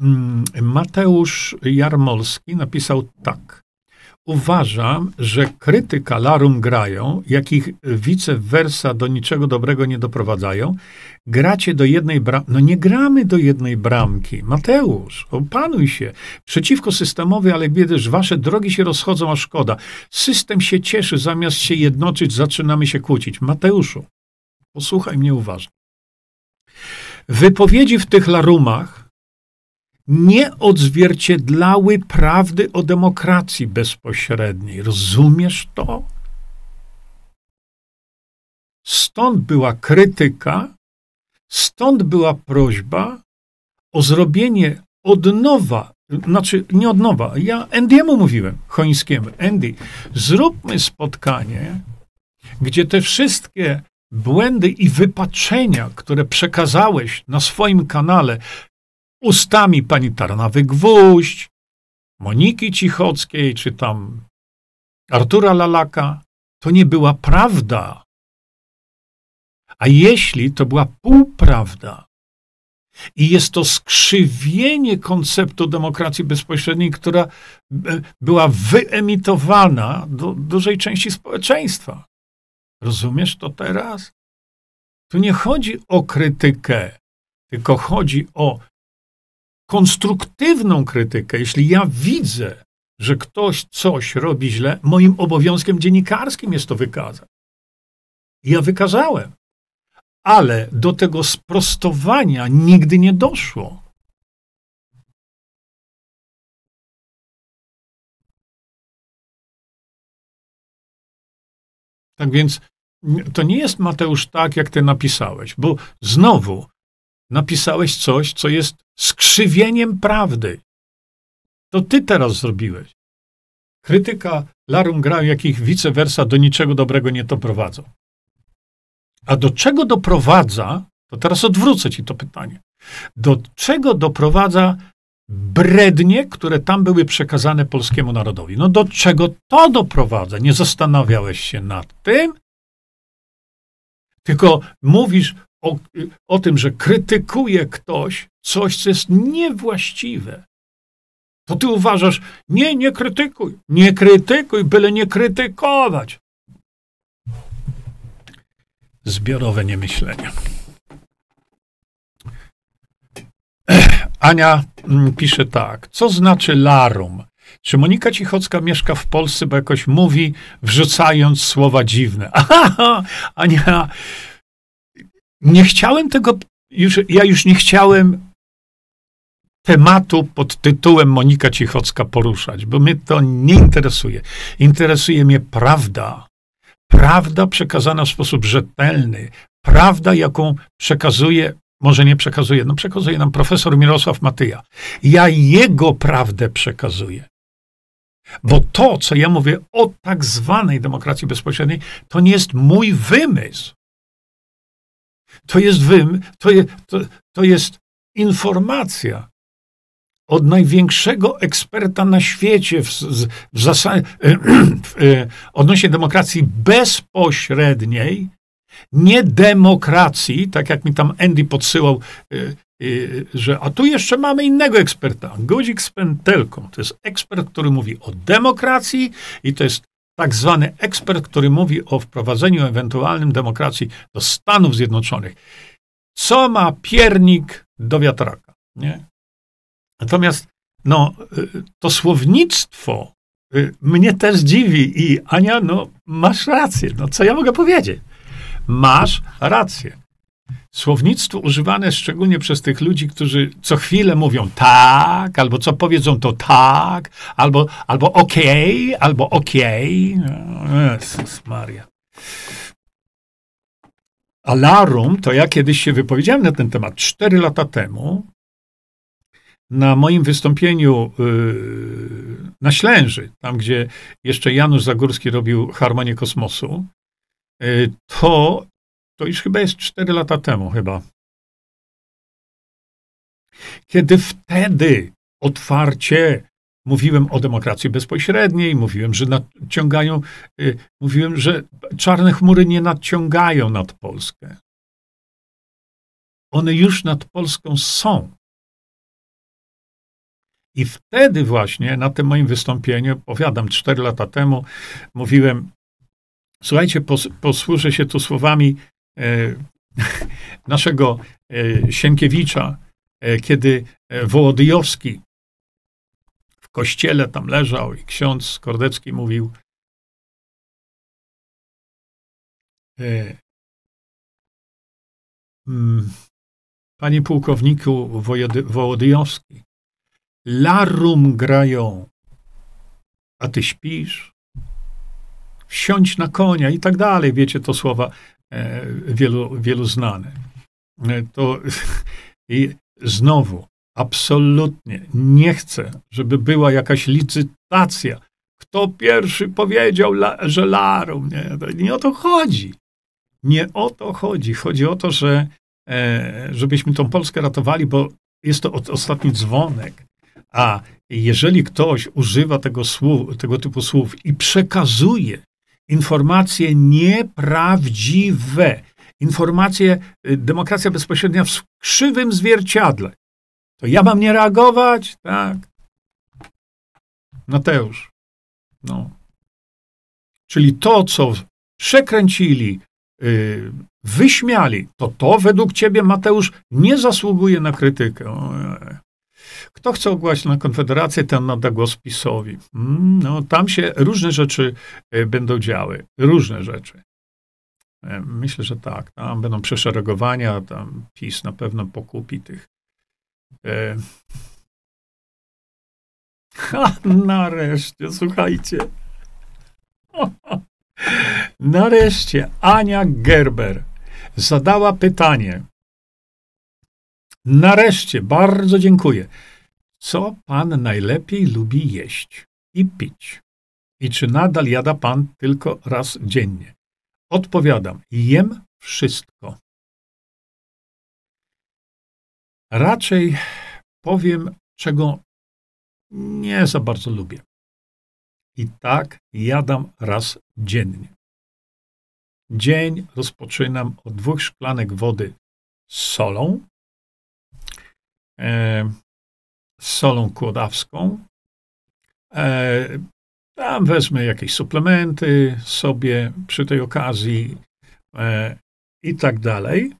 Mm, Mateusz Jarmolski napisał tak. Uważam, że krytyka larum grają, jakich vice versa do niczego dobrego nie doprowadzają. Gracie do jednej bramki. No nie gramy do jednej bramki. Mateusz, opanuj się. Przeciwko systemowi, ale biedysz, wasze drogi się rozchodzą, a szkoda. System się cieszy, zamiast się jednoczyć, zaczynamy się kłócić. Mateuszu, posłuchaj mnie uważnie. Wypowiedzi w tych larumach nie odzwierciedlały prawdy o demokracji bezpośredniej. Rozumiesz to? Stąd była krytyka, stąd była prośba o zrobienie od nowa, znaczy nie od nowa, ja Endiemu mówiłem, Chońskiemu, Andy, zróbmy spotkanie, gdzie te wszystkie błędy i wypaczenia, które przekazałeś na swoim kanale, ustami pani Tarnawy-Gwóźdź, Moniki Cichockiej, czy tam Artura Lalaka, to nie była prawda. A jeśli to była półprawda, i jest to skrzywienie konceptu demokracji bezpośredniej, która e, była wyemitowana do dużej części społeczeństwa. Rozumiesz to teraz? Tu nie chodzi o krytykę, tylko chodzi o konstruktywną krytykę, jeśli ja widzę, że ktoś coś robi źle, moim obowiązkiem dziennikarskim jest to wykazać. Ja wykazałem. Ale do tego sprostowania nigdy nie doszło. Tak więc to nie jest Mateusz tak, jak ty napisałeś, bo znowu napisałeś coś, co jest skrzywieniem prawdy. To ty teraz zrobiłeś. Krytyka larum graju, jakich vice versa do niczego dobrego nie doprowadzą. A do czego doprowadza, to teraz odwrócę ci to pytanie. Do czego doprowadza brednie, które tam były przekazane polskiemu narodowi? No do czego to doprowadza? Nie zastanawiałeś się nad tym? Tylko mówisz, o, o tym, że krytykuje ktoś coś, co jest niewłaściwe, to ty uważasz, nie, nie krytykuj, nie krytykuj, byle nie krytykować. Zbiorowe niemyślenie. Ania mm, pisze tak. Co znaczy larum? Czy Monika Cichocka mieszka w Polsce, bo jakoś mówi, wrzucając słowa dziwne? Aha, Ania, nie chciałem tego, już, ja już nie chciałem tematu pod tytułem Monika Cichocka poruszać, bo mnie to nie interesuje. Interesuje mnie prawda. Prawda przekazana w sposób rzetelny. Prawda, jaką przekazuje, może nie przekazuje, no przekazuje nam profesor Mirosław Matyja. Ja jego prawdę przekazuję. Bo to, co ja mówię o tak zwanej demokracji bezpośredniej, to nie jest mój wymysł. To jest wym, to, je, to, to jest informacja od największego eksperta na świecie w, w zasadzie, w, e, odnośnie demokracji bezpośredniej, nie demokracji, tak jak mi tam Andy podsyłał, e, e, że a tu jeszcze mamy innego eksperta. Guzik z pętelką. To jest ekspert, który mówi o demokracji i to jest tak zwany ekspert, który mówi o wprowadzeniu ewentualnym demokracji do Stanów Zjednoczonych. Co ma piernik do wiatraka? Nie? Natomiast no, y, to słownictwo y, mnie też dziwi i Ania, no masz rację. No co ja mogę powiedzieć? Masz rację. Słownictwo używane szczególnie przez tych ludzi, którzy co chwilę mówią tak, albo co powiedzą to tak, albo, albo okej, okay, albo okej. Okay. Jezus Maria. Alarum, to ja kiedyś się wypowiedziałem na ten temat cztery lata temu na moim wystąpieniu yy, na Ślęży, tam gdzie jeszcze Janusz Zagórski robił Harmonię Kosmosu, yy, to, to już chyba jest cztery lata temu chyba. Kiedy wtedy otwarcie mówiłem o demokracji bezpośredniej, mówiłem, że nadciągają, yy, mówiłem, że czarne chmury nie nadciągają nad Polskę. One już nad Polską są. I wtedy właśnie na tym moim wystąpieniu, powiadam, cztery lata temu, mówiłem, słuchajcie, pos, posłużę się tu słowami e, naszego e, Sienkiewicza, e, kiedy e, Wołodyjowski w kościele tam leżał i ksiądz Kordecki mówił, e, mm, Panie pułkowniku Wołodyjowski, larum grają, a ty śpisz. Wsiądź na konia i tak dalej. Wiecie, to słowa e, wielu, wielu znane. E, to i znowu, absolutnie nie chcę, żeby była jakaś licytacja. Kto pierwszy powiedział, że larum? Nie, nie o to chodzi. Nie o to chodzi. Chodzi o to, że e, żebyśmy tą Polskę ratowali, bo jest to ostatni dzwonek. A jeżeli ktoś używa tego, słów, tego typu słów i przekazuje informacje nieprawdziwe, informacje, y, demokracja bezpośrednia w krzywym zwierciadle, to ja mam nie reagować? Tak. Mateusz. No. Czyli to, co przekręcili, yy, wyśmiali, to to według ciebie, Mateusz, nie zasługuje na krytykę. Kto chce ogłaszać na Konfederację, ten nada głos PiSowi. Mm, no, tam się różne rzeczy e, będą działy. Różne rzeczy. E, myślę, że tak. Tam będą przeszeregowania, tam PiS na pewno pokupi tych. E... Ha, nareszcie, słuchajcie. Nareszcie Ania Gerber zadała pytanie. Nareszcie, bardzo dziękuję. Co pan najlepiej lubi jeść i pić? I czy nadal jada pan tylko raz dziennie? Odpowiadam, jem wszystko. Raczej powiem, czego nie za bardzo lubię. I tak jadam raz dziennie. Dzień rozpoczynam od dwóch szklanek wody z solą, e, z solą kłodawską. E, tam wezmę jakieś suplementy sobie przy tej okazji e, i tak dalej.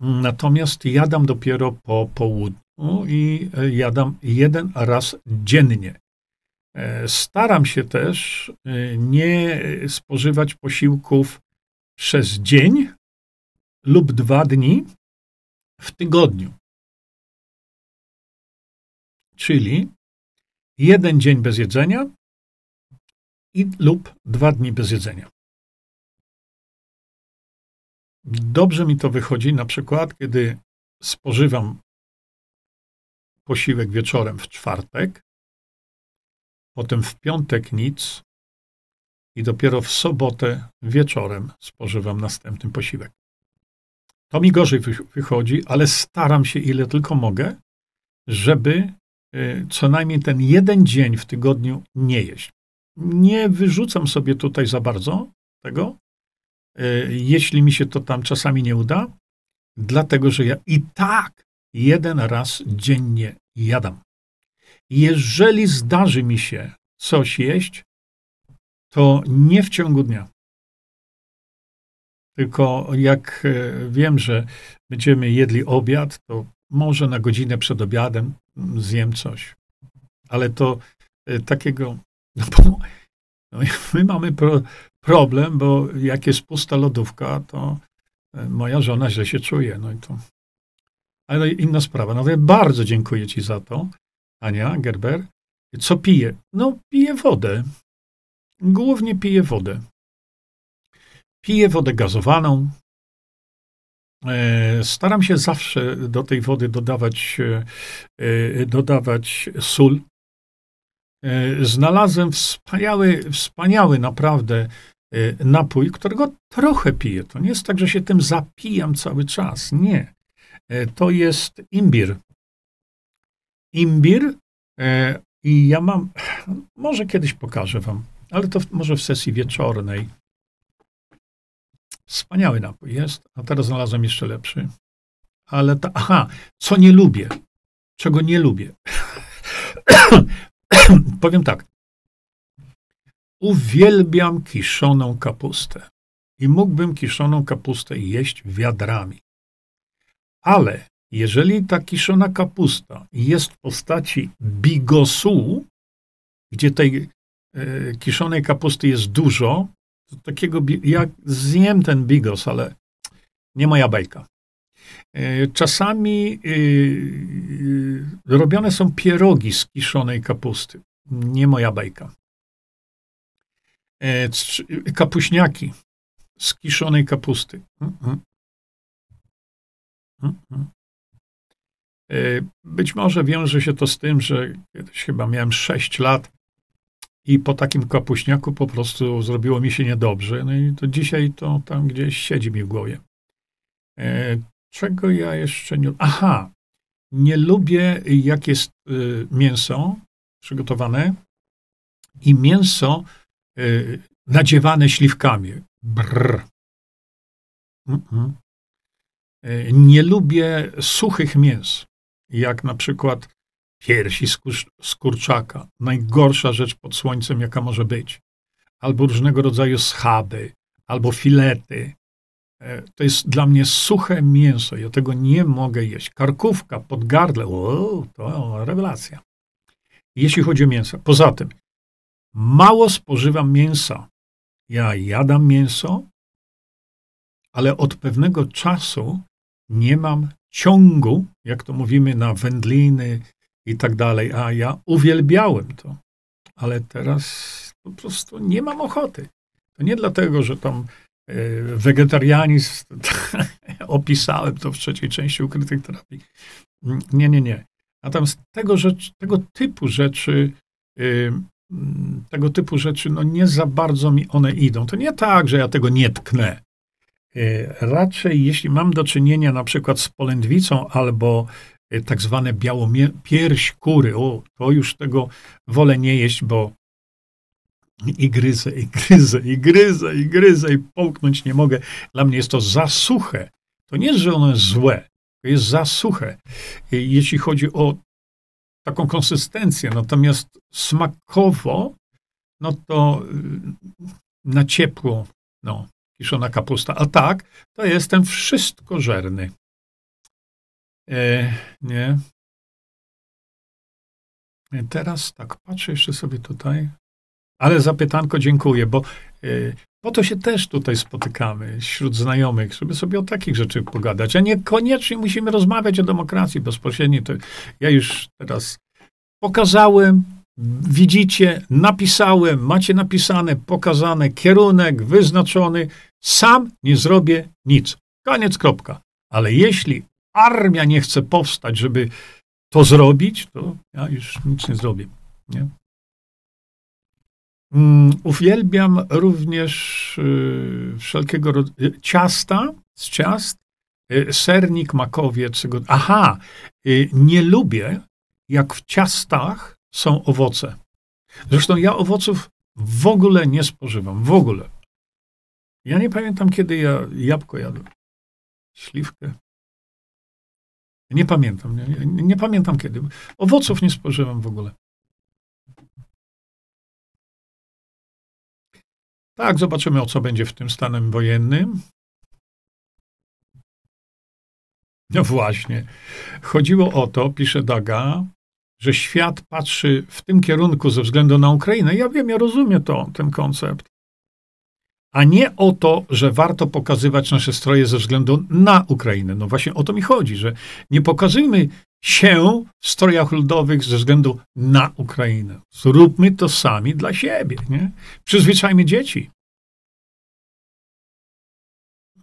Natomiast jadam dopiero po południu i e, jadam jeden raz dziennie. E, staram się też e, nie spożywać posiłków przez dzień lub dwa dni w tygodniu czyli jeden dzień bez jedzenia i, lub dwa dni bez jedzenia. Dobrze mi to wychodzi na przykład, kiedy spożywam posiłek wieczorem w czwartek, potem w piątek nic i dopiero w sobotę wieczorem spożywam następny posiłek. To mi gorzej wychodzi, ale staram się ile tylko mogę, żeby co najmniej ten jeden dzień w tygodniu nie jeść. Nie wyrzucam sobie tutaj za bardzo tego, y, jeśli mi się to tam czasami nie uda, dlatego że ja i tak jeden raz dziennie jadam. Jeżeli zdarzy mi się coś jeść, to nie w ciągu dnia. Tylko jak y, wiem, że będziemy jedli obiad, to może na godzinę przed obiadem zjem coś. Ale to y, takiego, no bo no, my mamy pro, problem, bo jak jest pusta lodówka, to y, moja żona źle się czuje. No i to. Ale inna sprawa. No ja bardzo dziękuję Ci za to, Ania Gerber. Co piję? No, piję wodę. Głównie piję wodę. Piję wodę gazowaną, staram się zawsze do tej wody dodawać, e, dodawać sól. Znalazłem wspaniały, wspaniały naprawdę napój, którego trochę piję. To nie jest tak, że się tym zapijam cały czas. Nie. To jest imbir. Imbir i ja mam, może kiedyś pokażę wam, ale to może w sesji wieczornej. Wspaniały napój jest, a teraz znalazłem jeszcze lepszy. Ale ta, aha, co nie lubię, czego nie lubię. Powiem tak. Uwielbiam kiszoną kapustę. I mógłbym kiszoną kapustę jeść wiadrami. Ale jeżeli ta kiszona kapusta jest w postaci bigosu, gdzie tej e, kiszonej kapusty jest dużo, takiego, ja zjem ten bigos, ale nie moja bajka. E, czasami y, robione są pierogi z kiszonej kapusty. Nie moja bajka. E, kapuśniaki z kiszonej kapusty. Mm, mm. Mm, być może wiąże się to z tym, że kiedyś chyba miałem 6 lat i po takim kapuśniaku po prostu zrobiło mi się niedobrze. No i to dzisiaj to tam gdzieś siedzi mi w głowie. E, czego ja jeszcze nie. Aha, nie lubię, jak jest y, mięso przygotowane i mięso y, nadziewane śliwkami. Brrr. Mm -mm. Nie lubię suchych mięs, jak na przykład piersi z kurczaka. Najgorsza rzecz pod słońcem, jaka może być. Albo różnego rodzaju schaby, albo filety. E, to jest dla mnie suche mięso. Ja tego nie mogę jeść. Karkówka pod gardle, o, to rewelacja. Jeśli chodzi o mięso. Poza tym, mało spożywam mięsa. Ja jadam mięso, ale od pewnego czasu nie mam ciągu, jak to mówimy, na wędliny, i tak dalej. A ja uwielbiałem to, ale teraz po prostu nie mam ochoty. To nie dlatego, że tam e, wegetarianizm opisałem to w trzeciej części ukrytych terapii. Nie, nie, nie. Natomiast tego, rzecz, tego typu rzeczy, y, tego typu rzeczy, no nie za bardzo mi one idą. To nie tak, że ja tego nie tknę. E, raczej, jeśli mam do czynienia na przykład z polędwicą albo Y, tak zwane białopierś kury. O, to już tego wolę nie jeść, bo i gryzę, i gryzę, i gryzę, i gryzę, i połknąć nie mogę. Dla mnie jest to za suche. To nie jest, że ono jest złe, to jest za suche. Y, jeśli chodzi o taką konsystencję, natomiast smakowo, no to y, na ciepło, no, kiszona kapusta. A tak, to jestem wszystkożerny. E, nie. E, teraz tak, patrzę jeszcze sobie tutaj. Ale zapytanko dziękuję, bo e, po to się też tutaj spotykamy wśród znajomych, żeby sobie o takich rzeczach pogadać, a niekoniecznie musimy rozmawiać o demokracji bezpośrednio. To ja już teraz pokazałem, widzicie, napisałem, macie napisane, pokazane, kierunek wyznaczony. Sam nie zrobię nic. Koniec, kropka. Ale jeśli armia nie chce powstać, żeby to zrobić, to ja już nic nie zrobię. Nie? Um, uwielbiam również y, wszelkiego rodzaju ciasta z ciast, y, sernik, makowiec. Aha, y, nie lubię, jak w ciastach są owoce. Zresztą ja owoców w ogóle nie spożywam, w ogóle. Ja nie pamiętam, kiedy ja jabłko jadłem. Śliwkę. Nie pamiętam. Nie, nie, nie, pamiętam kiedy. Owoców nie spożywam w ogóle. Tak, zobaczymy, o co będzie w tym stanem wojennym. No właśnie. Chodziło o to, pisze Daga, że świat patrzy w tym kierunku ze względu na Ukrainę. Ja wiem, ja rozumiem to, ten koncept a nie o to, że warto pokazywać nasze stroje ze względu na Ukrainę. No właśnie o to mi chodzi, że nie pokazujmy się w strojach ludowych ze względu na Ukrainę. Zróbmy to sami dla siebie. Nie? Przyzwyczajmy dzieci.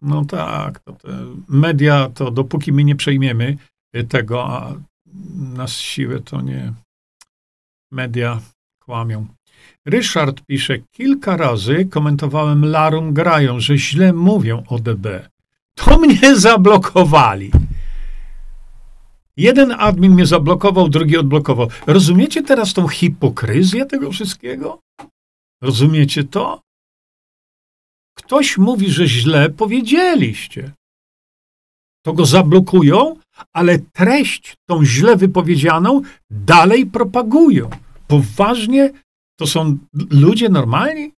No tak, to media, to dopóki my nie przejmiemy tego, a nas siłę to nie. Media kłamią. Ryszard pisze, kilka razy komentowałem Larum grają, że źle mówią o DB. To mnie zablokowali. Jeden admin mnie zablokował, drugi odblokował. Rozumiecie teraz tą hipokryzję tego wszystkiego? Rozumiecie to? Ktoś mówi, że źle powiedzieliście. To go zablokują, ale treść tą źle wypowiedzianą dalej propagują. Poważnie to są ludzie normalni?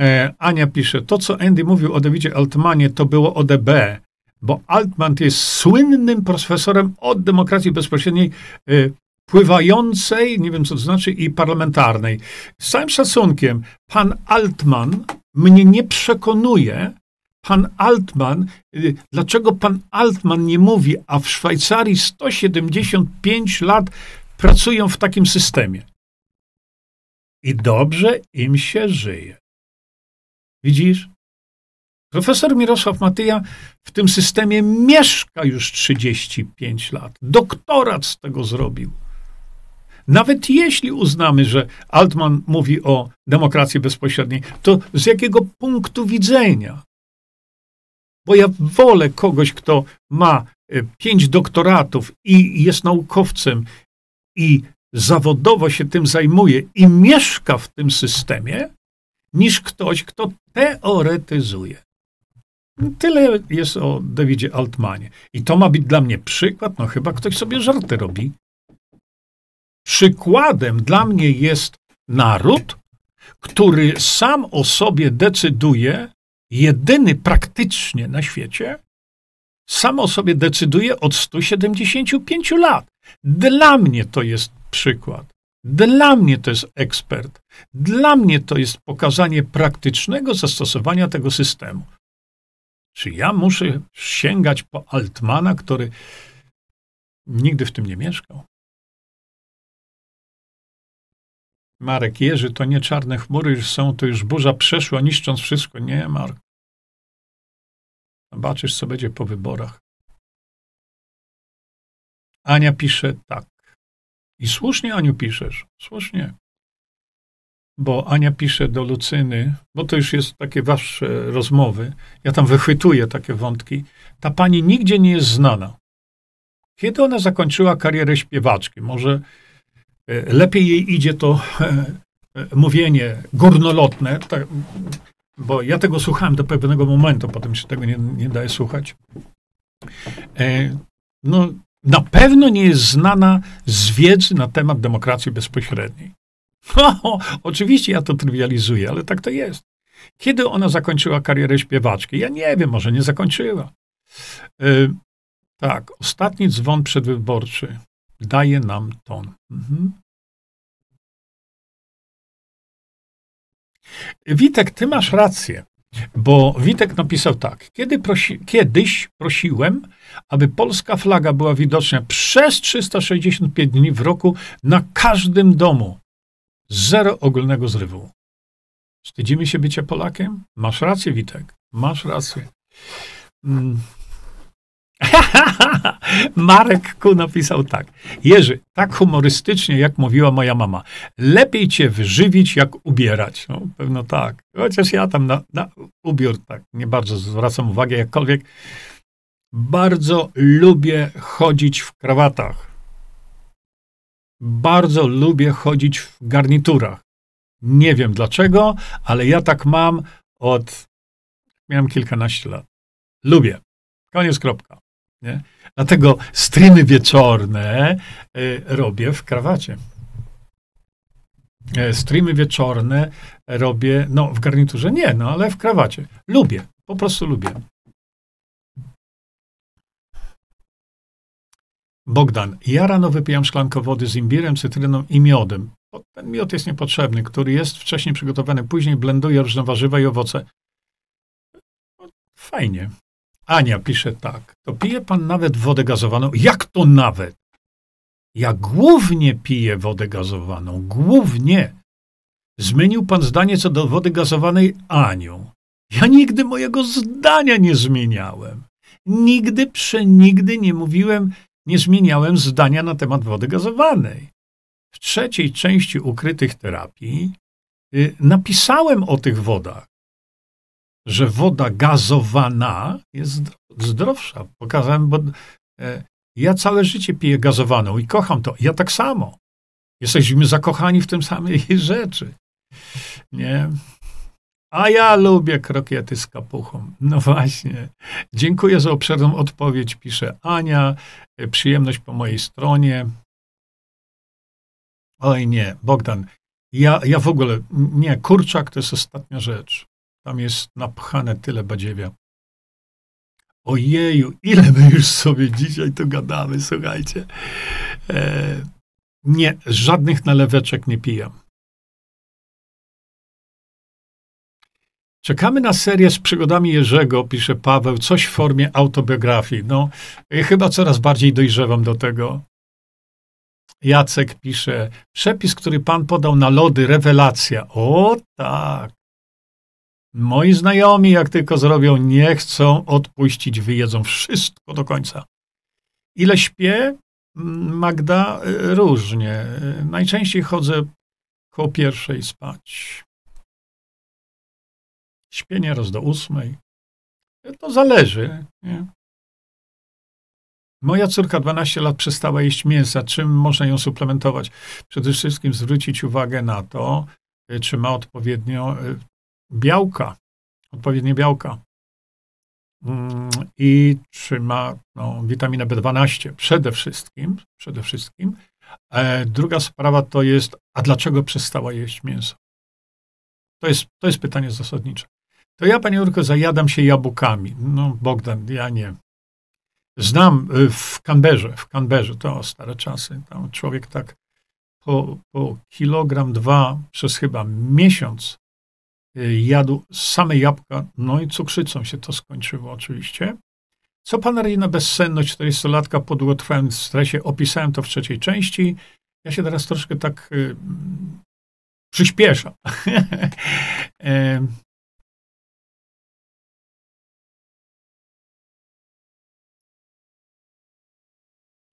E, Ania pisze, to co Andy mówił o Davidzie Altmanie, to było o DB, bo Altman jest słynnym profesorem od demokracji bezpośredniej, e, pływającej, nie wiem co to znaczy, i parlamentarnej. Z całym szacunkiem, pan Altman mnie nie przekonuje, pan Altman, e, dlaczego pan Altman nie mówi, a w Szwajcarii 175 lat pracują w takim systemie. I dobrze im się żyje. Widzisz? Profesor Mirosław Matyja w tym systemie mieszka już 35 lat. Doktorat z tego zrobił. Nawet jeśli uznamy, że Altman mówi o demokracji bezpośredniej, to z jakiego punktu widzenia? Bo ja wolę kogoś, kto ma e, pięć doktoratów i jest naukowcem i zawodowo się tym zajmuje i mieszka w tym systemie, niż ktoś, kto teoretyzuje. Tyle jest o Davidzie Altmanie. I to ma być dla mnie przykład, no chyba ktoś sobie żarty robi. Przykładem dla mnie jest naród, który sam o sobie decyduje, jedyny praktycznie na świecie, sam o sobie decyduje od 175 lat. Dla mnie to jest przykład. Dla mnie to jest ekspert. Dla mnie to jest pokazanie praktycznego zastosowania tego systemu. Czy ja muszę sięgać po Altmana, który nigdy w tym nie mieszkał? Marek Jerzy, to nie czarne chmury już są, to już burza przeszła, niszcząc wszystko. Nie, Mark. Zobaczysz, co będzie po wyborach. Ania pisze tak. I słusznie, Aniu, piszesz. Słusznie. Bo Ania pisze do Lucyny, bo to już jest takie wasze rozmowy. Ja tam wychwytuję takie wątki. Ta pani nigdzie nie jest znana. Kiedy ona zakończyła karierę śpiewaczki? Może e, lepiej jej idzie to e, e, mówienie górnolotne, tak, bo ja tego słuchałem do pewnego momentu, potem się tego nie, nie daje słuchać. No, na pewno nie jest znana z wiedzy na temat demokracji bezpośredniej. Oczywiście ja to trywializuję, ale tak to jest. Kiedy ona zakończyła karierę śpiewaczki? Ja nie wiem, może nie zakończyła. Yy, tak, ostatni dzwon przedwyborczy daje nam ton. Mhm. Witek, ty masz rację. Bo Witek napisał tak. Kiedy prosi, kiedyś prosiłem, aby polska flaga była widoczna przez 365 dni w roku na każdym domu. Zero ogólnego zrywu. Wstydzimy się bycia Polakiem? Masz rację, Witek. Masz rację. Mm. Marek Ku napisał tak. Jerzy, tak humorystycznie, jak mówiła moja mama. Lepiej cię wyżywić, jak ubierać. No, pewno tak. Chociaż ja tam na, na ubiór tak nie bardzo zwracam uwagę, jakkolwiek bardzo lubię chodzić w krawatach. Bardzo lubię chodzić w garniturach. Nie wiem dlaczego, ale ja tak mam od. Miałem kilkanaście lat. Lubię. Koniec, kropka. Nie? Dlatego streamy wieczorne y, robię w krawacie. E, streamy wieczorne robię, no w garniturze nie, no ale w krawacie. Lubię, po prostu lubię. Bogdan, ja rano wypijam szklankę wody z imbirem, cytryną i miodem. Ten miod jest niepotrzebny, który jest wcześniej przygotowany, później blenduję różne warzywa i owoce. Fajnie. Ania pisze tak. To pije pan nawet wodę gazowaną? Jak to nawet? Ja głównie piję wodę gazowaną. Głównie. Zmienił pan zdanie co do wody gazowanej Aniu. Ja nigdy mojego zdania nie zmieniałem. Nigdy, przenigdy nie mówiłem, nie zmieniałem zdania na temat wody gazowanej. W trzeciej części ukrytych terapii y, napisałem o tych wodach, że woda gazowana jest zdrowsza. Pokazałem, bo e, ja całe życie piję gazowaną i kocham to. Ja tak samo. Jesteśmy zakochani w tym samej rzeczy. Nie? A ja lubię krokiety z kapuchą. No właśnie. Dziękuję za obszerną odpowiedź, pisze Ania. Przyjemność po mojej stronie. Oj nie, Bogdan. Ja, ja w ogóle, nie, kurczak to jest ostatnia rzecz. Tam jest napchane tyle badziewia. Ojeju, ile my już sobie dzisiaj tu gadamy, słuchajcie. E, nie, żadnych naleweczek nie pijam. Czekamy na serię z przygodami Jerzego, pisze Paweł, coś w formie autobiografii. No, chyba coraz bardziej dojrzewam do tego. Jacek pisze, przepis, który pan podał na lody, rewelacja. O tak. Moi znajomi, jak tylko zrobią, nie chcą odpuścić, wyjedzą wszystko do końca. Ile śpię? Magda, różnie. Najczęściej chodzę koło pierwszej spać. Śpię nieraz do ósmej. To zależy. Nie? Moja córka 12 lat przestała jeść mięsa. Czym można ją suplementować? Przede wszystkim zwrócić uwagę na to, y, czy ma odpowiednio y, białka, odpowiednie białka. Mm, I czy ma no, witaminę B12 przede wszystkim, przede wszystkim. E, druga sprawa to jest, a dlaczego przestała jeść mięso? To jest, to jest pytanie zasadnicze. To ja, panie Urko, zajadam się jabłkami. No, Bogdan, ja nie. Znam y, w Canberrze, w Canberrze, to stare czasy, tam człowiek tak po, po kilogram, dwa przez chyba miesiąc y, jadł same jabłka, no i cukrzycą się to skończyło oczywiście. Co pan radzi na bezsenność 40-latka po długotrwałym stresie? Opisałem to w trzeciej części. Ja się teraz troszkę tak y, przyspieszam.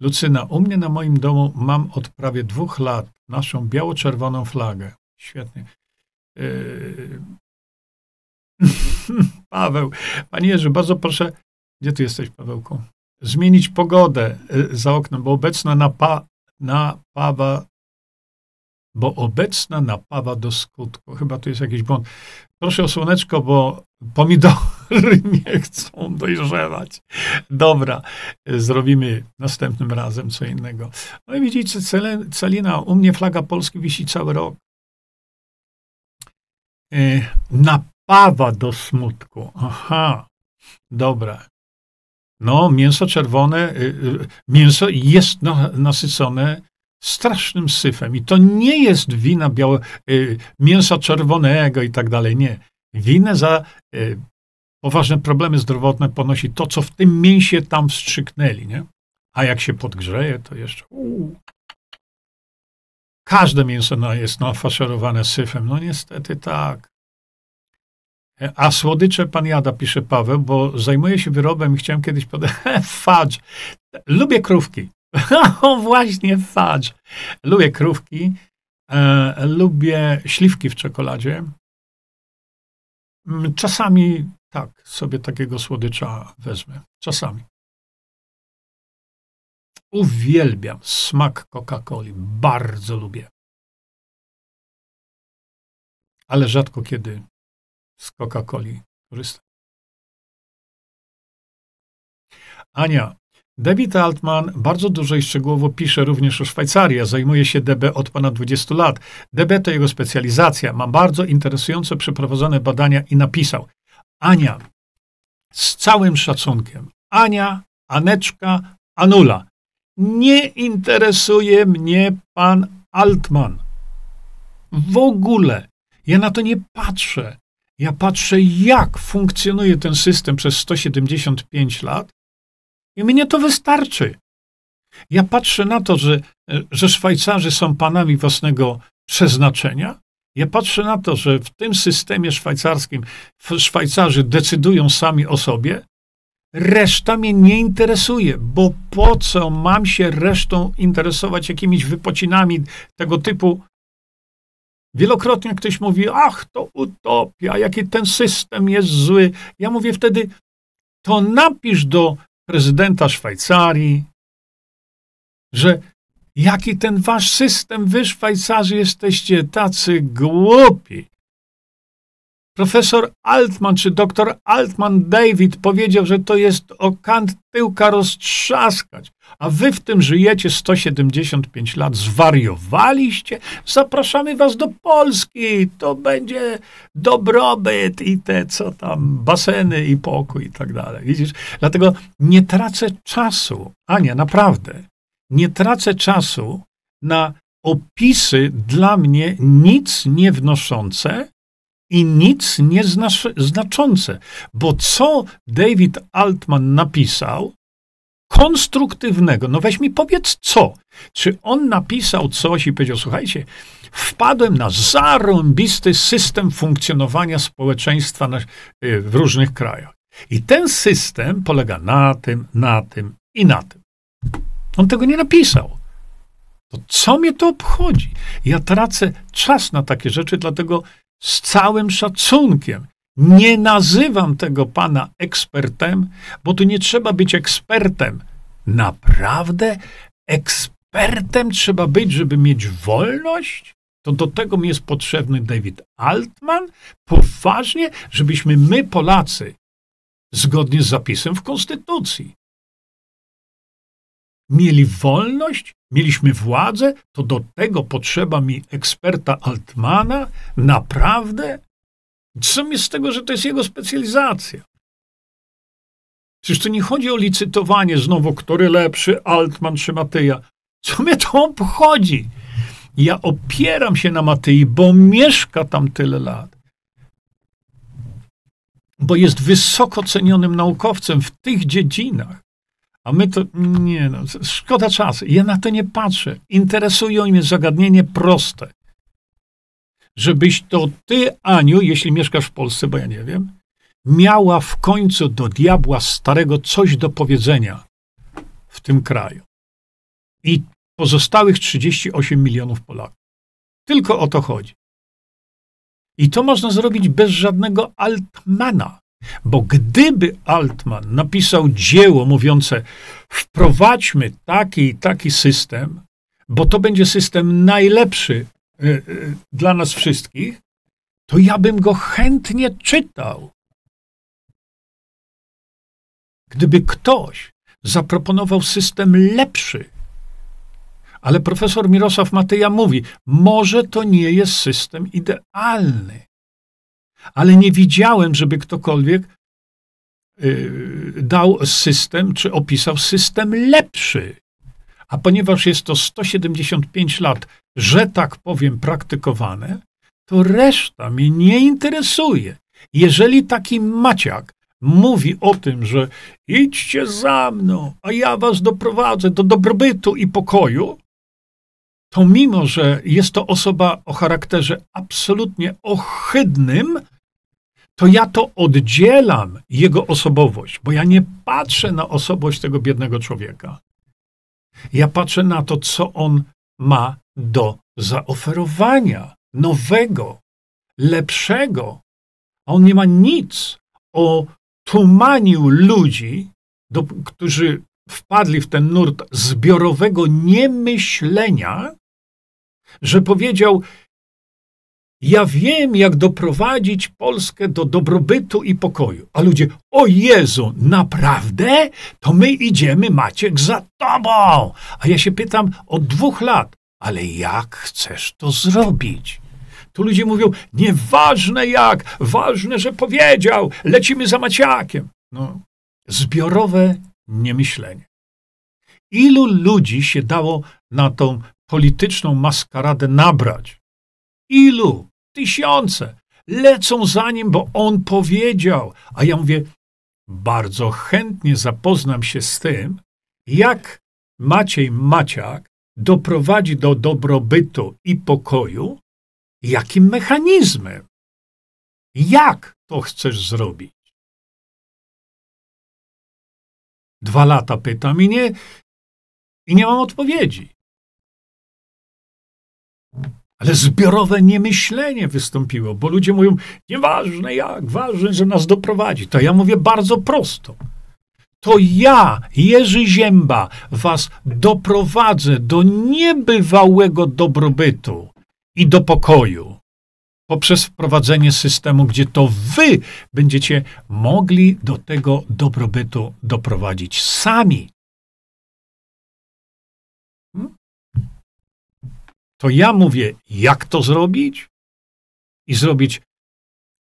Lucyna, u mnie na moim domu mam od prawie dwóch lat naszą biało-czerwoną flagę. Świetnie. Yy... Paweł, panie Jerzy, bardzo proszę, gdzie ty jesteś, Pawełku? Zmienić pogodę yy, za oknem, bo obecna napa napawa bo obecna napawa do skutku. Chyba tu jest jakiś błąd. Proszę o słoneczko, bo pomidory nie chcą dojrzewać. Dobra, zrobimy następnym razem co innego. No i widzicie, Celina, u mnie flaga Polski wisi cały rok. E, napawa do smutku. Aha, dobra. No, mięso czerwone, y, y, mięso jest nasycone strasznym syfem. I to nie jest wina białe, y, mięsa czerwonego i tak dalej. Nie. Winę za y, poważne problemy zdrowotne ponosi to, co w tym mięsie tam wstrzyknęli. Nie? A jak się podgrzeje, to jeszcze. Uu. Każde mięso no, jest nafaszerowane syfem. No niestety tak. A słodycze pan jada, pisze Paweł, bo zajmuję się wyrobem i chciałem kiedyś podać. Fudge. Lubię krówki. O, właśnie fudge. Lubię krówki, e, lubię śliwki w czekoladzie. Mm, czasami tak, sobie takiego słodycza wezmę. Czasami. Uwielbiam smak Coca-Coli. Bardzo lubię. Ale rzadko kiedy z Coca-Coli korzystam. Ania, David Altman bardzo dużo i szczegółowo pisze również o Szwajcarii, a zajmuje się DB od ponad 20 lat. DB to jego specjalizacja. Ma bardzo interesujące przeprowadzone badania i napisał: Ania, z całym szacunkiem, Ania, Aneczka, Anula, nie interesuje mnie pan Altman. W ogóle. Ja na to nie patrzę. Ja patrzę, jak funkcjonuje ten system przez 175 lat i mnie to wystarczy. Ja patrzę na to, że, że Szwajcarzy są panami własnego przeznaczenia Ja patrzę na to, że w tym systemie szwajcarskim Szwajcarzy decydują sami o sobie, reszta mnie nie interesuje, bo po co mam się resztą interesować jakimiś wypocinami tego typu? Wielokrotnie ktoś mówi, ach, to utopia, jaki ten system jest zły. Ja mówię wtedy, to napisz do prezydenta Szwajcarii, że jaki ten wasz system, wy Szwajcarzy jesteście tacy głupi. Profesor Altman czy doktor Altman David powiedział, że to jest o kant tyłka roztrzaskać, a wy w tym żyjecie 175 lat. Zwariowaliście? Zapraszamy was do Polski. To będzie dobrobyt i te, co tam, baseny i pokój i tak dalej. Widzisz? Dlatego nie tracę czasu. Ania, naprawdę. Nie tracę czasu na opisy dla mnie nic nie wnoszące, i nic nieznaczące, bo co David Altman napisał konstruktywnego, no weź mi powiedz co. Czy on napisał coś i powiedział, słuchajcie, wpadłem na zarąbisty system funkcjonowania społeczeństwa na, y, w różnych krajach. I ten system polega na tym, na tym i na tym. On tego nie napisał. To co mnie to obchodzi? Ja tracę czas na takie rzeczy, dlatego z całym szacunkiem. Nie nazywam tego pana ekspertem, bo tu nie trzeba być ekspertem. Naprawdę ekspertem trzeba być, żeby mieć wolność? To do tego mi jest potrzebny David Altman? Poważnie, żebyśmy my, Polacy, zgodnie z zapisem w Konstytucji, mieli wolność, mieliśmy władzę, to do tego potrzeba mi eksperta Altmana? Naprawdę? Co mi z tego, że to jest jego specjalizacja? Przecież to nie chodzi o licytowanie znowu, który lepszy, Altman czy Matyja. Co mnie to obchodzi? Ja opieram się na Matyi, bo mieszka tam tyle lat. Bo jest wysoko cenionym naukowcem w tych dziedzinach. A my to, nie no, szkoda czasu. Ja na to nie patrzę. Interesują mnie zagadnienie proste. Żebyś to ty, Aniu, jeśli mieszkasz w Polsce, bo ja nie wiem, miała w końcu do diabła starego coś do powiedzenia w tym kraju. I pozostałych 38 milionów Polaków. Tylko o to chodzi. I to można zrobić bez żadnego Altmana. Bo gdyby Altman napisał dzieło mówiące, wprowadźmy taki i taki system, bo to będzie system najlepszy dla nas wszystkich, to ja bym go chętnie czytał. Gdyby ktoś zaproponował system lepszy, ale profesor Mirosław Matyja mówi, może to nie jest system idealny ale nie widziałem, żeby ktokolwiek y, dał system, czy opisał system lepszy. A ponieważ jest to 175 lat, że tak powiem, praktykowane, to reszta mnie nie interesuje. Jeżeli taki Maciak mówi o tym, że idźcie za mną, a ja was doprowadzę do dobrobytu i pokoju, to mimo, że jest to osoba o charakterze absolutnie ohydnym, to ja to oddzielam jego osobowość, bo ja nie patrzę na osobowość tego biednego człowieka. Ja patrzę na to, co on ma do zaoferowania nowego, lepszego. A on nie ma nic o tumaniu ludzi, do, którzy wpadli w ten nurt zbiorowego niemyślenia, że powiedział: ja wiem, jak doprowadzić Polskę do dobrobytu i pokoju. A ludzie, o Jezu, naprawdę? To my idziemy, Maciek, za tobą. A ja się pytam od dwóch lat, ale jak chcesz to zrobić? Tu ludzie mówią, nieważne jak, ważne, że powiedział, lecimy za Maciakiem. No, zbiorowe niemyślenie. Ilu ludzi się dało na tą polityczną maskaradę nabrać? Ilu? Tysiące lecą za nim, bo on powiedział. A ja mówię, bardzo chętnie zapoznam się z tym, jak Maciej Maciak doprowadzi do dobrobytu i pokoju, Jakim mechanizmem? Jak to chcesz zrobić? Dwa lata pytam i nie, i nie mam odpowiedzi. Ale zbiorowe niemyślenie wystąpiło, bo ludzie mówią, nieważne jak, ważne, że nas doprowadzi. To ja mówię bardzo prosto. To ja, Jerzy Zięba, was doprowadzę do niebywałego dobrobytu i do pokoju poprzez wprowadzenie systemu, gdzie to wy będziecie mogli do tego dobrobytu doprowadzić sami. To ja mówię, jak to zrobić i zrobić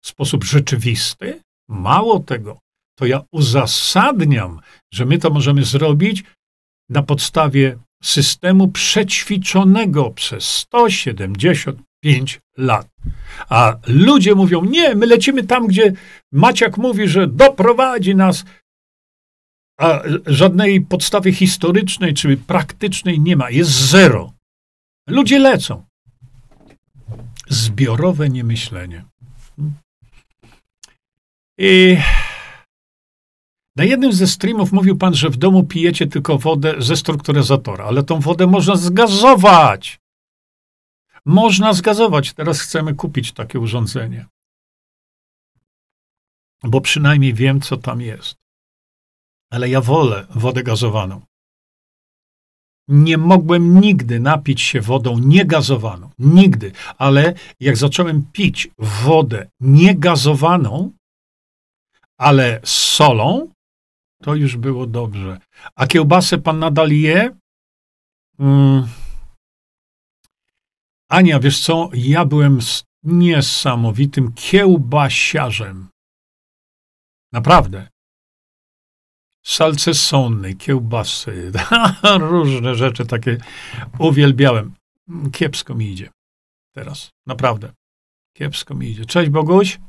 w sposób rzeczywisty. Mało tego, to ja uzasadniam, że my to możemy zrobić na podstawie systemu przećwiczonego przez 175 lat. A ludzie mówią, nie, my lecimy tam, gdzie Maciak mówi, że doprowadzi nas, a żadnej podstawy historycznej czy praktycznej nie ma, jest zero. Ludzie lecą. Zbiorowe niemyślenie. I na jednym ze streamów mówił pan, że w domu pijecie tylko wodę ze strukturyzatora, ale tą wodę można zgazować. Można zgazować. Teraz chcemy kupić takie urządzenie. Bo przynajmniej wiem, co tam jest. Ale ja wolę wodę gazowaną. Nie mogłem nigdy napić się wodą niegazowaną. Nigdy. Ale jak zacząłem pić wodę niegazowaną, ale z solą, to już było dobrze. A kiełbasę pan nadal je? Mm. Ania, wiesz co? Ja byłem niesamowitym kiełbasiarzem. Naprawdę. Salcesony, kiełbasy, różne rzeczy takie uwielbiałem. Kiepsko mi idzie teraz. Naprawdę. Kiepsko mi idzie. Cześć Boguś.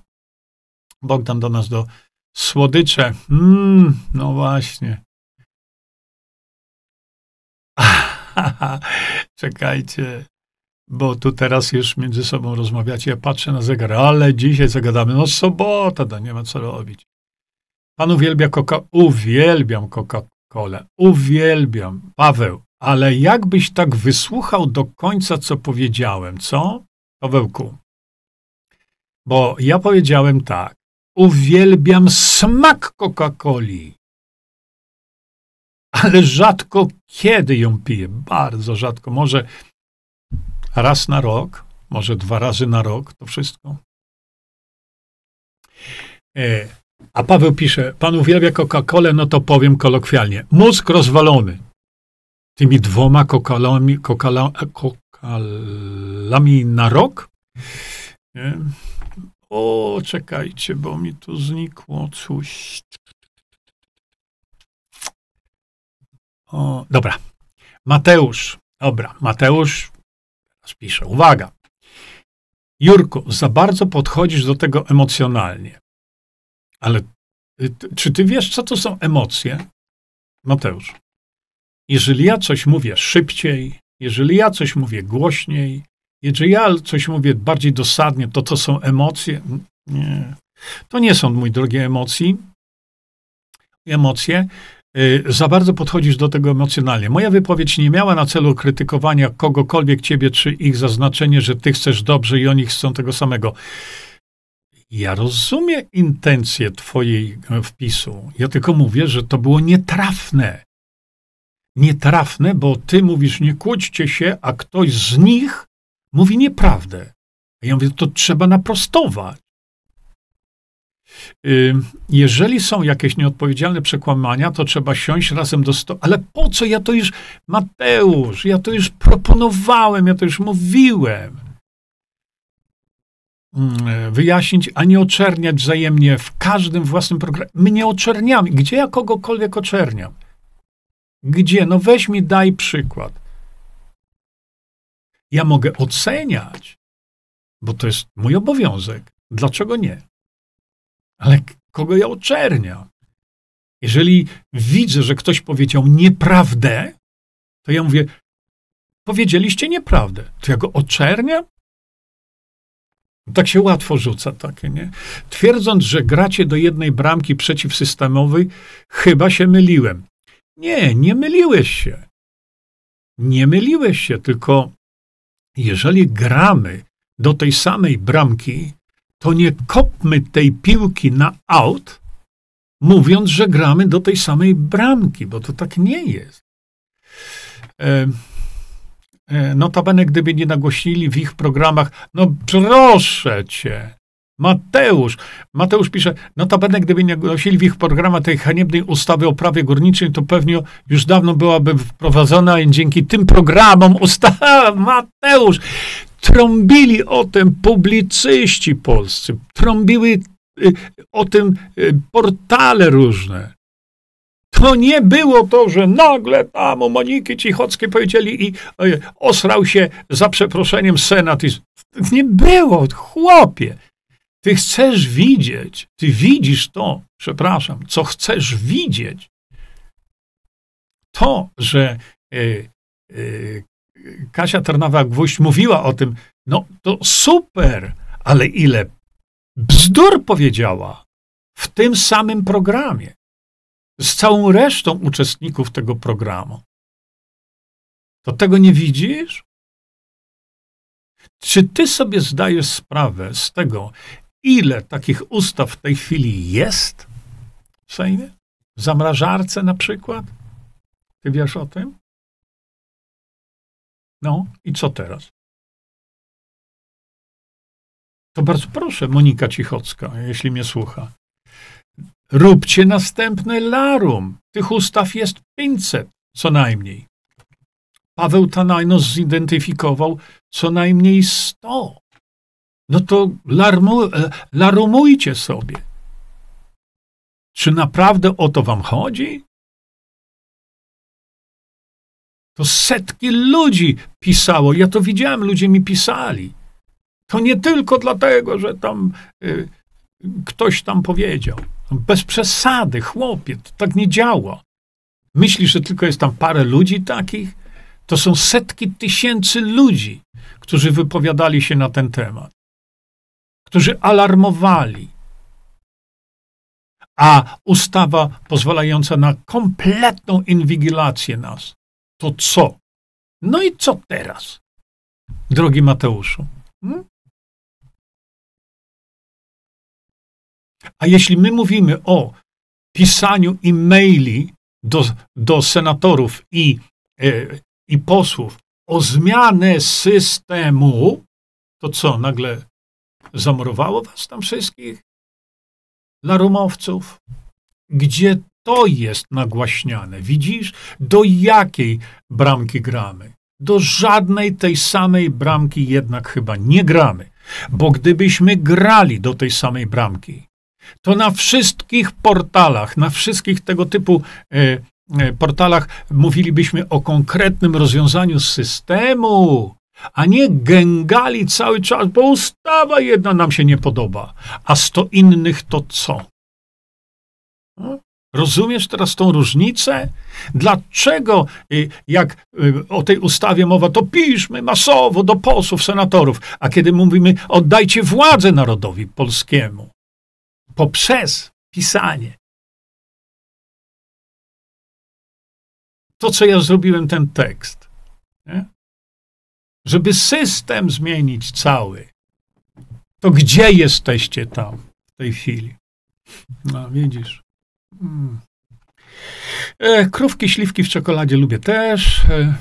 Bogdan do nas do Słodycze. Mm, no właśnie. Czekajcie, bo tu teraz już między sobą rozmawiacie. Ja patrzę na zegar, ale dzisiaj zagadamy. No sobota, to nie ma co robić. Pan uwielbia coca Uwielbiam Coca-Colę. Uwielbiam. Paweł, ale jakbyś tak wysłuchał do końca, co powiedziałem, co? Pawełku. Bo ja powiedziałem tak. Uwielbiam smak Coca-Coli. Ale rzadko kiedy ją piję. Bardzo rzadko. Może raz na rok, może dwa razy na rok, to wszystko. E, a Paweł pisze, pan uwielbia Coca-Colę, no to powiem kolokwialnie. Mózg rozwalony. Tymi dwoma kokalami, kokala, kokalami na rok? Nie? O, czekajcie, bo mi tu znikło coś. O, dobra. Mateusz. Dobra, Mateusz pisze. Uwaga. Jurku, za bardzo podchodzisz do tego emocjonalnie. Ale y, czy ty wiesz, co to są emocje? Mateusz. Jeżeli ja coś mówię szybciej, jeżeli ja coś mówię głośniej, jeżeli ja coś mówię bardziej dosadnie, to to są emocje? Nie. To nie są, mój drogi, emocji. Emocje. Y, za bardzo podchodzisz do tego emocjonalnie. Moja wypowiedź nie miała na celu krytykowania kogokolwiek ciebie, czy ich zaznaczenie, że ty chcesz dobrze i oni chcą tego samego. Ja rozumiem intencje twojej e, wpisu. Ja tylko mówię, że to było nietrafne. Nietrafne, bo ty mówisz, nie kłóćcie się, a ktoś z nich mówi nieprawdę. A ja mówię, to trzeba naprostować. Jeżeli są jakieś nieodpowiedzialne przekłamania, to trzeba siąść razem do stołu. Ale po co? Ja to już, Mateusz, ja to już proponowałem, ja to już mówiłem. Wyjaśnić, a nie oczerniać wzajemnie w każdym własnym programie. My nie oczerniamy. Gdzie ja kogokolwiek oczerniam? Gdzie? No weź mi, daj przykład. Ja mogę oceniać, bo to jest mój obowiązek. Dlaczego nie? Ale kogo ja oczerniam? Jeżeli widzę, że ktoś powiedział nieprawdę, to ja mówię, powiedzieliście nieprawdę. To ja go oczerniam? Tak się łatwo rzuca takie, nie? Twierdząc, że gracie do jednej bramki przeciwsystemowej, chyba się myliłem. Nie, nie myliłeś się. Nie myliłeś się, tylko jeżeli gramy do tej samej bramki, to nie kopmy tej piłki na out, mówiąc, że gramy do tej samej bramki, bo to tak nie jest. E, notabene, gdyby nie nagłośnili w ich programach, no proszę cię, Mateusz, Mateusz pisze, notabene, gdyby nie nagłosili w ich programach tej haniebnej ustawy o prawie górniczym, to pewnie już dawno byłaby wprowadzona i dzięki tym programom ustawa, Mateusz, trąbili o tym publicyści polscy, trąbiły y, o tym y, portale różne. To nie było to, że nagle tam u Moniki Cichockiej powiedzieli i osrał się za przeproszeniem Senat. Nie było, chłopie. Ty chcesz widzieć, ty widzisz to, przepraszam, co chcesz widzieć. To, że y, y, Kasia Tarnawa-Gwóźdź mówiła o tym, no to super, ale ile bzdur powiedziała w tym samym programie z całą resztą uczestników tego programu. To tego nie widzisz? Czy ty sobie zdajesz sprawę z tego, ile takich ustaw w tej chwili jest w Sejmie? W zamrażarce na przykład? Ty wiesz o tym? No i co teraz? To bardzo proszę, Monika Cichocka, jeśli mnie słucha. Róbcie następne larum. Tych ustaw jest 500 co najmniej. Paweł Tanajnos zidentyfikował co najmniej 100. No to larmu, larumujcie sobie. Czy naprawdę o to wam chodzi? To setki ludzi pisało. Ja to widziałem, ludzie mi pisali. To nie tylko dlatego, że tam y, ktoś tam powiedział. Bez przesady, chłopie, to tak nie działa. Myślisz, że tylko jest tam parę ludzi takich? To są setki tysięcy ludzi, którzy wypowiadali się na ten temat, którzy alarmowali. A ustawa pozwalająca na kompletną inwigilację nas, to co? No i co teraz, drogi Mateuszu? Hmm? A jeśli my mówimy o pisaniu e-maili do, do senatorów i, e, i posłów o zmianę systemu, to co, nagle zamurowało was tam wszystkich? Larumowców? Gdzie to jest nagłaśniane? Widzisz, do jakiej bramki gramy? Do żadnej tej samej bramki jednak chyba nie gramy, bo gdybyśmy grali do tej samej bramki, to na wszystkich portalach, na wszystkich tego typu e, e, portalach mówilibyśmy o konkretnym rozwiązaniu systemu, a nie gęgali cały czas, bo ustawa jedna nam się nie podoba, a sto innych to co? Rozumiesz teraz tą różnicę? Dlaczego, y, jak y, o tej ustawie mowa, to piszmy masowo do posłów, senatorów, a kiedy mówimy, oddajcie władzę narodowi polskiemu, poprzez pisanie. To, co ja zrobiłem, ten tekst, nie? żeby system zmienić cały, to gdzie jesteście tam w tej chwili? No, widzisz. Hmm. E, krówki, śliwki w czekoladzie lubię też. E,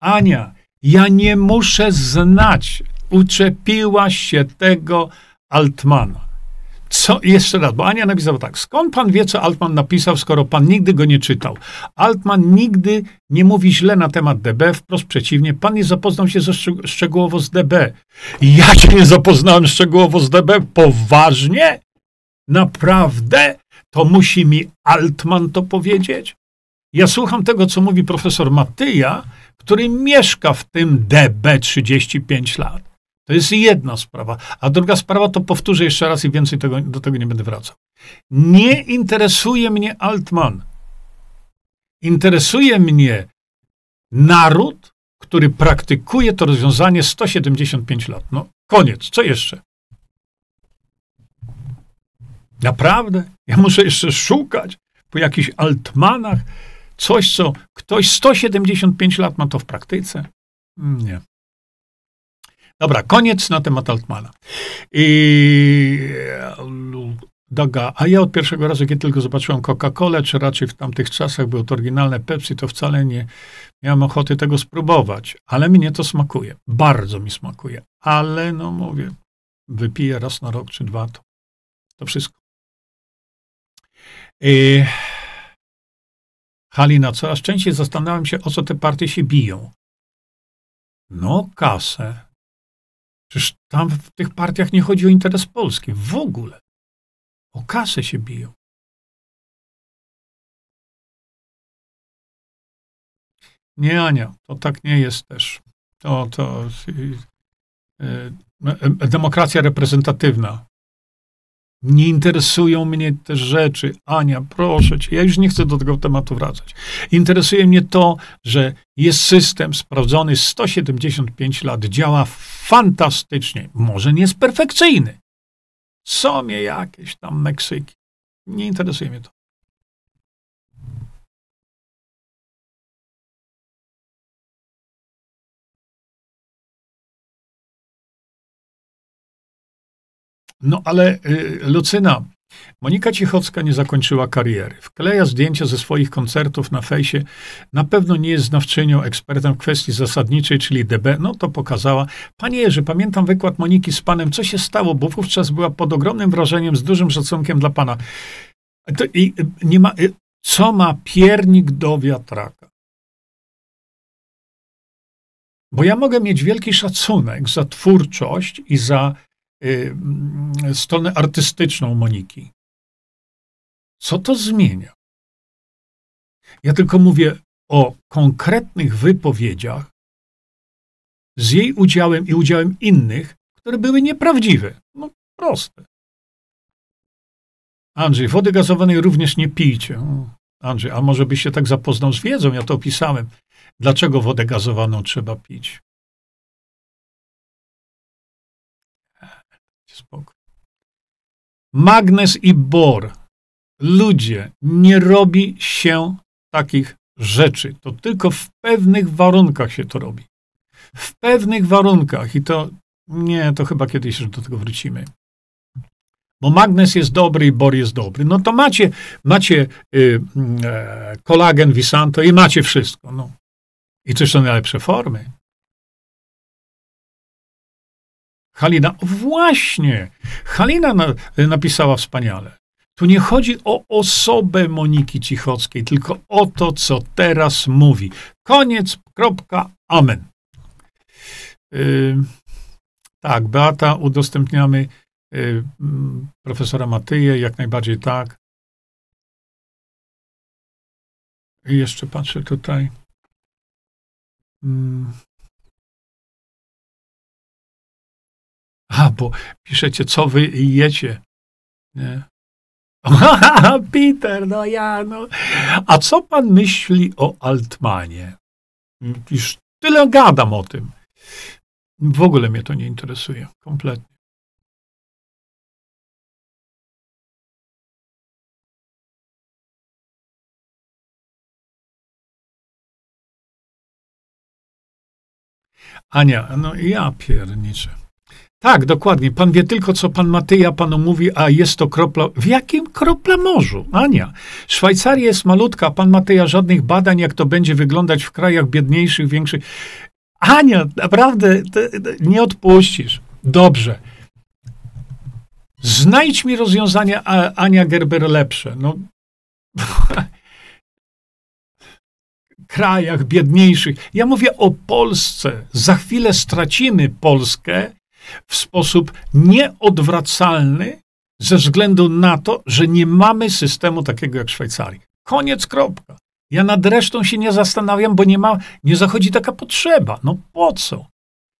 Ania, ja nie muszę znać. Uczepiłaś się tego Altmana. Co, jeszcze raz, bo Ania napisała tak. Skąd pan wie, co Altman napisał, skoro pan nigdy go nie czytał? Altman nigdy nie mówi źle na temat DB, wprost przeciwnie. Pan nie zapoznał się ze szczeg szczegółowo z DB. Ja się nie zapoznałem szczegółowo z DB? Poważnie? Naprawdę? To musi mi Altman to powiedzieć? Ja słucham tego, co mówi profesor Matyja, który mieszka w tym DB 35 lat. To jest jedna sprawa. A druga sprawa, to powtórzę jeszcze raz i więcej tego, do tego nie będę wracał. Nie interesuje mnie Altman. Interesuje mnie naród, który praktykuje to rozwiązanie 175 lat. No, koniec. Co jeszcze? Naprawdę? Ja muszę jeszcze szukać po jakichś altmanach coś, co ktoś 175 lat ma to w praktyce? Nie. Dobra, koniec na temat Altmana. I Daga, a ja od pierwszego razu, kiedy tylko zobaczyłem Coca-Colę, czy raczej w tamtych czasach było to oryginalne Pepsi, to wcale nie miałem ochoty tego spróbować. Ale mnie to smakuje. Bardzo mi smakuje. Ale, no mówię, wypiję raz na rok czy dwa, to, to wszystko. I... Halina, coraz częściej zastanawiam się, o co te partie się biją. No, kasę. Przecież tam w tych partiach nie chodzi o interes Polski. W ogóle. O kasę się biją. Nie, Ania, to tak nie jest też. To, to y, y, demokracja reprezentatywna. Nie interesują mnie te rzeczy. Ania, proszę cię, ja już nie chcę do tego tematu wracać. Interesuje mnie to, że jest system sprawdzony 175 lat, działa fantastycznie. Może nie jest perfekcyjny. Są mnie jakieś tam Meksyki. Nie interesuje mnie to. No ale y, Lucyna, Monika Cichocka nie zakończyła kariery. Wkleja zdjęcia ze swoich koncertów na fejsie. Na pewno nie jest znawczynią, ekspertem w kwestii zasadniczej, czyli DB. No to pokazała. Panie Jerzy, pamiętam wykład Moniki z panem, co się stało, bo wówczas była pod ogromnym wrażeniem, z dużym szacunkiem dla pana. To, i, nie ma, y, co ma piernik do wiatraka? Bo ja mogę mieć wielki szacunek za twórczość i za Y, stronę artystyczną Moniki. Co to zmienia? Ja tylko mówię o konkretnych wypowiedziach z jej udziałem i udziałem innych, które były nieprawdziwe. No proste. Andrzej, wody gazowanej również nie pijcie. Andrzej, a może byś się tak zapoznał z wiedzą? Ja to opisałem. Dlaczego wodę gazowaną trzeba pić? Spokój. Magnes i bor. Ludzie, nie robi się takich rzeczy. To tylko w pewnych warunkach się to robi. W pewnych warunkach. I to nie, to chyba kiedyś do tego wrócimy. Bo magnes jest dobry i bor jest dobry. No to macie, macie y, y, kolagen, Visanto i macie wszystko. No. I to są najlepsze formy. Halina, właśnie, Halina na, napisała wspaniale. Tu nie chodzi o osobę Moniki Cichockiej, tylko o to, co teraz mówi. Koniec, kropka, amen. Yy, tak, Beata, udostępniamy yy, profesora Matyję, jak najbardziej tak. I jeszcze patrzę tutaj. Yy. A, bo piszecie, co wy jecie. Nie? Peter, no ja, no. A co pan myśli o Altmanie? Już tyle gadam o tym. W ogóle mnie to nie interesuje. Kompletnie. Ania, no ja pierniczę. Tak, dokładnie. Pan wie tylko, co pan Matyja panu mówi, a jest to kropla. W jakim kropla morzu? Ania. Szwajcaria jest malutka, a pan Matyja żadnych badań, jak to będzie wyglądać w krajach biedniejszych, większych. Ania, naprawdę nie odpuścisz. Dobrze. Znajdź mi rozwiązania Ania Gerber lepsze. No. krajach biedniejszych. Ja mówię o Polsce. Za chwilę stracimy Polskę w sposób nieodwracalny ze względu na to, że nie mamy systemu takiego jak w Szwajcarii. Koniec, kropka. Ja nad resztą się nie zastanawiam, bo nie ma, nie zachodzi taka potrzeba. No po co?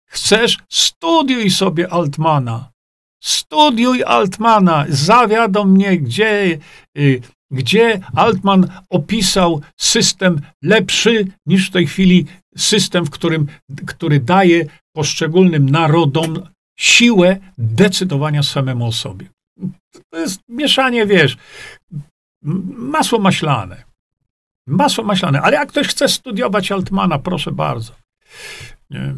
Chcesz? Studiuj sobie Altmana. Studiuj Altmana. Zawiadom mnie, gdzie, y, gdzie Altman opisał system lepszy niż w tej chwili system, w którym, który daje poszczególnym narodom siłę decydowania samemu o sobie. To jest mieszanie, wiesz, masło maślane. Masło maślane. Ale jak ktoś chce studiować Altmana, proszę bardzo. Nie.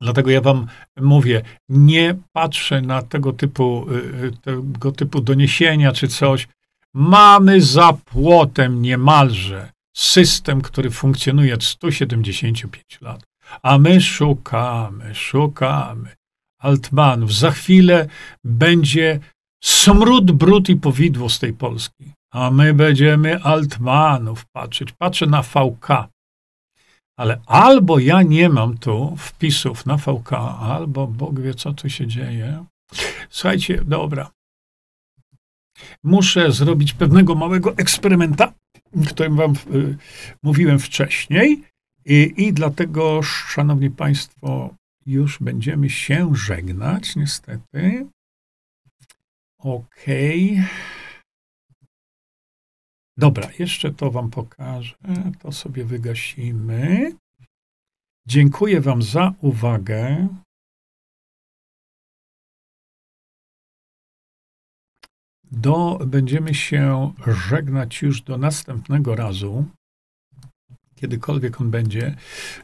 Dlatego ja wam mówię, nie patrzę na tego typu, y, y, tego typu doniesienia czy coś. Mamy za płotem niemalże system, który funkcjonuje od 175 lat. A my szukamy, szukamy Altmanów. Za chwilę będzie smród, brud i powidło z tej Polski. A my będziemy Altmanów patrzeć. Patrzę na VK. Ale albo ja nie mam tu wpisów na VK, albo Bóg wie, co tu się dzieje. Słuchajcie, dobra. Muszę zrobić pewnego małego eksperymenta, którym wam y, mówiłem wcześniej. I, I dlatego, szanowni państwo, już będziemy się żegnać, niestety. Okej. Okay. Dobra, jeszcze to Wam pokażę. To sobie wygasimy. Dziękuję Wam za uwagę. Do, będziemy się żegnać już do następnego razu, kiedykolwiek on będzie.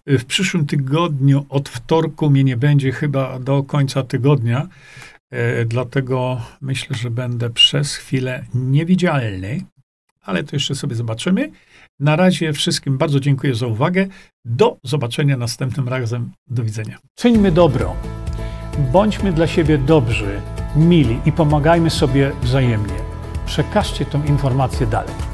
W przyszłym tygodniu, od wtorku mnie nie będzie chyba do końca tygodnia, e, dlatego myślę, że będę przez chwilę niewidzialny ale to jeszcze sobie zobaczymy. Na razie wszystkim bardzo dziękuję za uwagę. Do zobaczenia następnym razem. Do widzenia. Czyńmy dobro. Bądźmy dla siebie dobrzy, mili i pomagajmy sobie wzajemnie. Przekażcie tę informację dalej.